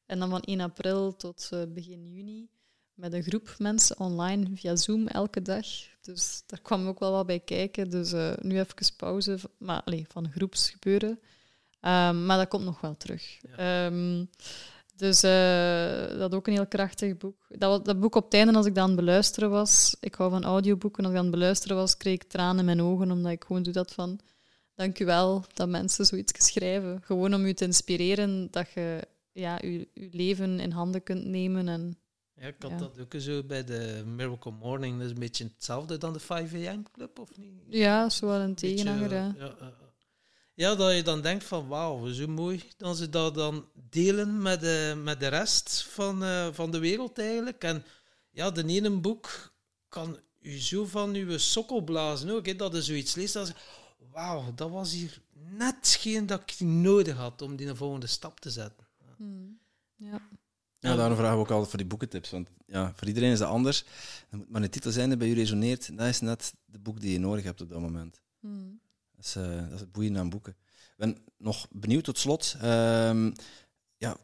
[SPEAKER 1] En dan van 1 april tot uh, begin juni met een groep mensen online via Zoom elke dag. Dus daar kwam ook wel wat bij kijken. Dus uh, nu even pauze maar, allez, van groepsgebeuren. Um, maar dat komt nog wel terug. Ja. Um, dus uh, dat ook een heel krachtig boek. Dat, dat boek op het einde, als ik dan beluisteren was, ik hou van audioboeken, als ik dan beluisteren was, kreeg ik tranen in mijn ogen, omdat ik gewoon doe dat van, dank u wel dat mensen zoiets schrijven. Gewoon om u te inspireren dat je ja, je, je leven in handen kunt nemen. En,
[SPEAKER 3] ja, ik had dat ook zo bij de Miracle Morning. Dat is een beetje hetzelfde dan de 5 AM Club, of niet?
[SPEAKER 1] Ja, zo wel een tegenhanger, ja. ja
[SPEAKER 3] ja, dat je dan denkt van wauw, zo mooi dat ze dat dan delen met de, met de rest van, uh, van de wereld eigenlijk. En ja, de ene boek kan u zo van uw sokkel blazen ook. Hè, dat je zoiets leest dat wauw, dat was hier net geen dat ik nodig had om die volgende stap te zetten.
[SPEAKER 1] Hmm. Ja.
[SPEAKER 2] Ja, daarom vragen we ook altijd voor die boekentips. Want ja, voor iedereen is dat anders. Dan moet maar een titel zijn die bij u resoneert. Dat is net de boek die je nodig hebt op dat moment.
[SPEAKER 1] Hmm.
[SPEAKER 2] Dat is, uh, dat het boeiende aan boeken. Ik ben nog benieuwd tot slot. Um, ja,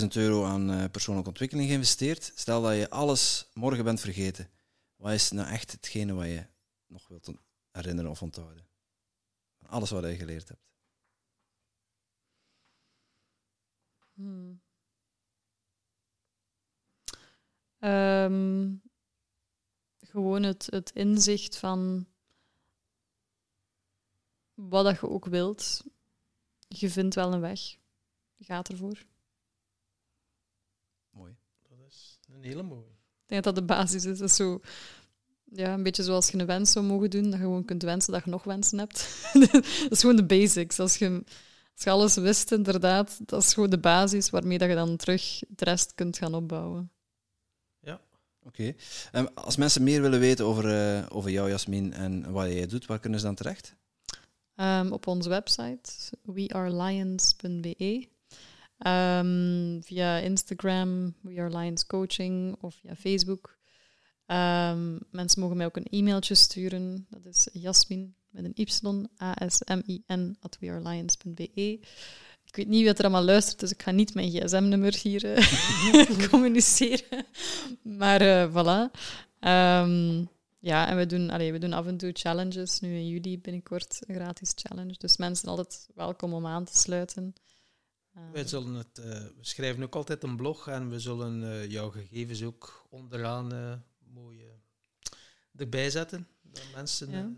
[SPEAKER 2] 200.000 euro aan uh, persoonlijke ontwikkeling geïnvesteerd. Stel dat je alles morgen bent vergeten. Wat is nou echt hetgene wat je nog wilt herinneren of onthouden? Alles wat je geleerd hebt.
[SPEAKER 1] Hmm. Um, gewoon het, het inzicht van wat dat je ook wilt, je vindt wel een weg. Je gaat ervoor.
[SPEAKER 2] Mooi.
[SPEAKER 3] Dat is een hele mooie.
[SPEAKER 1] Ik denk dat dat de basis is. Dat is zo, ja, een beetje zoals je een wens zou mogen doen, dat je gewoon kunt wensen dat je nog wensen hebt. dat is gewoon de basics. Als je, als je alles wist, inderdaad, dat is gewoon de basis waarmee dat je dan terug de rest kunt gaan opbouwen.
[SPEAKER 3] Ja.
[SPEAKER 2] Oké. Okay. Um, als mensen meer willen weten over, uh, over jou, Jasmin, en wat jij doet, waar kunnen ze dan terecht?
[SPEAKER 1] Um, op onze website wearelions.be. Um, via Instagram, We Are Lions Coaching of via Facebook. Ehm, mensen mogen mij ook een e-mailtje sturen. Dat is Jasmin met een y, a-s-m-i-n, at wearelions.be. Ik weet niet wie er allemaal luistert, dus ik ga niet mijn gsm-nummer hier uh, communiceren. Maar uh, voilà. Um, ja, en we doen, allee, we doen af en toe challenges. Nu in juli binnenkort een gratis challenge. Dus mensen zijn altijd welkom om aan te sluiten.
[SPEAKER 3] Wij zullen het, uh, we schrijven ook altijd een blog en we zullen uh, jouw gegevens ook onderaan uh, mooi erbij zetten. Dat mensen,
[SPEAKER 1] Ja.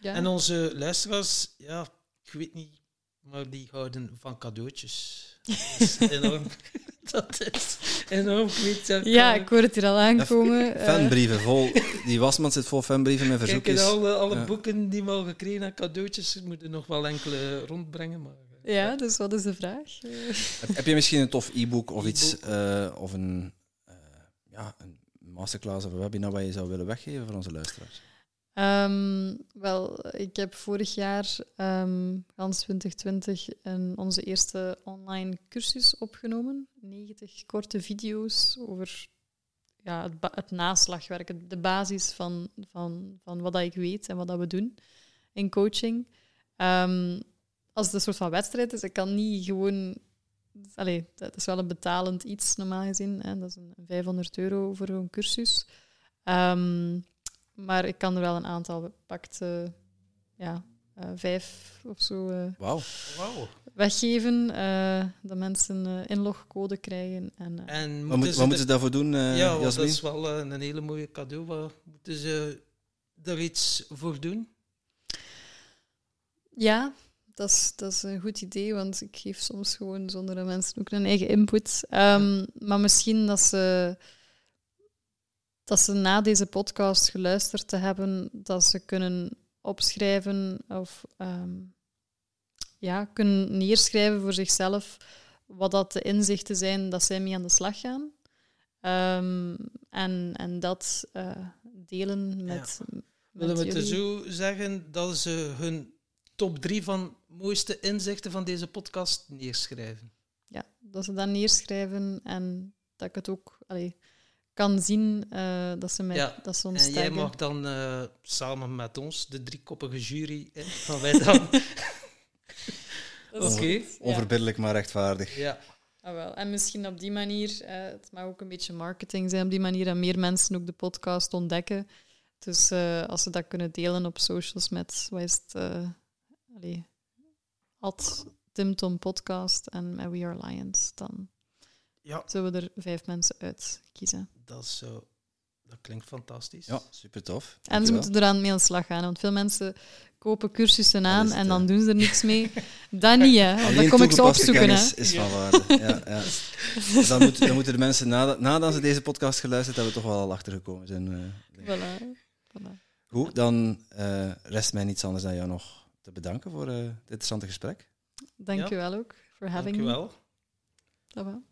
[SPEAKER 1] Ja.
[SPEAKER 3] En onze luisteraars, ja, ik weet niet, maar die houden van cadeautjes. Dat is enorm. dat is enorm kwijt.
[SPEAKER 1] Ja, ik hoor het hier al aankomen. Eh,
[SPEAKER 2] Fanbrieven vol. Die wasmand zit vol fanbrieven met
[SPEAKER 3] Kijk,
[SPEAKER 2] verzoekjes.
[SPEAKER 3] en alle, alle
[SPEAKER 2] Ja.
[SPEAKER 3] boeken die we al gekregen hebben, cadeautjes, we moeten nog wel enkele rondbrengen. Maar, eh,
[SPEAKER 1] ja, dus wat is de vraag?
[SPEAKER 2] Heb, heb je misschien een tof e-book of iets, eh, of een, eh, ja, een masterclass of een webinar wat je zou willen weggeven voor onze luisteraars?
[SPEAKER 1] Ehm, wel, ik heb vorig jaar, ehm gans 2020, een, onze eerste online cursus opgenomen. 90 korte video's over ja, het, naslagwerk, de basis van, van, van wat dat ik weet en wat dat we doen in coaching. Ehm, als het een soort van wedstrijd is, ik kan niet gewoon... Allee, dat is wel een betalend iets, normaal gezien. Hè. Dat is een 500 euro voor een cursus. Ehm, maar ik kan er wel een aantal pakt, eh, ja, eh, vijf of zo eh,
[SPEAKER 2] Wauw.
[SPEAKER 3] Wauw.
[SPEAKER 1] weggeven. eh, dat mensen inlogcode krijgen. En, eh,
[SPEAKER 3] En
[SPEAKER 2] Wat,
[SPEAKER 3] moeten
[SPEAKER 2] moet,
[SPEAKER 3] ze
[SPEAKER 2] wat moeten ze daarvoor doen, eh
[SPEAKER 3] Ja, dat is wel een hele mooie cadeau. Wat moeten ze er iets voor doen?
[SPEAKER 1] Ja, dat is, dat is een goed idee, want ik geef soms gewoon zonder dat mensen ook een eigen input. Ehm, Maar misschien dat ze, dat ze na deze podcast geluisterd te hebben, dat ze kunnen opschrijven of ehm, ja, kunnen neerschrijven voor zichzelf wat dat de inzichten zijn dat zij mee aan de slag gaan. Ehm, en, en dat eh, delen met, met
[SPEAKER 3] Willen we het zo zeggen dat ze hun top drie van mooiste inzichten van deze podcast neerschrijven?
[SPEAKER 1] ja, dat ze dat neerschrijven en dat ik het ook allee, kan zien eh, dat ze mij
[SPEAKER 3] Ja,
[SPEAKER 1] dat ze ons
[SPEAKER 3] En jij mag dan eh, samen met ons, de driekoppige jury, gaan wij dan...
[SPEAKER 1] Dat is
[SPEAKER 3] Oké.
[SPEAKER 1] goed, ja.
[SPEAKER 2] Onverbiddelijk, maar rechtvaardig.
[SPEAKER 3] ja.
[SPEAKER 1] Ah, wel. En misschien op die manier, eh, het mag ook een beetje marketing zijn op die manier, dat meer mensen ook de podcast ontdekken. Dus eh, als ze dat kunnen delen op socials met, wat is het, eh allee, at Tim Tom Podcast en met We Are Lions, dan
[SPEAKER 3] ja,
[SPEAKER 1] zullen we er vijf mensen uit kiezen.
[SPEAKER 3] Dat, is zo, dat klinkt fantastisch.
[SPEAKER 2] Ja, super tof.
[SPEAKER 1] En ze moeten eraan mee aan de slag gaan, want veel mensen kopen cursussen aan
[SPEAKER 2] het,
[SPEAKER 1] en dan doen ze er niks mee. Dat niet, hè. Want dat kom ik zo
[SPEAKER 2] toegepaste
[SPEAKER 1] opzoeken, hè.
[SPEAKER 2] kennis is van waarde. Ja, ja. Dus dan, moet- dan moeten de mensen, nadat, nadat ze deze podcast geluisterd hebben, toch wel al achtergekomen zijn. eh.
[SPEAKER 1] Voilà. voilà.
[SPEAKER 2] Goed, dan eh, rest mij niets anders dan jou nog te bedanken voor eh, dit interessante gesprek.
[SPEAKER 1] Dank
[SPEAKER 3] Ja.
[SPEAKER 1] je wel ook voor having
[SPEAKER 3] Dank
[SPEAKER 1] me.
[SPEAKER 3] wel.
[SPEAKER 1] Dat wel.